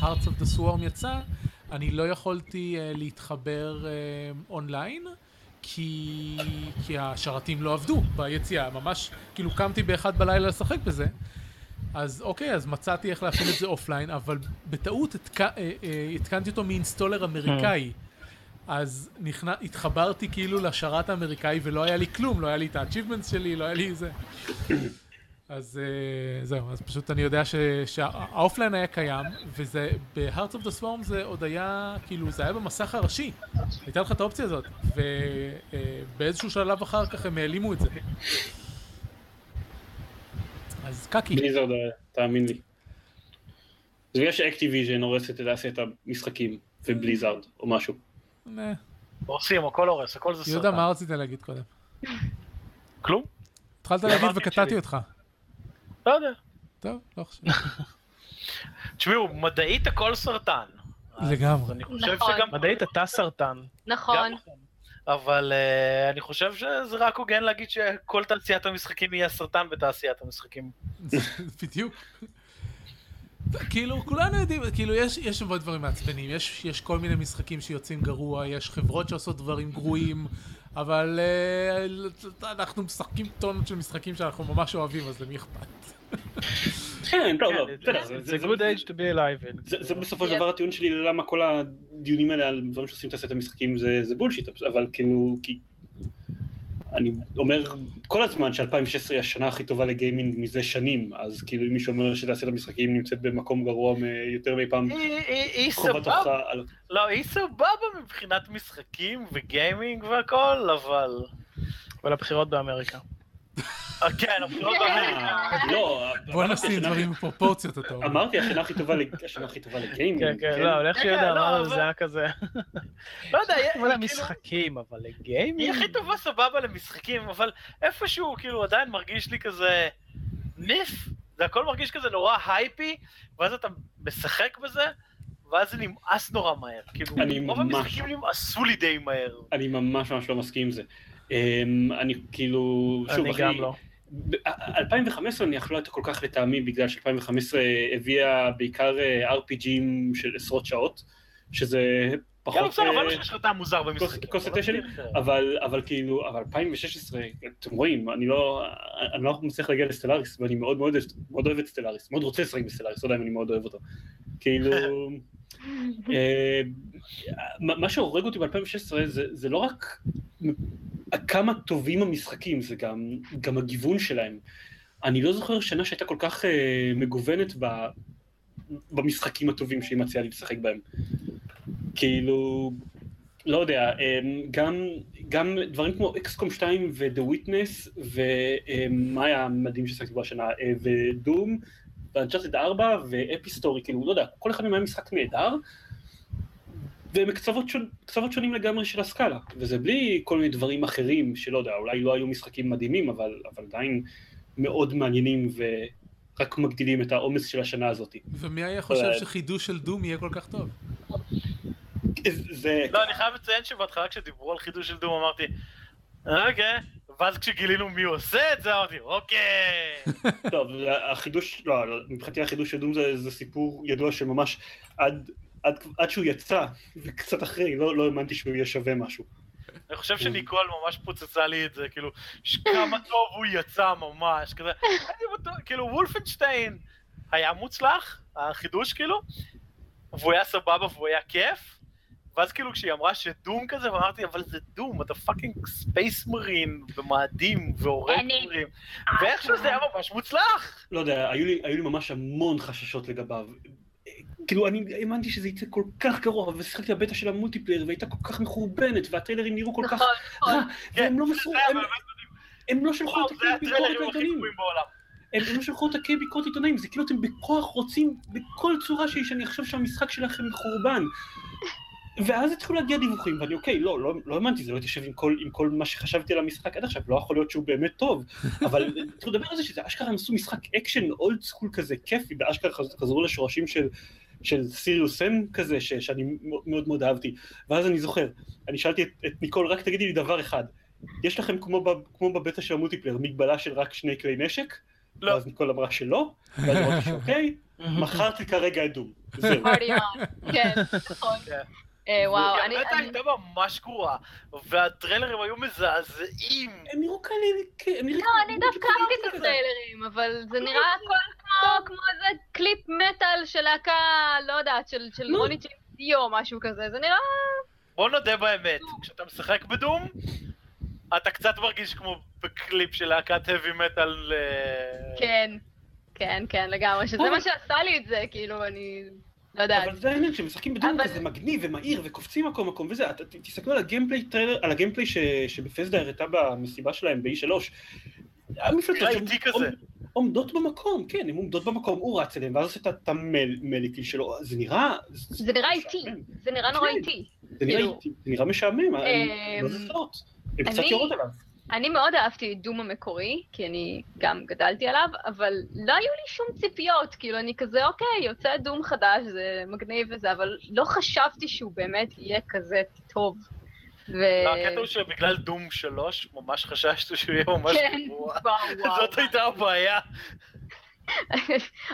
of the Swarm יצא, אני לא יכולתי אה, להתחבר אה, אונליין, כי, כי השרתים לא עבדו ביציאה, ממש, כאילו קמתי באחד בלילה לשחק בזה. אז אוקיי, אז מצאתי איך להפעיל את זה offline, אבל בטעות התק... אה, התקנתי אותו מ installer אמריקאי. אז נכנ... התחברתי כאילו לשרת האמריקאי ולא היה לי כלום, לא היה לי את ה-achievements שלי, לא היה לי זה. אז אה, זהו, אז פשוט אני יודע ש- שה offline היה קיים, וזה, ב-Heart of the Swarm זה עוד היה, כאילו, זה היה במסך הראשי. הייתה לך את האופציה הזאת, ובאיזשהו שלב אחר כך הם העלימו את זה. אז קקי. Blizzard, אה, תאמין לי. זה בגלל ש Activision הורסת את תעשיית המשחקים, ו Blizzard, או משהו. הורסים, הכל הורס, הכל זה יהודה, סרטן. מה רצית להגיד קודם? כלום? התחלת להגיד וקטעתי. אותך. לא יודע. טוב, לא חשוב. תשמעו, מדעית הכל סרטן. לגמרי. אני חושב נכון. שגם... מדעית אתה סרטן. נכון. נכון. אבל uh, אני חושב שזה רק הוגן להגיד שכל תעשיית המשחקים יהיה סרטן בתעשיית המשחקים. בדיוק. כאילו, כולנו יודעים, כאילו, יש, יש הרבה דברים מעצבנים, יש, יש כל מיני משחקים שיוצאים גרוע, יש חברות שעושות דברים גרועים, אבל אה, אנחנו משחקים טונות של משחקים שאנחנו ממש אוהבים, אז למי אכפת? כן, לא, לא, כן, בסדר, זה- good age to be alive. זה, זה בסופו של. דבר הטיעון שלי למה כל הדיונים האלה על דברים שעושים תעשיית המשחקים זה, זה בולשיט, אבל כאילו, כי... אני אומר כל הזמן ש-2016 היא השנה הכי טובה לגיימינג מזה שנים, אז כאילו אם מישהו אומר שתעשיית המשחקים נמצאת במקום גרוע יותר מאי פעם, היא- סבבה. לא, היא סבבה מבחינת משחקים וגיימינג והכל, אבל... אבל הבחירות באמריקה. כן, הבחירות באמריקה. אה, לא, בוא נשים דברים בפרופורציות, אתה אומר. אמרתי השנה הכי טובה לגיימינג, כן, כן, לא, אבל איך כן, שיודע לא, אמר אבל- זה היה כזה. לא יודע, היא- כאילו- המשחקים, אבל היא לגיימינג? הכי טובה סבבה למשחקים, אבל איפשהו כאילו עדיין מרגיש לי כזה ניף, זה הכל מרגיש כזה נורא הייפי, ואז אתה משחק בזה, ואז זה נמאס נורא מהר. כאילו, רוב המשחקים נמאסו לי די מהר. אני ממש ממש לא מסכים עם זה. אמ, אני כאילו, שוב, אני אחי, גם לא. ב- 2015 נניח לא הייתה כל כך לטעמי בגלל ש-2015 הביאה בעיקר אה, RPGים של עשרות שעות, שזה גם פחות... בסדר, אבל אה, שיש לך טעם מוזר במשחקים. כוס אבל התה לא שלי, צריך. אבל, אבל כאילו, אבל 2016, אתם רואים, אני לא, אני לא מצליח להגיע ל Stellaris, ואני מאוד מאוד, מאוד אוהב את Stellaris, מאוד רוצה לשחק ב Stellaris, לא יודע אם אני מאוד אוהב אותו. כאילו, מה מה שהורג אותי ב-2016 זה, זה לא רק כמה טובים המשחקים, זה גם, גם הגיוון שלהם. אני לא זוכר שנה שהייתה כל כך אה, מגוונת ב, במשחקים הטובים שהיא מציעה לי לשחק בהם. כאילו, לא יודע, אמ, גם, גם דברים כמו אקסקום 2 ו-The Witness, ומה היה המדהים ששחקתי בו השנה, אה, ודום, ואנצ'ארטד 4 ואפיסטורי, כאילו, לא יודע, כל אחד מהם היה משחק נהדר, והם קצוות, שונ... קצוות שונים לגמרי של הסקאלה, וזה בלי כל מיני דברים אחרים, שלא יודע, אולי לא היו משחקים מדהימים, אבל, אבל עדיין מאוד מעניינים ורק מגדילים את העומס של השנה הזאת. ומי היה חושב שחידוש של דום יהיה כל כך טוב? זה... לא, אני חייב לציין שבהתחלה כשדיברו על חידוש של דום אמרתי, אוקיי, ואז כשגילינו מי עושה את זה אמרתי, אוקיי. טוב, החידוש, לא, לא, מבחינתי החידוש של דום זה, זה סיפור ידוע שממש עד, עד, עד שהוא יצא, וקצת אחרי, לא, לא האמנתי שהוא יהיה שווה משהו. אני חושב שניקול ממש פוצצה לי את זה, כאילו, כמה טוב הוא יצא ממש, כזה, כאילו, וולפנשטיין היה מוצלח, החידוש כאילו, והוא היה סבבה והוא היה כיף, ואז כאילו כשהיא אמרה ש Doom כזה, ואמרתי, אבל זה Doom, אתה fucking space marine, במאדים, והורג אני- דברים, ואיכשהו זה היה ממש מוצלח. לא יודע, היו לי, היו לי ממש המון חששות לגביו. כאילו, אני האמנתי שזה יצא כל כך גרוע, ושיחקתי בבטא של ה multiplayer, והייתה כל כך מחורבנת, והטריילרים נראו כל כך נכון, נכון. רע, והם לא מסרו, היה הם, לא שלחו את הביקורת העיתונאים. בעולם. הם לא שלחו אותה כביקורת עיתונאים, זה כאילו אתם בכוח רוצים בכל צורה שהיא שאני אחשוב שהמשחק שלכם מחורבן. ואז התחילו להגיע דיווחים, ואני אוקיי, לא, לא, לא האמנתי, זה לא התיישב עם כל, עם כל מה שחשבתי על המשחק עד עכשיו, לא יכול להיות שהוא באמת טוב, אבל התחילו לדבר על זה שזה אשכרה הם עשו משחק אקשן old school כזה כיפי, ואשכרה חז- חזרו לשורשים של, של Serious Sam כזה, ש, שאני מאוד מאוד אהבתי. ואז אני זוכר, אני שאלתי את, את ניקול, רק תגידי לי דבר אחד, יש לכם כמו, ב, כמו בבטא של ה multiplayer, מגבלה של רק שני כלי נשק? לא. ואז ניקול אמרה שלא, ואז אמרתי שאוקיי, מכרתי כרגע את Doom. זהו. כן, נכון. כן. אה, וואו, אני... אני- הייתה ממש גרועה, והטריילרים היו מזעזעים. הם נראו כאלה, נראו... לא, אני דווקא אהבתי את הטריילרים, אבל זה נראה הכל כמו- כמו איזה קליפ מטאל של להקה, לא יודעת, של של. רוני ג'יימס דיו או משהו כזה, זה נראה... בוא נודה באמת, כשאתה משחק ב Doom, אתה קצת מרגיש כמו בקליפ של להקת heavy metal. אה, כן, כן, כן, לגמרי, שזה מה שעשה לי את זה, כאילו, אני... לא יודעת. אבל זה העניין, כשמשחקים ב Doom אבל- כזה מגניב ומהיר וקופצים מקום מקום וזה, תסתכלו על ה gameplay trailer, על ה gameplay ש- ש Bethesda הראתה במסיבה שלהם ב-E3. המפלצות עומדות במקום, כן, הן עומדות במקום, הוא רץ אליהן, ואז עושה את- ה melee kill שלו, זה נראה... זה נראה איטי. זה נראה נורא כן. איטי. זה נראה כאילו- איטי, זה נראה משעמם, אמ, לא הן קצת יורות עליו. אני מאוד אהבתי את דום המקורי, כי אני גם גדלתי עליו, אבל לא היו לי שום ציפיות, כאילו אני כזה, אוקיי, יוצא דום חדש, זה מגניב וזה, אבל לא חשבתי שהוא באמת יהיה כזה טוב. ו... לא, הקטע הוא שבגלל דום 3, ממש חששתי שהוא יהיה ממש כן, גרוע. זאת הייתה הבעיה.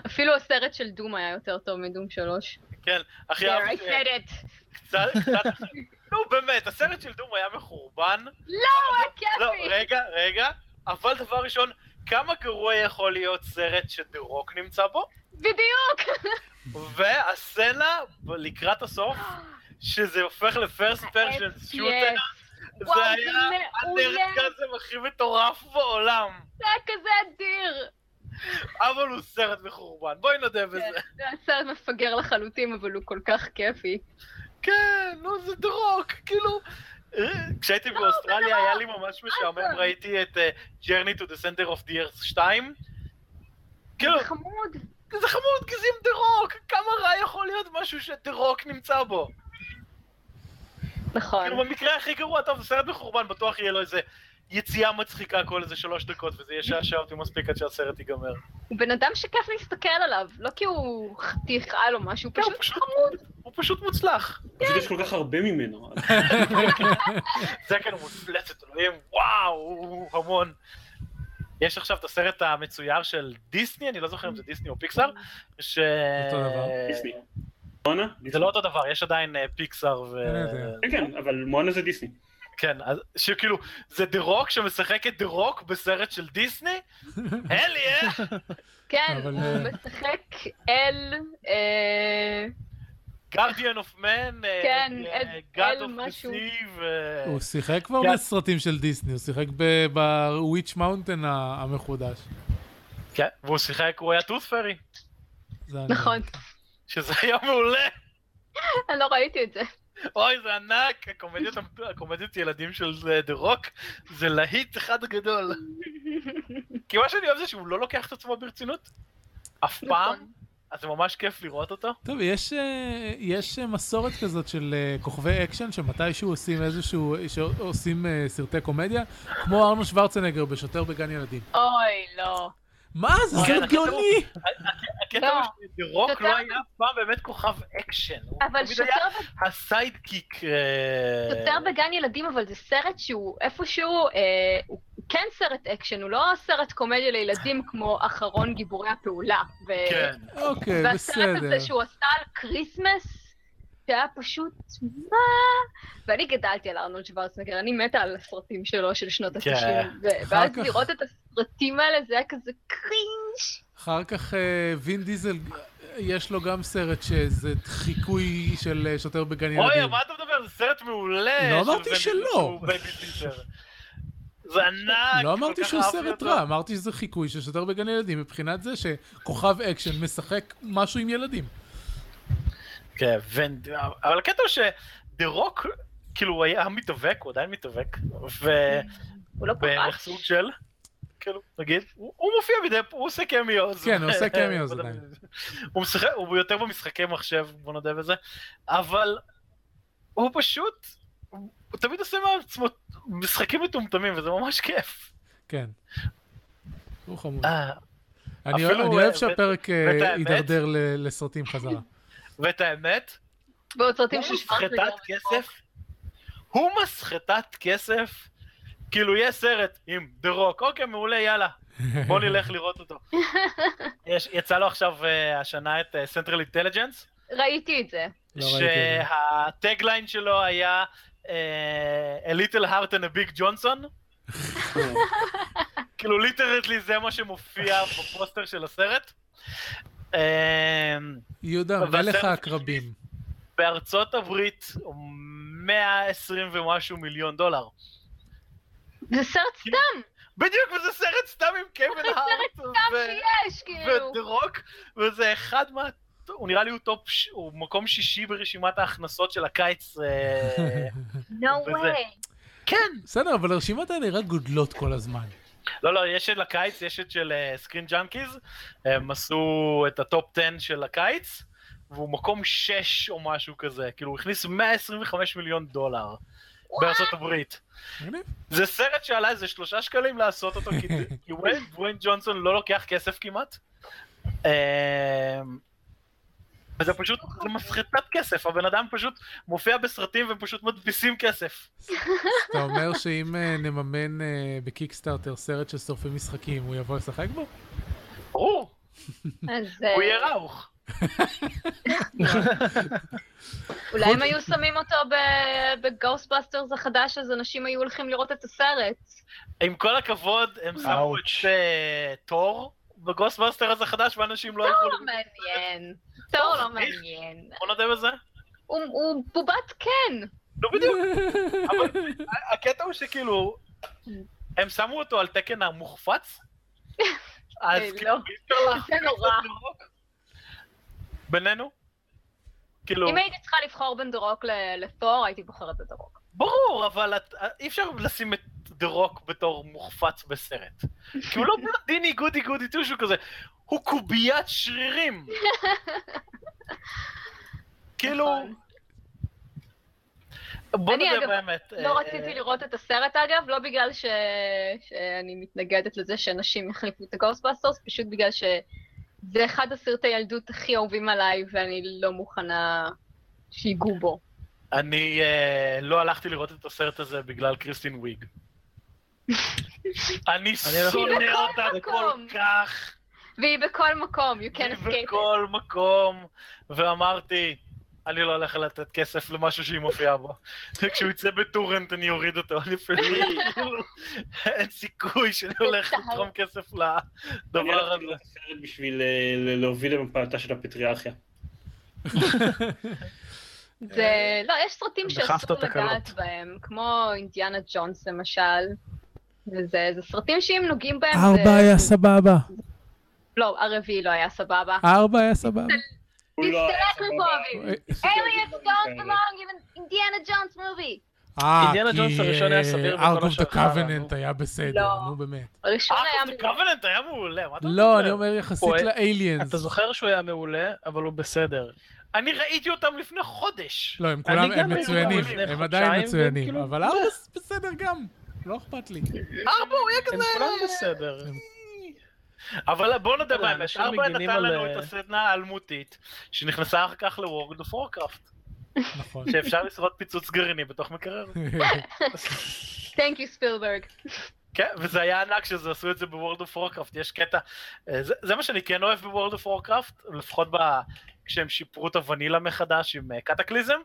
אפילו הסרט של דום היה יותר טוב מדום שלוש. כן, הכי אהבתי. קצת, קצת, נו באמת, הסרט של דום היה מחורבן. לא, היה לא, כיפי. רגע, רגע, אבל דבר ראשון, כמה גרוע יכול להיות סרט שדה רוק נמצא בו? בדיוק. והסצנה לקראת הסוף, שזה הופך לפרסט פרשן שוטר, זה היה. הנרגזם הכי מטורף בעולם. זה היה כזה אדיר. אבל הוא סרט מחורבן, בואי נודה בזה. כן, זה היה סרט מפגר לחלוטין, אבל הוא כל כך כיפי. כן, נו זה דה רוק, כאילו... אה, כשהייתי באוסטרליה היה לי ממש משעמם, ראיתי את אה, Journey to the Center of the Earth 2. כאילו, זה חמוד. זה חמוד, כי זה עם דה רוק, כמה רע יכול להיות משהו שדה רוק נמצא בו? נכון. כאילו במקרה הכי גרוע, טוב, זה סרט מחורבן, בטוח יהיה לו איזה יציאה מצחיקה כל איזה שלוש דקות, וזה ישעשע אותי מספיק עד שהסרט ייגמר. הוא בן אדם שכיף להסתכל עליו, לא כי הוא חתיך על או משהו, הוא כן, פשוט חמוד. הוא פשוט מוצלח. פשוט יש כל כך הרבה ממנו. זה כן, הוא מפלצת, אלוהים, וואו, הוא המון. יש עכשיו את הסרט המצויר של דיסני, אני לא זוכר אם זה דיסני או פיקסאר, ש... אותו דבר. דיסני. מונה? זה לא אותו דבר, יש עדיין אה, פיקסאר ו... אני יודע. כן, כן, אבל מונה זה דיסני. כן, אז שכאילו, זה דה רוק שמשחק את דה רוק בסרט של דיסני? לי, אה? כן, הוא אה, משחק אל... גרדיאן אוף מן, כן, אל- גאד אל אוף ו... הוא שיחק כבר. בסרטים של דיסני, הוא שיחק בוויץ' מאונטן המחודש. כן, והוא שיחק, הוא היה טוס פרי, נכון. שזה היה מעולה. אני לא ראיתי את זה. אוי, זה ענק, הקומדיות, הקומדיות ילדים של דה רוק, זה להיט אחד גדול. כי מה שאני אוהב זה שהוא לא לוקח את עצמו ברצינות, אף פעם, נכון. אז זה ממש כיף לראות אותו. טוב, יש, אה, יש אה, מסורת כזאת של אה, כוכבי אקשן שמתישהו עושים איזשהו, שעושים אה, סרטי קומדיה, כמו ארנולד שוורצנגר בשוטר בגן ילדים. אוי, לא. מה? זה הקטע הוא- גאוני! הקטע לא. הוא שדה רוק שוטר- לא היה אף פעם באמת כוכב אקשן, אבל שוטר ה sidekick. אה, שוטר בגן ילדים, אבל זה סרט שהוא איפשהו, אה, הוא כן סרט אקשן, הוא לא סרט קומדיה לילדים כמו אחרון גיבורי הפעולה. כן. אוקיי, והסרט בסדר. הזה שהוא עשה על Christmas, שהיה פשוט, מה? ואני גדלתי על ארנולד שוורצנגר, אני מתה על הסרטים שלו של שנות כן. ה-90, אחר ואז לראות את הסרטים האלה זה היה כזה cringe. אחר כך אה, וין דיזל, יש לו גם סרט שזה חיקוי של אה, שוטר בגן אוי, ילדים. מה אתה מדבר? זה סרט מעולה. לא אמרתי שלא. זה ענק. לא אמרתי שהוא סרט. רע, אמרתי שזה חיקוי של שוטר בגן ילדים, מבחינת זה שכוכב אקשן משחק משהו עם ילדים. כן, ון- אבל הקטע הוא שדה רוק, כאילו הוא היה מתאבק, הוא עדיין מתאבק, הוא לא פרש. סוג של, כאילו, נגיד, הוא הוא מופיע מדי, הוא עושה קמיוז. כן, הוא עושה קמיוז עדיין. הוא משחק, הוא יותר במשחקי מחשב, בוא נודה בזה, אבל הוא פשוט, הוא תמיד עושה מעצמו משחקים מטומטמים, וזה ממש כיף. כן. הוא חמוד. אה, אני אפילו, אני אוהב אה, שהפרק אה? יידרדר ל- לסרטים חזרה. ואת האמת, ועוד סרטים הוא של שוורצנגר. מסחטת כסף, הוא מסחטת כסף, כאילו יש סרט עם דה רוק, אוקיי מעולה יאללה, בוא נלך לראות אותו. יש, יצא לו עכשיו אה, השנה את Central Intelligence, ראיתי את זה. לא ראיתי את זה. שה tagline שלו היה אה, A little heart and a big Johnson, כאילו literally זה מה שמופיע בפוסטר של הסרט. אה, יהודה, מלך העקרבים. בארצות הברית 120 ומשהו מיליון דולר. זה סרט סתם, בדיוק, וזה סרט סתם עם קווין זה הארט סרט סתם שיש, כאילו. ודה רוק, וזה אחד מה... הוא נראה לי הוא top, הוא מקום שישי ברשימת ההכנסות של הקיץ. אה, No way. כן, בסדר, אבל הרשימות האלה רק גודלות כל הזמן. לא, לא, יש את לקיץ, יש את של Screen Junkies, הם עשו את ה top 10 של הקיץ, והוא מקום 6 או משהו כזה, כאילו הוא הכניס 125 מיליון דולר בארצות הברית. זה סרט שעלה איזה שלושה שקלים לעשות אותו, כי דוויין דוויין ג'ונסון לא לוקח כסף כמעט. וזה פשוט, מסחטת כסף, הבן אדם פשוט מופיע בסרטים ופשוט מדפיסים כסף. אתה אומר שאם אה, נממן אה, בקיקסטארטר סרט של שורפי משחקים, הוא יבוא לשחק בו? ברור, אז אה, הוא יהיה ראוך. אולי אם היו שמים אותו בגוסטבאסטרס החדש, אז אנשים היו הולכים לראות את הסרט. עם כל הכבוד, הם שמו. את תור בגוסטבאסטר הזה חדש, ואנשים לא ילכו... לא מעניין. תור לא מעניין. בוא נודה בזה. הוא- בובת כן. לא בדיוק. אבל הקטע הוא שכאילו, הם שמו אותו על תקן המוחפץ, אז אה, כאילו לא. אי אפשר. את. בינינו? כאילו, אם הייתי צריכה לבחור בין דה-רוק ל- לתור, הייתי בוחרת בדה-רוק. ברור, אבל אי אפשר לשים את דה רוק בתור מוחפץ בסרט. כי הוא לא בלונדיני goody goody two-shoe כזה, הוא קוביית שרירים. כאילו... נכון. בוא אגב, באמת. לא אה, רציתי לראות את הסרט אגב, לא בגלל ש... שאני מתנגדת לזה שאנשים יחליפו את הגוסטבאסטרס, פשוט בגלל שזה אחד הסרטי ילדות הכי אהובים עליי, ואני לא מוכנה שיגעו בו. אני אה, לא הלכתי לראות את הסרט הזה בגלל קריסטין וויג. אני שונא היא אותה בכל כל. כך. והיא בכל מקום, you can't היא escape it. בכל מקום, ואמרתי, אני לא הולך לתת כסף למשהו שהיא מופיעה בו. כשהוא יצא בטורנט אני אוריד אותו, אני אפילו, אין סיכוי שאני הולך לתרום כסף אני לדבר הזה. לראות סרט בשביל אה, להוביל למפלתה של הפטריארכיה. זה... לא, יש סרטים שאסור. לגעת בהם, כמו אינדיאנה ג'ונס למשל. וזה זה סרטים שאם נוגעים בהם... ארבע זה- היה סבבה. לא, הרביעי לא היה סבבה. ארבע היה סבבה. לא אה. אה, אינדיאנה ג'ונס הראשון היה סביר בכל אוף דה שאחריו, קווננט. היה בסדר, לא. נו באמת. הראשון היה... אה, קווננט היה מעולה, מה אתה לא, מדבר? אני אומר יחסית לאליאנס. אתה זוכר שהוא היה מעולה, אבל הוא בסדר. אני ראיתי אותם לפני חודש. לא, הם כולם, הם מצוינים, הם עדיין מצוינים, אבל בסדר גם, לא אכפת לי. ארבע הוא היה הם כזה... כולם בסדר. אבל בוא יודע, באמת, ארבע נתן לנו אה, את הסדנה האלמותית, שנכנסה אחר כך ל-World of Warcraft, נכון. שאפשר לשרוד פיצוץ גרעיני בתוך מקרר. Thank you ספילברג. כן, וזה היה ענק שזה עשו את זה ב-World of Warcraft, יש קטע, אה, זה, זה מה שאני כן אוהב ב-World of Warcraft, לפחות ב... כשהם שיפרו את הוונילה מחדש עם אה, קטקליזם,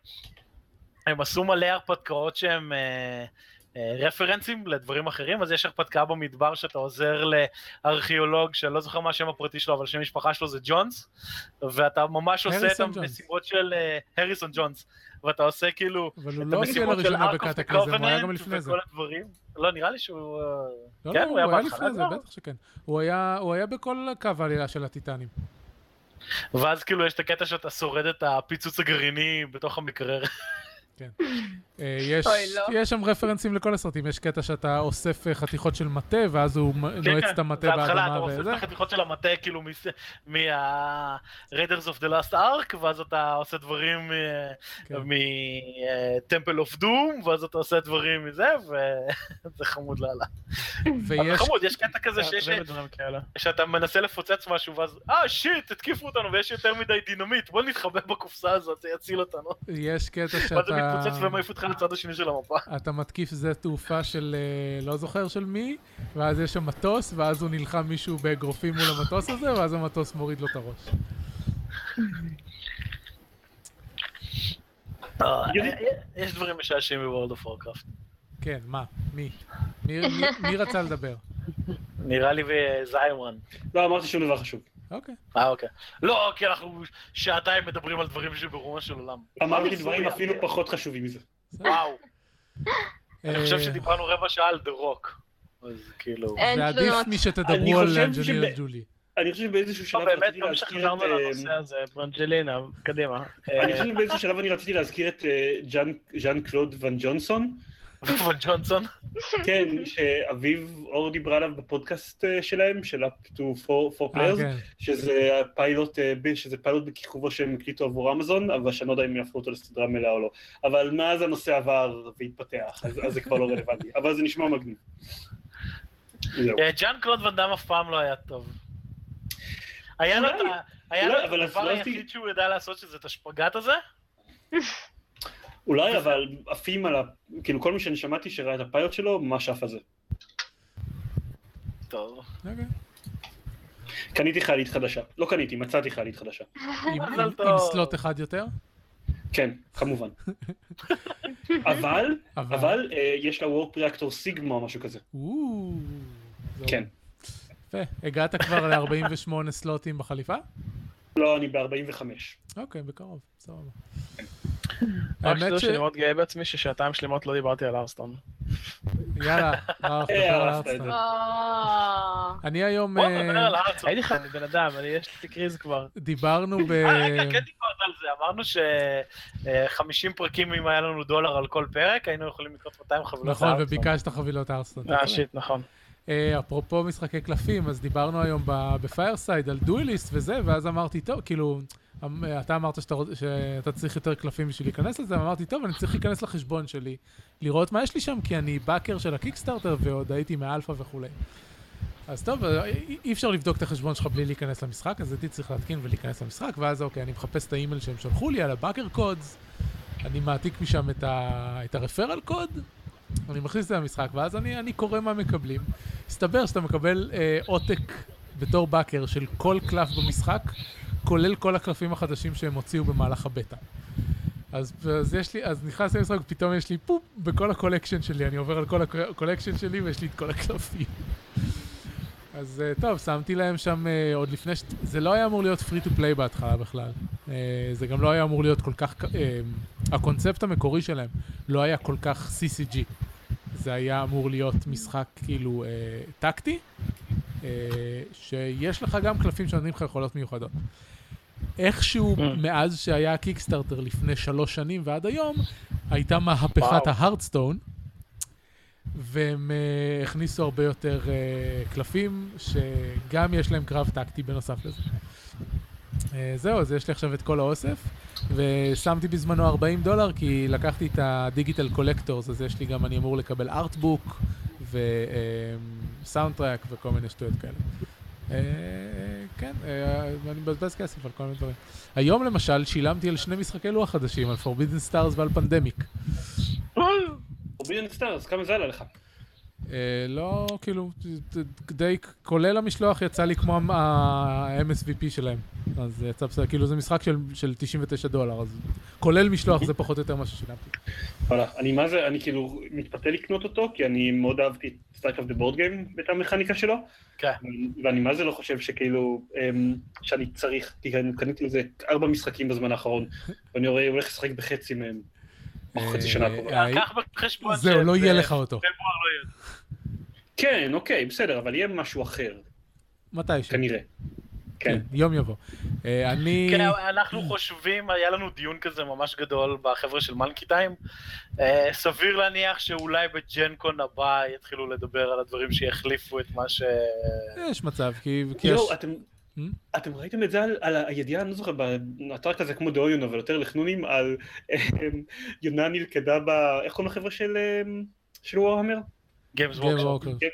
הם עשו מלא הרפתקאות שהם אה, אה, רפרנסים לדברים אחרים, אז יש הרפתקה במדבר שאתה עוזר לארכיאולוג, שאני לא זוכר מה השם הפרטי שלו, אבל שם משפחה שלו זה ג'ונס, ואתה ממש עושה את. המשימות של אה, הריסון ג'ונס, ואתה עושה כאילו את לא המשימות של לפני זה. וכל הדברים. לא, נראה לי שהוא... אה, לא, כן, לא, הוא היה הוא היה בהתחלה. בטח שכן. הוא היה בכל קו העלילה של הטיטנים. ואז כאילו יש את הקטע שאתה שורד את הפיצוץ הגרעיני בתוך המקרר. אה, יש, אוי, לא. יש שם רפרנסים לכל הסרטים, יש קטע שאתה אוסף אה, חתיכות של מטה, ואז הוא מ- נועץ את המטה בהתחלה אתה באדמה אוסף וזה. את החתיכות של המטה כאילו מה-Raiders of the Last Ark, ואז אתה עושה דברים כן. מ-Temple of Doom, ואז אתה עושה דברים מזה, וזה חמוד לאללה. ויש, חמוד, יש קטע כזה שיש... שאתה מנסה לפוצץ משהו, ואז אה שיט, התקיפו אותנו ויש יותר מדי דינמיט, בוא נתחבא בקופסה הזאת, זה יציל אותנו. יש קטע שאתה... מתפוצץ ומעיף אותך לצד השני של המפה. אתה מתקיף שדה תעופה של אה, לא זוכר של מי, ואז יש שם מטוס, ואז הוא נלחם מישהו באגרופים מול המטוס הזה, ואז המטוס מוריד לו את הראש. אה, יש דברים משעשעים ב World of Warcraft. כן, מה? מי? מי, רצה לדבר? נראה לי וזיימרן. לא, אמרתי שום דבר חשוב. אוקיי. אה אוקיי. לא, כי אנחנו שעתיים מדברים על דברים שברומו של עולם. אמרתי דברים אפילו פחות חשובים מזה. וואו. אני חושב אה, שדיברנו רבע שעה על The Rock. אז כאילו... אין זה עדיף תלונות. משתדברו על שב- ג'ולי. אני חושב שבאיזשהו לא, שלב באמת, רציתי גם להזכיר את... אה, לנושא הזה, ברנג'לינה, קדימה. אני אה, חושב שבאיזשהו שלב אני רציתי להזכיר את אה, Jean-Claude Van Johnson, ו Van Johnson. כן, שאביב אור דיברה עליו בפודקאסט אה, שלהם, של Up to Four, אה, Players, כן. שזה פיילוט, אה, שזה פיילוט בכיכובו שהם הקליטו עבור אמזון, אבל שאני לא יודע אם יהפכו אותו לסדרה מלאה או לא. אבל מאז הנושא עבר והתפתח, אז, אז זה כבר לא רלוונטי, אבל זה נשמע מגניב. ג'אן קלוד ון דאם אף פעם לא היה טוב. היה לו את אבל הדבר לא היחיד שהוא ידע לעשות שזה את השפגאט הזה. אולי, אבל עפים על ה... כאילו כל מי שאני שמעתי שראה את הפיילוט שלו, ממש עף על זה. טוב. אוקיי. קניתי חיילית חדשה. לא קניתי, מצאתי חיילית חדשה. עם- סלוט אחד יותר? כן, כמובן. אבל, אבל- אה, יש לה וורק ריאקטור סיגמה או משהו כזה. כן. יפה. הגעת כבר ל-48 סלוטים בחליפה? לא, אני ב-45. אוקיי, בקרוב, סבבה. רק האמת שתדעו ש... שאני מאוד גאה בעצמי ששעתיים שלמות לא דיברתי על ארסטון. יאללה, ארסטון. אה, אני היום בוא אה, נדבר על הארצות. הייתי אני בן אדם, אני- יש לי קריז כבר. דיברנו ב... אה, רגע, כן דיברת על זה, אמרנו ש-50 פרקים אם היה לנו דולר על כל פרק, היינו יכולים לקנות 200 חבילות. נכון, Hearthstone. וביקשת חבילות Hearthstone. אה, shit, נכון. אה, אפרופו משחקי קלפים, אז דיברנו היום ב Fireside על Duelyst וזה, ואז אמרתי, טוב, כאילו, אמ- אתה אמרת שאתה, שאתה צריך יותר קלפים בשביל להיכנס לזה, ואמרתי, טוב, אני צריך להיכנס לחשבון שלי, לראות מה יש לי שם, כי אני backer של ה Kickstarter, ועוד הייתי מאלפא וכולי. אז טוב, אה, אי אפשר לבדוק את החשבון שלך בלי להיכנס למשחק, אז הייתי צריך להתקין ולהיכנס למשחק, ואז אוקיי, אני מחפש את האימייל שהם שלחו לי על ה backer codes, אני מעתיק משם את, ה... את ה referral code, אני מכניס את זה למשחק, ואז אני, אני קורא מה מקבלים. הסתבר שאתה מקבל אה, עותק בתור backer של כל קלף במשחק, כולל כל הקלפים החדשים שהם הוציאו במהלך הבטא. אז, אז יש לי, אז נכנסתי למשחק, פתאום יש לי פופ בכל ה collection שלי, אני עובר על כל ה collection שלי ויש לי את כל הקלפים. אז אה, טוב, שמתי להם שם אה, עוד לפני ש... זה לא היה אמור להיות free to play בהתחלה בכלל. אה, זה גם לא היה אמור להיות כל כך... הקונספט המקורי שלהם לא היה כל כך CCG. זה היה אמור להיות משחק כאילו טקטי, שיש לך גם קלפים שנותנים לך יכולות מיוחדות. איכשהו, Mm. מאז שהיה ה Kickstarter לפני שלוש שנים ועד היום, הייתה מהפכת. ה Hearthstone, והם אה, הכניסו הרבה יותר אה, קלפים, שגם יש להם קרב טקטי בנוסף לזה. אה, זהו, אז יש לי עכשיו את כל האוסף, ושמתי בזמנו 40 דולר, כי לקחתי את ה digital collector's, אז יש לי גם, אני אמור לקבל artbook, ו soundtrack וכל מיני שטויות כאלה. כן, אני מבזבז כסף על כל מיני דברים. היום למשל שילמתי על שני משחקי לוח חדשים, על Forbidden Stars ועל Pandemic. Forbidden Stars, כמה זה עלה לך? אה, לא, כאילו, די, כולל המשלוח יצא לי כמו ה-MSRP שלהם. אז יצא בסדר, כאילו זה משחק של, של 99 דולר, אז כולל משלוח זה פחות או יותר מה ששילמתי. וואלה, אני מה זה, אני כאילו מתפתה לקנות אותו, כי אני מאוד אהבתי את StarCraft the board game ואת המכניקה שלו, כן. ואני מה זה לא חושב שכאילו, אמ, שאני צריך, כי אני קניתי לזה ארבע משחקים בזמן האחרון, ואני רואה, הולך לשחק בחצי מהם, בחצי שנה אה, הקרובה. אה, קח בחשבון זהו, לא יהיה לך אותו. לא. כן, אוקיי, בסדר, אבל יהיה משהו אחר, מתישהו. כנראה. כן. יום יבוא. אה, אני... כן, אנחנו חושבים, היה לנו דיון כזה ממש גדול בחבר'ה של מנקי טיים. אה, סביר להניח שאולי בג'נקון הבא יתחילו לדבר על הדברים שיחליפו את מה ש... יש מצב, כי... יואו, אתם... Hmm? אתם ראיתם את זה על, על הידיעה, אני לא זוכר, באתר כזה כמו The Onion, אבל יותר לחנונים, על אמ, יונה נלכדה ב... איך קוראים לחבר'ה של, אמ, של Warhammer? Games Workshop. Workshop.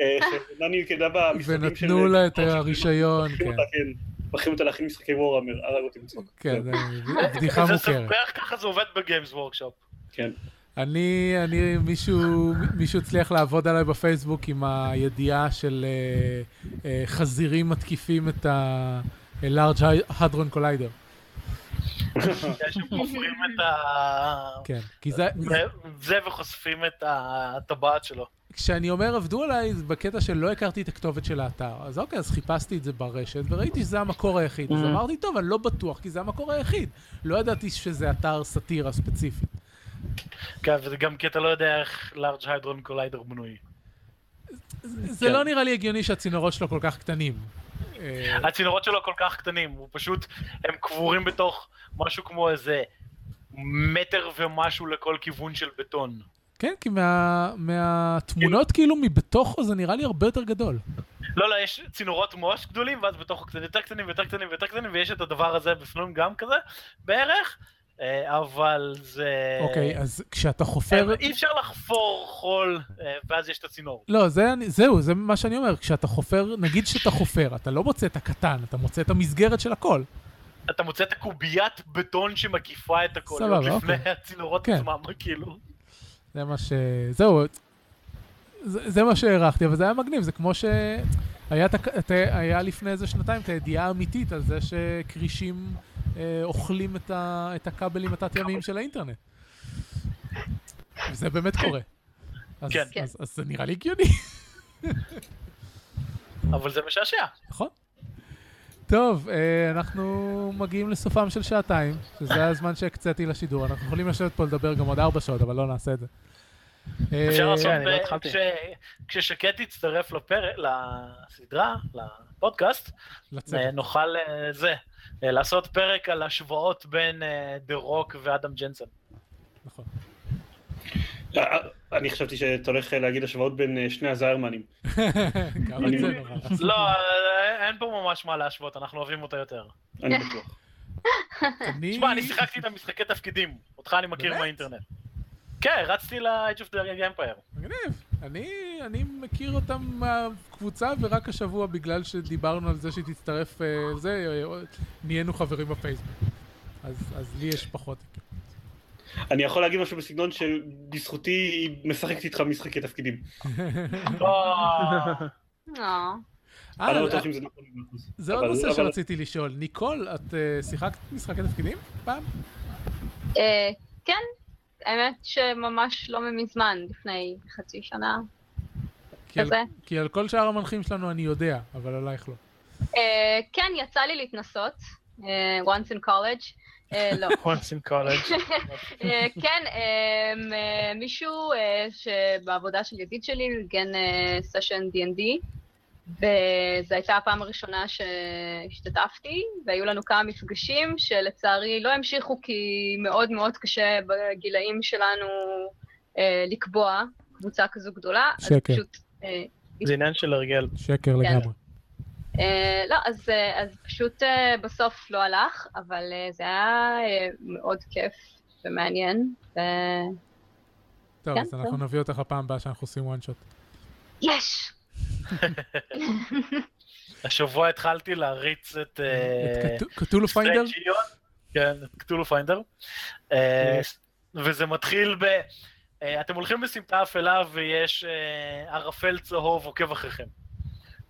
אה, שיונה נלכדה במשחקים של... ונתנו לה את הרישיון, מכריחים כן. כן. מכריחים אותה להכין משחקי Warhammer, הרג אותי מצחוק. כן, זה בדיחה זה מוכרת. ככה זה עובד ב Games Workshop. כן. אני, אני, מישהו, מישהו הצליח לעבוד עליי בפייסבוק עם הידיעה של אה, אה, חזירים מתקיפים את ה-large hadron collider. שהם חופרים את ה... כן, כי זה, זה- וחושפים את הטבעת שלו. כשאני אומר עבדו עליי, זה בקטע שלא הכרתי את הכתובת של האתר. אז אוקיי, אז חיפשתי את זה ברשת, וראיתי שזה המקור היחיד. אז Mhm. אמרתי, טוב, אני לא בטוח, כי זה המקור היחיד. לא ידעתי שזה אתר סאטירה ספציפי. כן, וזה גם כי אתה לא יודע איך לארג' היידרון קוליידר בנוי. זה. לא נראה לי הגיוני שהצינורות שלו כל כך קטנים. אה, הצינורות שלו כל כך קטנים, הוא פשוט, הם קבורים בתוך משהו כמו איזה מטר ומשהו לכל כיוון של בטון. כן, כי מה- מהתמונות כאילו מבתוכו זה נראה לי הרבה יותר גדול. לא, לא, יש צינורות מוש גדולים, ואז בתוכו קצת יותר קטנים ויותר קטנים ויותר קטנים, ויש את הדבר הזה בפנים גם כזה, בערך, אבל זה... אוקיי, אז כשאתה חופר... אה, אי אפשר לחפור חול, אה, ואז יש את הצינור. לא, זה, אני- זהו, זה מה שאני אומר. כשאתה חופר, נגיד שאתה חופר, אתה לא מוצא את הקטן, אתה מוצא את המסגרת של הכל. אתה מוצא את הקוביית בטון שמקיפה את הכל, סבבה, עוד לפני אוקיי. הצינורות כן. עצמם, כאילו. זה מה ש... זהו, זה, זה מה שהערכתי, אבל זה היה מגניב, זה כמו ש... היה, את הק- את, ה- היה לפני איזה שנתיים את הידיעה האמיתית על זה שכרישים אה, אוכלים את, ה, את הכבלים התת-ימיים של האינטרנט. וזה באמת קורה. אז, כן. אז, אז, אז זה נראה לי הגיוני, אבל זה משעשע. נכון? טוב, אה, אנחנו מגיעים לסופם של שעתיים, שזה הזמן שהקציתי לשידור. אנחנו יכולים לשבת פה לדבר גם עוד ארבע שעות, אבל לא נעשה את זה. אה, אפשר לעשות, אני לא ב- התחלתי. כש- כששקד תצטרף לפרק, לסדרה, לפודקאסט. אה, נוכל אה, זה, אה, לעשות פרק על השוואות בין אה, דה רוק ואדם ג'נסון. נכון. אה, אני חשבתי שאתה הולך להגיד השוואות בין אה, שני הזיירמנים. לא, אה, אין פה ממש מה להשוות, אנחנו אוהבים אותה יותר. אני בטוח. תשמע, אני שיחקתי את המשחקי תפקידים, אותך אני מכיר? מהאינטרנט. כן, רצתי ל-Age of the Empire. מגניב. אני, אני מכיר אותם מהקבוצה, ורק השבוע, בגלל שדיברנו על זה שהיא תצטרף אה, לזה, אה, נהיינו חברים בפייסבוק. אז, אז לי יש פחות. אני יכול להגיד משהו בסגנון שבזכותי היא משחקת איתך משחקי תפקידים. לא, אה, אה, אני לא אה, בטוח אם זה נכון. זה עוד נושא שרציתי לשאול. ניקול, את אה, שיחקת משחקי תפקידים פעם? אה, כן, האמת שממש לא מזמן, לפני חצי שנה כי על. כי על כל שאר המנחים שלנו אני יודע, אבל עלייך לא. אה, כן, יצא לי להתנסות, אה, once in college. אה, לא. once in college. אה, כן, אה, אה, מישהו אה, שבעבודה של ידיד שלי ארגן סשן D&D, וזו הייתה הפעם הראשונה שהשתתפתי, והיו לנו כמה מפגשים שלצערי לא המשיכו כי מאוד מאוד קשה בגילאים שלנו אה, לקבוע קבוצה כזו גדולה. שקר. פשוט, אה, זה עניין של הרגל. שקר כן. לגמרי. אה, לא, אז, אה, אז פשוט אה, בסוף לא הלך, אבל אה, זה היה אה, מאוד כיף ומעניין, ו... טוב, כן, אז אנחנו טוב. נביא אותך הפעם הבאה שאנחנו עושים וואן שוט. יש! השבוע התחלתי להריץ את... אה, את קטולו פיינדר? כן, קטולו פיינדר. אה, וזה מתחיל ב... אה, אתם הולכים בסמטה אפלה ויש אה, ערפל צהוב עוקב אחריכם.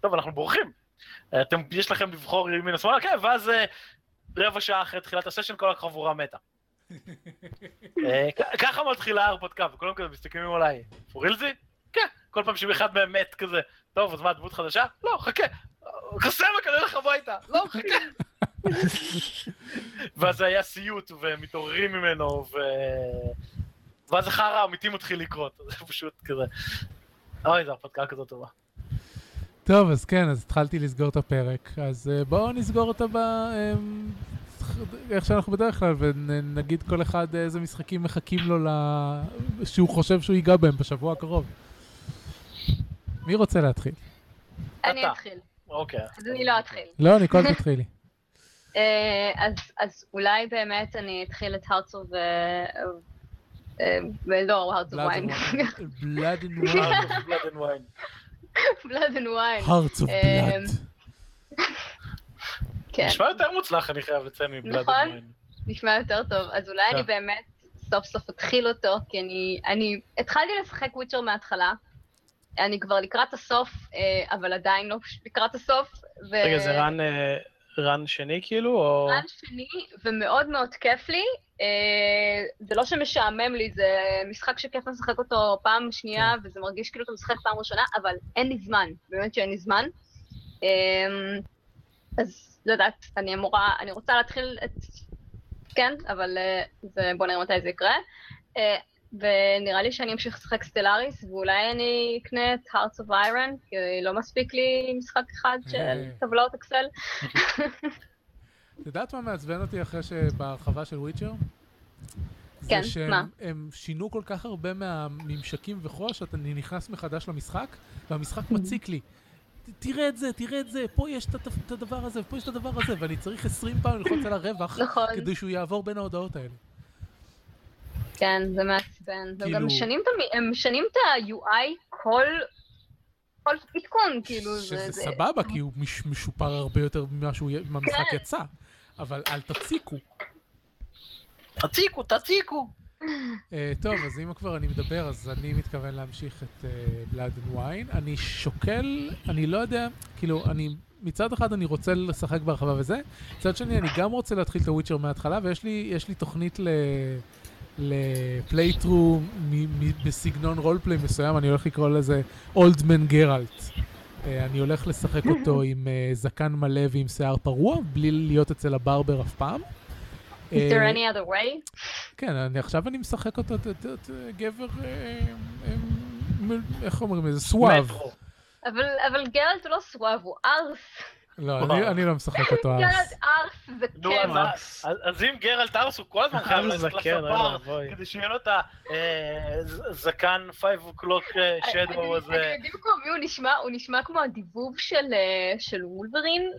טוב, אנחנו בורחים. אה, אתם, יש לכם לבחור ימין או שמאלה, כן, ואז אה, רבע שעה אחרי תחילת הסשן כל החבורה מתה. אה, ככה מתחילה ההרפתקה, וכולם כזה מסתכלים עליי, פורילזי? כל פעם שאחד מהם מת כזה, טוב, אז מה, דמות חדשה? לא, חכה. קוסמק, אני הולך הביתה. לא, חכה. ואז היה סיוט, ומתעוררים ממנו, ו... ואז החרא האמיתי מתחיל לקרות, זה פשוט כזה. אוי, זו הרפתקה כזאת טובה. טוב, אז כן, אז התחלתי לסגור את הפרק. אז אה, בואו נסגור אותה ב... אמ, איך שאנחנו בדרך כלל, ונגיד כל אחד איזה משחקים מחכים לו ל... שהוא חושב שהוא ייגע בהם בשבוע הקרוב. מי רוצה להתחיל? אני. אתחיל. אוקיי. אז אני לא אתחיל. לא, ניקול תתחילי. אה, אז, אז אולי באמת אני אתחיל את Hearts of... אה, אה, לא, Hearts of Wine. Blood and Wine. Blood and Wine. Blood and Wine. Hearts of אמ, blood. כן, נשמע יותר מוצלח, אני חייב לציין מ Blood. and Wine. נשמע יותר טוב. אז אולי אני כן. באמת סוף סוף אתחיל אותו, כי אני... אני התחלתי לשחק Witcher מההתחלה. אני כבר לקראת הסוף, אה, אבל עדיין לא לקראת הסוף. ו- רגע, זה רן, אה, רן שני כאילו, או... רן שני, ומאוד מאוד כיף לי. אה, זה לא שמשעמם לי, זה משחק שכיף לשחק אותו פעם שנייה, וזה מרגיש כאילו אתה משחק פעם ראשונה, אבל אין לי זמן, באמת שאין לי זמן. אה, אז לא יודעת, אני אמורה, אני רוצה להתחיל את... כן, אבל אה, זה, בוא נראה מתי זה יקרה. אה, ונראה לי שאני אמשיך לשחק סטלאריס, ואולי אני אקנה את Hearts of Iron, כי לא מספיק לי משחק אחד של אה. טבלאות אקסל. את יודעת מה מעצבן אותי אחרי שבהרחבה של וויצ'ר? כן, זה שהם מה? הם שינו כל כך הרבה מהממשקים וכו', שאני נכנס מחדש למשחק, והמשחק Mm-hmm. מציק לי. "ת- תראה את זה, תראה את זה, פה יש את הדבר הזה, ופה יש את הדבר הזה, ואני צריך 20 פעם ללחוץ על הרווח, נכון. כדי שהוא יעבור בין ההודעות האלה. כן, זה מעצבן. כאילו- גם משנים את המ- הם משנים את ה-UI כל... כל עדכון, כאילו, שזה זה... זה- סבבה, כי הוא מש- משופר הרבה יותר ממה שהוא י- מהמשחק כן. יצא. אבל אל תציקו. תציקו, תציקו. אה, טוב, אז אם כבר אני מדבר, אז אני מתכוון להמשיך את בלאד אנד וויין. אני שוקל, אני לא יודע, כאילו, אני, מצד אחד אני רוצה לשחק בהרחבה וזה, מצד שני אני גם רוצה להתחיל את הוויצ'ר מההתחלה, ויש לי, יש לי תוכנית ל... לפלייטרו בסגנון רולפליי מסוים, אני הולך לקרוא לזה אולדמן גרלט. אני הולך לשחק אותו עם אה, זקן מלא ועם שיער פרוע, בלי להיות אצל הברבר אף פעם. Is there אה, any other way? כן, אני, עכשיו אני משחק אותו, גבר, אה, אה, איך אומרים, איזה suave. אבל אבל גרלט הוא לא suave, הוא ערס. לא, אני, אני לא משחק אותו אז. גרלט ערס זה נו, כן. אז- אז אז אם גרלט ערס הוא כל הזמן חייב ערס ללכת אוי לספר. כדי שיהיה לו את הזקן 5 o'clock shadow הזה. אתם יודעים כמו מי הוא נשמע? הוא נשמע כמו הדיבוב של, אה, של Wolverine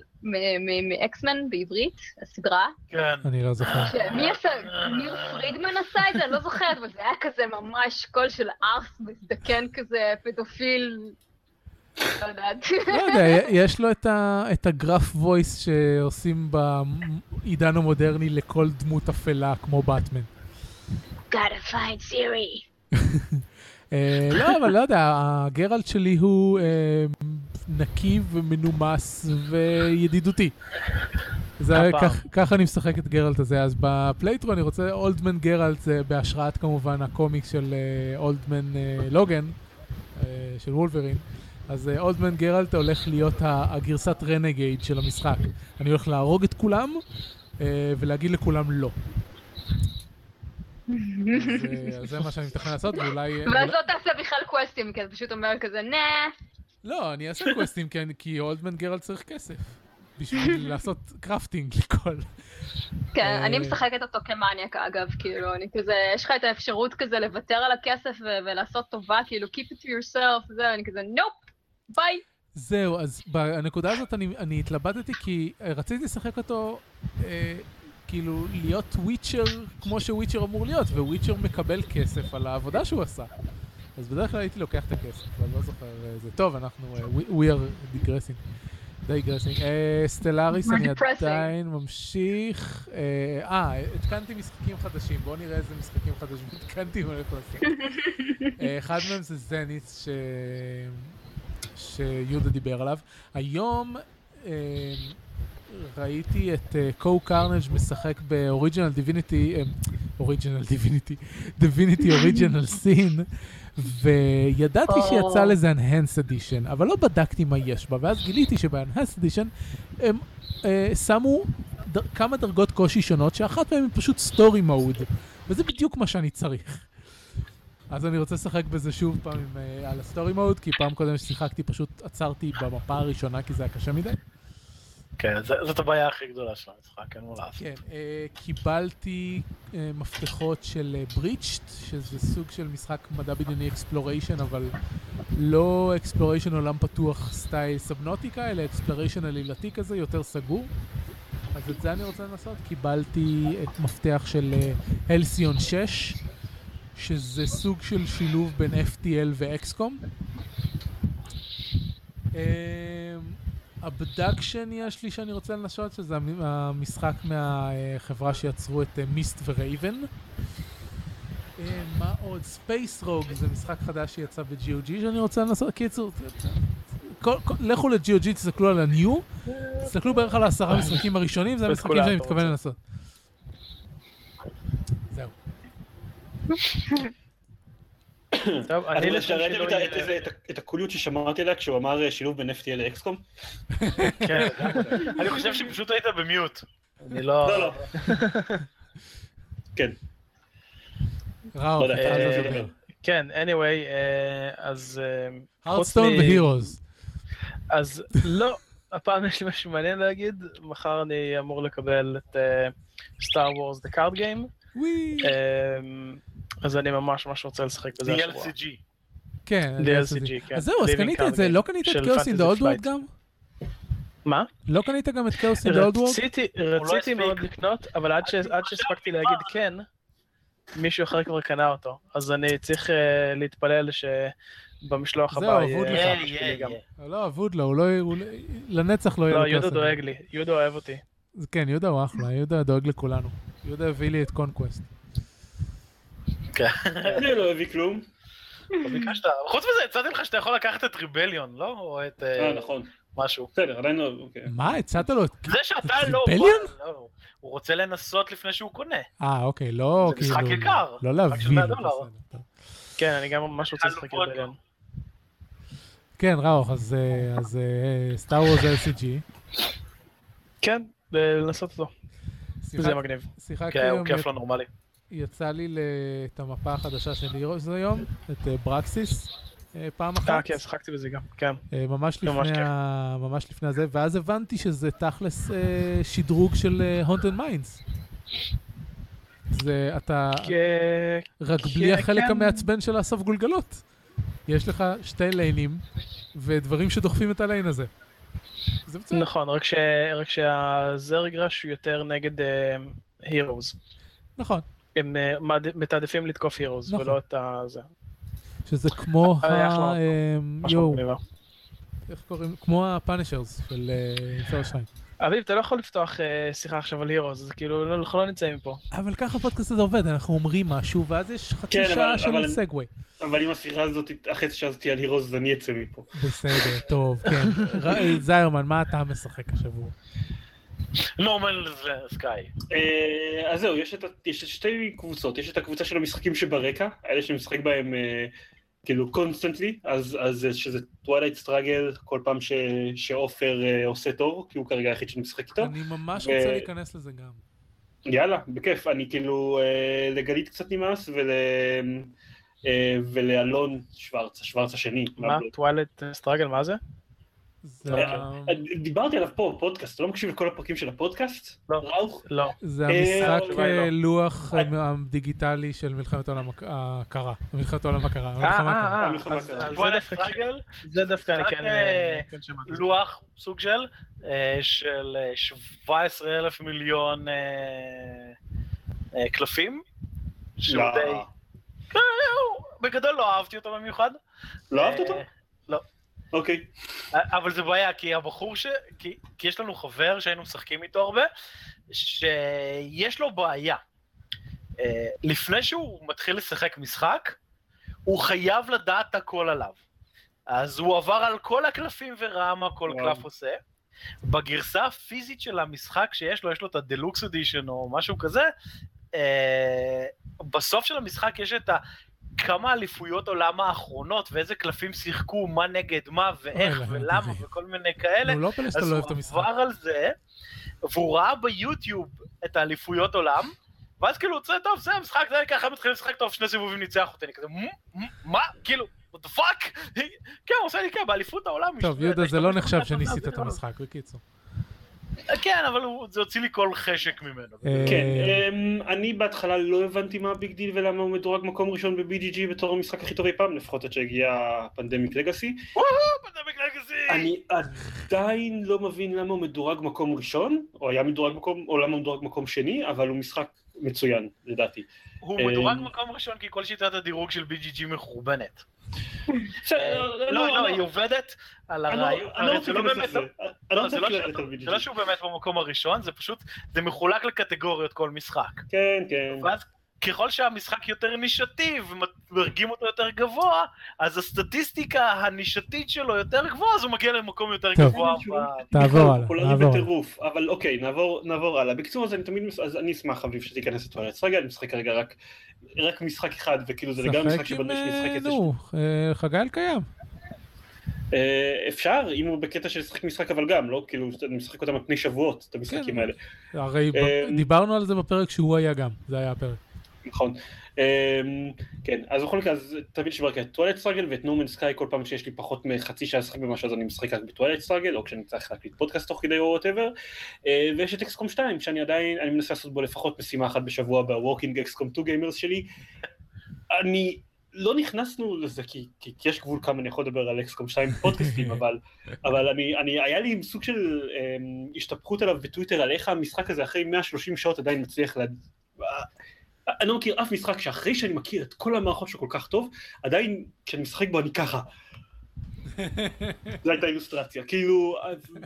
מ X-Men בעברית, הסדרה. כן. אני לא זוכר. מי עשה? ניר פרידמן עשה את זה? אני לא זוכרת, אבל זה היה כזה ממש קול של ערס מזדקן כזה, פדופיל. לא יודעת. לא יודע, יש לו את, ה, את ה gruff voice שעושים בעידן המודרני לכל דמות אפלה כמו באטמן. gotta find Ciri. אה, לא, אבל לא יודע, הגרלט שלי הוא אה, נקי ומנומס וידידותי. זה ככה אני משחק את גרלט הזה, אז ב playthrough אני רוצה, Old Man גרלט זה בהשראת כמובן הקומיקס של Old Man אה, לוגן, של Wolverine. אז אה, Old Man גרלט הולך להיות הגרסת renegade של המשחק. אני הולך להרוג את כולם אה, ולהגיד לכולם לא. אז, אה, זה מה שאני מתכנן לעשות, ואולי... ואז לא תעשה בכלל קווסטים, כי אתה פשוט אומר כזה, nah. לא, אני אעשה קווסטים, כי, אני- כי Old Man גרלט צריך כסף. בשביל לעשות crafting לכל. כן, אני משחקת אותו כמניאק אגב, כאילו, אני כזה, יש לך את האפשרות כזה לוותר על הכסף ולעשות טובה, כאילו, keep it to yourself, זהו, אני כזה, nope, ביי. זהו, אז בנקודה הזאת אני, אני התלבטתי כי אה, רציתי לשחק אותו, אה, כאילו, להיות Witcher כמו ש Witcher אמור להיות, Witcher מקבל כסף על העבודה שהוא עשה. אז בדרך כלל הייתי לוקח את הכסף, אבל לא זוכר אה, זה. טוב, אנחנו, אה, we, we are digressing. digressing. אה, Stellaris, אני. עדיין ממשיך. אה, אה, התקנתי משחקים חדשים, בואו נראה איזה משחקים חדשים התקנתי ואני הולך לעשות. אה, אחד מהם זה זניס, ש... שיהודה דיבר עליו. היום אה, ראיתי את CohhCarnage משחק ב Original Divinity, Original Divinity, Divinity Original Sin, וידעתי או. שיצא לזה Enhanced Edition, אבל לא בדקתי מה יש בה, ואז גיליתי שב-Enhanced Edition הם אה, שמו ד... כמה דרגות קושי שונות, שאחת מהן היא פשוט story mode, וזה בדיוק מה שאני צריך. אז אני רוצה לשחק בזה שוב פעם עם, אה, על ה story mode, כי פעם קודם ששיחקתי פשוט עצרתי במפה הראשונה כי זה היה קשה מדי. כן, ז- זאת הבעיה הכי גדולה של המשחק, אין מה לעשות. כן, אה, קיבלתי אה, מפתחות של Breached, שזה סוג של משחק מדע בדיוני exploration, אבל לא exploration עולם פתוח סטייל Subnautica, אלא exploration עלילתי כזה, יותר סגור. אז את זה אני רוצה לנסות. קיבלתי את מפתח של Halcyon 6, שזה סוג של שילוב בין FTL ו XCOM. Obduction יש לי שאני רוצה לנסות, שזה המ- המשחק מהחברה שיצרו את Myst ו Riven. אה, מה עוד? Space Rogue זה משחק חדש שיצא ב-GOG שאני רוצה לנסות. קיצור, לכו ל-GOG, תסתכלו על ה-new, תסתכלו בערך על העשרה משחקים הראשונים, זה המשחקים שאני מתכוון. לנסות. זהו. טוב, אני לשם. את ה- את הקוליות ששמרתי עליה כשהוא אמר אה, שילוב בין FTL לאקסקום? כן, אני חושב שפשוט היית במיוט. אני לא... לא, לא. כן. ראו, לא אה, אל תדבר. כן, anyway, אה, אז... מ- ו Heroes. אז לא, הפעם יש לי משהו מעניין להגיד, מחר אני אמור לקבל את Star Wars The Card Game, וואי. אמ, אז אני ממש ממש רוצה לשחק בזה השבוע. DLCG. כן, DLCG, אז כן. זהו, אז קנית את זה, לא קנית את Chaos in Fantasy the Old World. גם? מה? לא קנית גם את Chaos in the Old World? רציתי, לא. מאוד לקנות, אבל עד ש- שהספקתי להגיד כן, מישהו אחר כבר קנה אותו. אז אני צריך אה, להתפלל שבמשלוח זהו, הבא אבוד לך. יהיה גם. לא, אבוד לו, הוא לא... לא- לנצח לא יהיה לא, לו יהודה Chaos in the דואג לי, יהודה אוהב אותי. כן, יהודה הוא אחלה, יהודה דואג לכולנו. יהודה הביא לי את Conquest. זה לא הביא כלום. לא ביקשת. חוץ מזה, הצעתי לך שאתה יכול לקחת את Rebellion, לא? או את אה, אה, נכון. משהו. בסדר, עדיין לא... אוקיי. מה, הצעת לו את... זה שאתה את לא... ריבליון? לא, הוא רוצה לנסות לפני שהוא קונה. אה, אוקיי, לא זה משחק כאילו... יקר, לא להביא של 100 לו, דולר. בסדר, טוב. כן, אני גם ממש רוצה לשחק ריבליון. כן, ראוך, אז אז סטאר וורז LCG. כן, לנסות אותו. זה מגניב. שיחקתי כן, היום, כיף לא נורמלי. יצא לי את המפה החדשה של הירוס היום, את אה, ברקסיס, אה, פעם אחת. אה, כן, שחקתי בזה גם, כן. אה, ממש ממש לפני כיף. ה- ממש לפני הזה, ואז הבנתי שזה תכלס שדרוג של Haunted Mines. זה, אתה כ- רק כן, בלי החלק כן. המעצבן של לאסוף גולגלות. יש לך שתי ליינים, ודברים שדוחפים את ה lane הזה. זה מצוין. נכון, רק ש- רק שה Zerg rush הוא יותר נגד Heroes. נכון, הם אה, מעד- מתעדפים לתקוף הירוז, נכון. ולא את ה... זה. שזה כמו ה... אה, משהו יואו. איך קוראים? כמו הפאנשרס של פרשטיין. אביב, אתה לא יכול לפתוח אה, שיחה עכשיו על הירוז, זה כאילו, לא- אנחנו לא נמצאים פה. אבל ככה הפודקאסט הזה עובד, אנחנו אומרים משהו, ואז יש חצי כן, אבל- שעה של אבל- סגווי. אבל אם השיחה הזאת, החצי שעה הזאת על הירוז, אז אני אצא מפה. בסדר, טוב, כן. ר- זיירמן, מה אתה משחק השבוע? No Man's Sky. אה, אז זהו, יש את יש את שתי קבוצות, יש את הקבוצה של המשחקים שברקע, האלה שאני משחק בהם אה, כאילו constantly, אז אז זה- שזה Twilight Struggle, כל פעם ש- שעופר אה, עושה תור, כי הוא כרגע היחיד שאני משחק איתו. אני ממש ו- רוצה להיכנס לזה גם. יאללה, בכיף, אני כאילו, אה, לגלית קצת נמאס, ול... אה, ולאלון שוורץ, השוורץ השני. מה? Twilight Struggle, מה זה? זה אה, אה, דיברתי עליו פה בפודקאסט, אתה לא מקשיב לכל הפרקים של הפודקאסט? לא. ראוך? לא. זה אה, המשחק התשובה היא לא. לוח הדיגיטלי של מלחמת העולם הק- הקרה. מלחמת העולם הקרה. אה. אה, אה, זה דווקא- אני כן כן שמעתי. לוח סוג של של אה, 17 אלף מיליון קלפים. שהוא לא. די... בגדול לא אהבתי אותו במיוחד. לא אהבת אותו? אוקיי. אבל זה בעיה, כי הבחור ש... כי, כי יש לנו חבר שהיינו משחקים איתו הרבה, שיש לו בעיה. אה, לפני שהוא מתחיל לשחק משחק, הוא חייב לדעת הכל עליו. אז הוא עבר על כל הקלפים וראה מה כל וואו. קלף עושה. בגרסה הפיזית של המשחק שיש לו, יש לו את הדלוקס אדישן או משהו כזה, אה, בסוף של המשחק יש את ה... כמה אליפויות עולם האחרונות, ואיזה קלפים שיחקו, מה נגד מה, ואיך, ולמה. וכל מיני כאלה. נו, לא פלא שאתה אז לא הוא אוהב את המשחק. עבר על זה, והוא ראה ביוטיוב את האליפויות עולם, ואז כאילו, זה טוב, זה המשחק, זה ככה מתחילים לשחק טוב, שני סיבובים ניצח אותי, אני כזה, "מ? מ? מה? כאילו, what the fuck? כן, הוא עושה לי כן, באליפות העולם. טוב, יהודה, זה לא נחשב שניסית את לא- המשחק, בקיצור. כן, אבל הוא- זה הוציא לי כל חשק ממנו. אה, כן, אמ, אני בהתחלה לא הבנתי מה ה big deal ולמה הוא מדורג מקום ראשון ב-BGG בתור המשחק הכי טוב אי פעם, לפחות עד שהגיע Pandemic Legacy. Pandemic Legacy! אני עדיין לא מבין למה הוא מדורג מקום ראשון, או היה מדורג מקום, או למה הוא מדורג מקום שני, אבל הוא משחק מצוין, לדעתי. הוא אה, מדורג מקום ראשון כי כל שיטת הדירוג של BGG מחורבנת. לא, לא, היא עובדת על לא- הרעיון, לא לא באמת, לא, לא לא זה לא שהוא באמת במקום הראשון, זה פשוט, זה מחולק לקטגוריות כל משחק. כן, כן. ואז ככל שהמשחק יותר נישתי ומדרגים אותו יותר גבוה, אז הסטטיסטיקה הנישתית שלו יותר גבוהה, אז הוא מגיע למקום יותר טוב. גבוה. תעבור הלאה, נעבור הלאה. בטירוף, אבל אוקיי, נעבור נעבור הלאה. בקיצור, אז אני תמיד, אז אני אשמח אביב שתיכנס לטואלט. רגע, אני משחק כרגע רק רק משחק אחד, וכאילו זה לגמרי משחק שחק עם... שבנוי שאני אה, משחק את זה. נו, אה, חגי אלקיים. אה, אפשר, אם הוא בקטע של לשחק משחק אבל גם, לא? כאילו, אני משחק אותם על פני שבועות, את המשחקים כן. האלה. הרי דיברנו על זה בפרק שהוא היה גם, זה היה הפרק. נכון. אמ, כן, אז בכל מקרה, אז תמיד יש את Twilight Struggle ואת No Man's Sky כל פעם שיש לי פחות מחצי שעה לשחק במשהו אז אני משחק רק ב Twilight Struggle, או כשאני צריך להקליט פודקאסט תוך כדי או whatever. ויש את XCOM 2, שאני עדיין, אני מנסה לעשות בו לפחות משימה אחת בשבוע ב working XCOM 2 gamers שלי. אני, לא נכנסנו לזה כי, כי, יש גבול כמה אני יכול לדבר על אקסקום 2 פודקאסטים, אבל, אבל אני, אני, היה לי סוג של um, השתפכות עליו בטוויטר על איך המשחק הזה אחרי 130 שעות עדיין מצליח לה... אני לא מכיר אף משחק שאחרי שאני מכיר את כל המערכות שלו כל כך טוב, עדיין כשאני משחק בו אני ככה. זו הייתה אילוסטרציה, כאילו,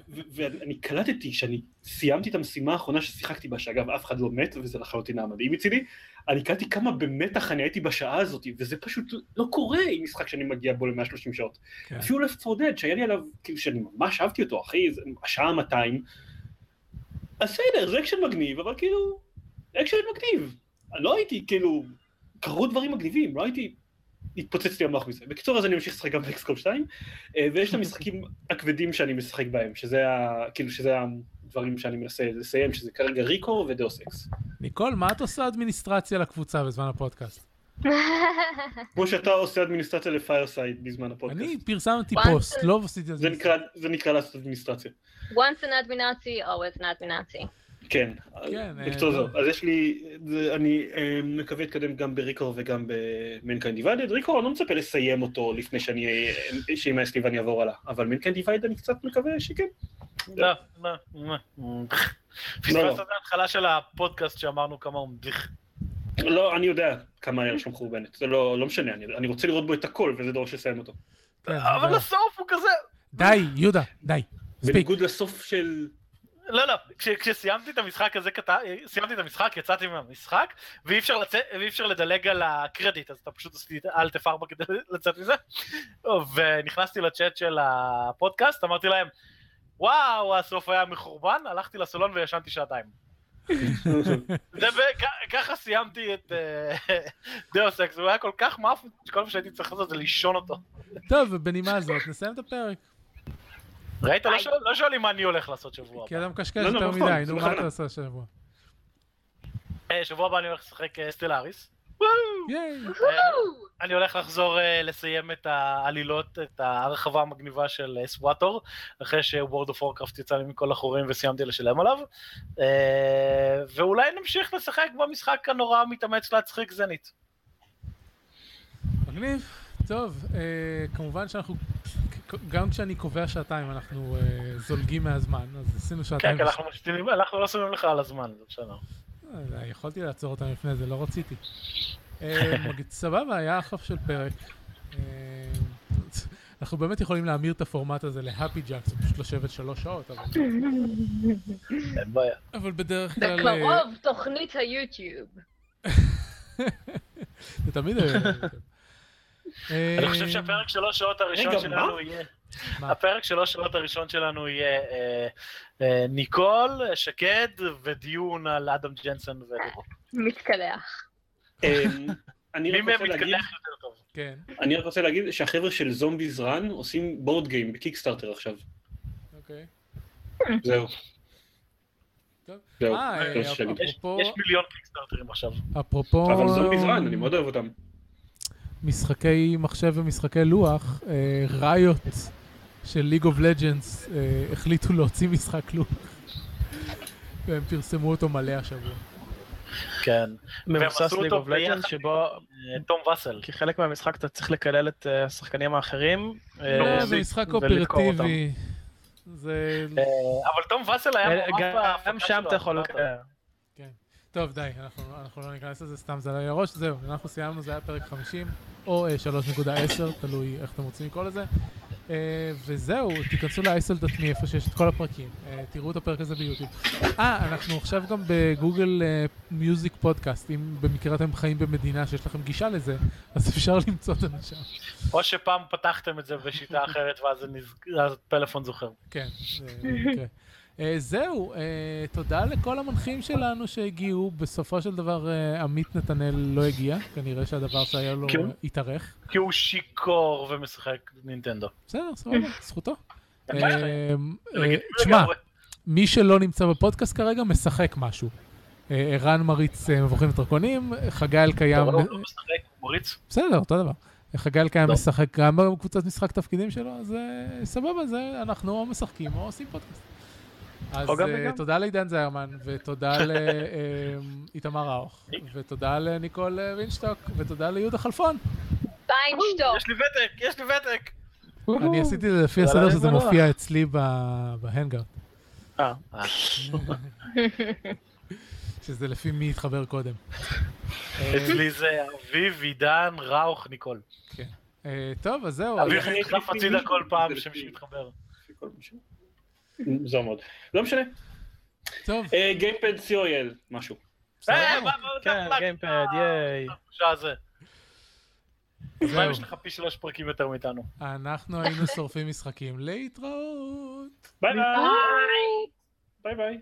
ואני קלטתי שאני סיימתי את המשימה האחרונה ששיחקתי בה, שאגב אף אחד לא מת, וזה לחלוטין היה מדהים מצידי, אני קלטתי כמה במתח אני הייתי בשעה הזאת, וזה פשוט לא קורה עם משחק שאני מגיע בו ל-130 שעות. כן. אפילו Left 4 Dead, שהיה לי עליו, כאילו שאני ממש אהבתי אותו, אחי, השעה 200, אז בסדר, זה אקשן מגניב, אבל כאילו, אקשן מגניב. לא הייתי, כאילו, קרו דברים מגניבים, לא הייתי התפוצץ לי המוח מזה. בקיצור, אז אני ממשיך לשחק גם ב XCOM 2, אה, ויש את המשחקים הכבדים שאני משחק בהם, שזה ה... כאילו, שזה הדברים שאני מנסה לסיים, שזה כרגע ReCore ו Deus Ex. ניקול, מה את עושה אדמיניסטרציה לקבוצה בזמן הפודקאסט? כמו שאתה עושה אדמיניסטרציה ל Fireside בזמן הפודקאסט. אני פרסמתי פוסט, לא עשיתי אדמיניסטרציה. זה נקרא לעשות אדמיניסטרציה. once an adminazi, always an adminazi. כן, כן בקצור אה, זהו, אז יש לי, אני אה, מקווה להתקדם גם ב ReCore וגם ב Mankind Divided, ReCore אני לא מצפה לסיים אותו לפני שאני, אה, שימאס לי ואני אעבור הלאה, אבל Mankind Divided אני קצת מקווה שכן. לא, לא, לא. פספסת את ההתחלה של הפודקאסט שאמרנו כמה הוא מדיח. לא, אני יודע כמה היה שם חורבנת, זה לא משנה, אני רוצה לראות בו את הכל וזה דורש לסיים אותו. כן, אבל הסוף הוא כזה... די, יהודה, די. בניגוד לסוף של... לא, לא, כש, כשסיימתי את המשחק הזה, כת... סיימתי את המשחק, יצאתי מהמשחק, ואי אפשר, לצ... ואי אפשר לדלג על הקרדיט, אז אתה פשוט עשיתי אלט F4 כדי לצאת מזה. ונכנסתי לצ'אט של הפודקאסט, אמרתי להם, וואו, הסוף היה מחורבן, הלכתי לסלון וישנתי שעתיים. ככה סיימתי את Deus Ex, הוא היה כל כך מאפן, שכל מה שהייתי צריך לעשות זה לישון אותו. טוב, ובנימה הזאת נסיים את הפרק. ראית? לא, לא שואלים מה אני הולך לעשות שבוע הבא. כי אתה מקשקש לא, לא, יותר מדי, נו מה אתה עושה שבוע? אה, שבוע הבא אני הולך לשחק אה, Stellaris. אני הולך לחזור לסיים את העלילות, את ההרחבה המגניבה של סוואטור, אחרי שוורד אוף וורקראפט יצא לי מכל החורים וסיימתי לשלם עליו. ואולי נמשיך לשחק במשחק הנורא המתאמץ להצחיק זנית. מגניב. טוב, כמובן שאנחנו גם כשאני קובע שעתיים אנחנו uh, זולגים מהזמן, אז עשינו שעתיים. כן, כי אנחנו משתינים, אנחנו לא שמים לך על הזמן, זה בסדר. אה, יכולתי לעצור אותם לפני זה, לא רציתי. אה, סבבה, היה אחלה של פרק. אנחנו באמת יכולים להמיר את הפורמט הזה להפי ג'אק, זה פשוט לשבת שלוש שעות, אבל... אין בעיה. אבל בדרך כלל... בקרוב תוכנית היוטיוב. זה תמיד. אני חושב שהפרק שלוש שעות הראשון שלנו יהיה... הפרק שלוש שעות הראשון שלנו יהיה אה, אה, ניקול, שקד ודיון על אדם ג'נסון ולירו. מתקלח. אמ, אני רק רוצה להגיד... כן. אני רק רוצה להגיד שהחבר'ה של זומביז רן עושים בורד גיים בקיקסטארטר עכשיו. אוקיי. זהו. זהו, יש מיליון קיקסטארטרים עכשיו. אפרופו... אבל זומביז רן, אני מאוד אוהב אותם. משחקי מחשב ומשחקי לוח, Riot של League of Legends החליטו להוציא משחק לוח והם פרסמו אותו מלא השבוע. כן, מבוסס League of Legends שבו תום וסל. כי חלק מהמשחק אתה צריך לקלל את השחקנים האחרים. זה משחק קואופרטיבי. זה... אבל תום וסל היה ממש גם שם אתה יכול... טוב, די, אנחנו, אנחנו לא ניכנס לזה, סתם זה לא יהיה ראש, זהו, אנחנו סיימנו, זה היה פרק 50, או 3.10, תלוי איך אתם רוצים לקרוא לזה. Uh, וזהו, תיכנסו ל-isl.me איפה שיש את כל הפרקים, uh, תראו את הפרק הזה ביוטיוב. אה, אנחנו עכשיו גם בגוגל מיוזיק פודקאסט, אם במקרה אתם חיים במדינה שיש לכם גישה לזה, אז אפשר למצוא אותנו שם. או שפעם פתחתם את זה בשיטה אחרת ואז הפלאפון זוכר. כן, זה מקרה. Uh, זהו, uh, תודה לכל המנחים שלנו שהגיעו. בסופו של דבר uh, עמית נתנאל לא הגיע, כנראה שהדבר שהיה לו התארך. כי הוא שיכור ומשחק נינטנדו. בסדר, סבבה, זכותו. תשמע, מי שלא נמצא בפודקאסט כרגע משחק משהו. אה, ערן מריץ אה, מבוכים ודרקונים, חגי אלקיים... הוא לא משחק, מריץ. בסדר, אותו דבר. חגי אלקיים. משחק גם בקבוצת משחק תפקידים שלו, אז אה, סבבה, זה אנחנו או משחקים או עושים פודקאסט. אז אה. תודה לעידן זיירמן, ותודה לאיתמר ראוך, ותודה לניקול אה, וינשטוק, ותודה ליהודה חלפון. פיינשטוק. יש לי ותק, יש לי ותק. אני עשיתי את זה לפי הסדר שזה. מופיע אצלי ב- ב Hangout, אה, שזה לפי מי התחבר קודם. אה, אצלי זה אביב, עידן, ראוך, ניקול. אה, טוב, אז זהו. אביב אני לפני הצידה? כל פעם זה שמישהו לפי- מתחבר. כל מישהו. מוזר מאוד. לא משנה. טוב, אה, GamePad co.il, משהו. אה, כן, מה- GamePad, ייי. הבושה הזה. מה אם. יש לך פי שלוש פרקים יותר מאיתנו? אנחנו היינו שורפים משחקים. להתראות. ביי ביי. ביי ביי.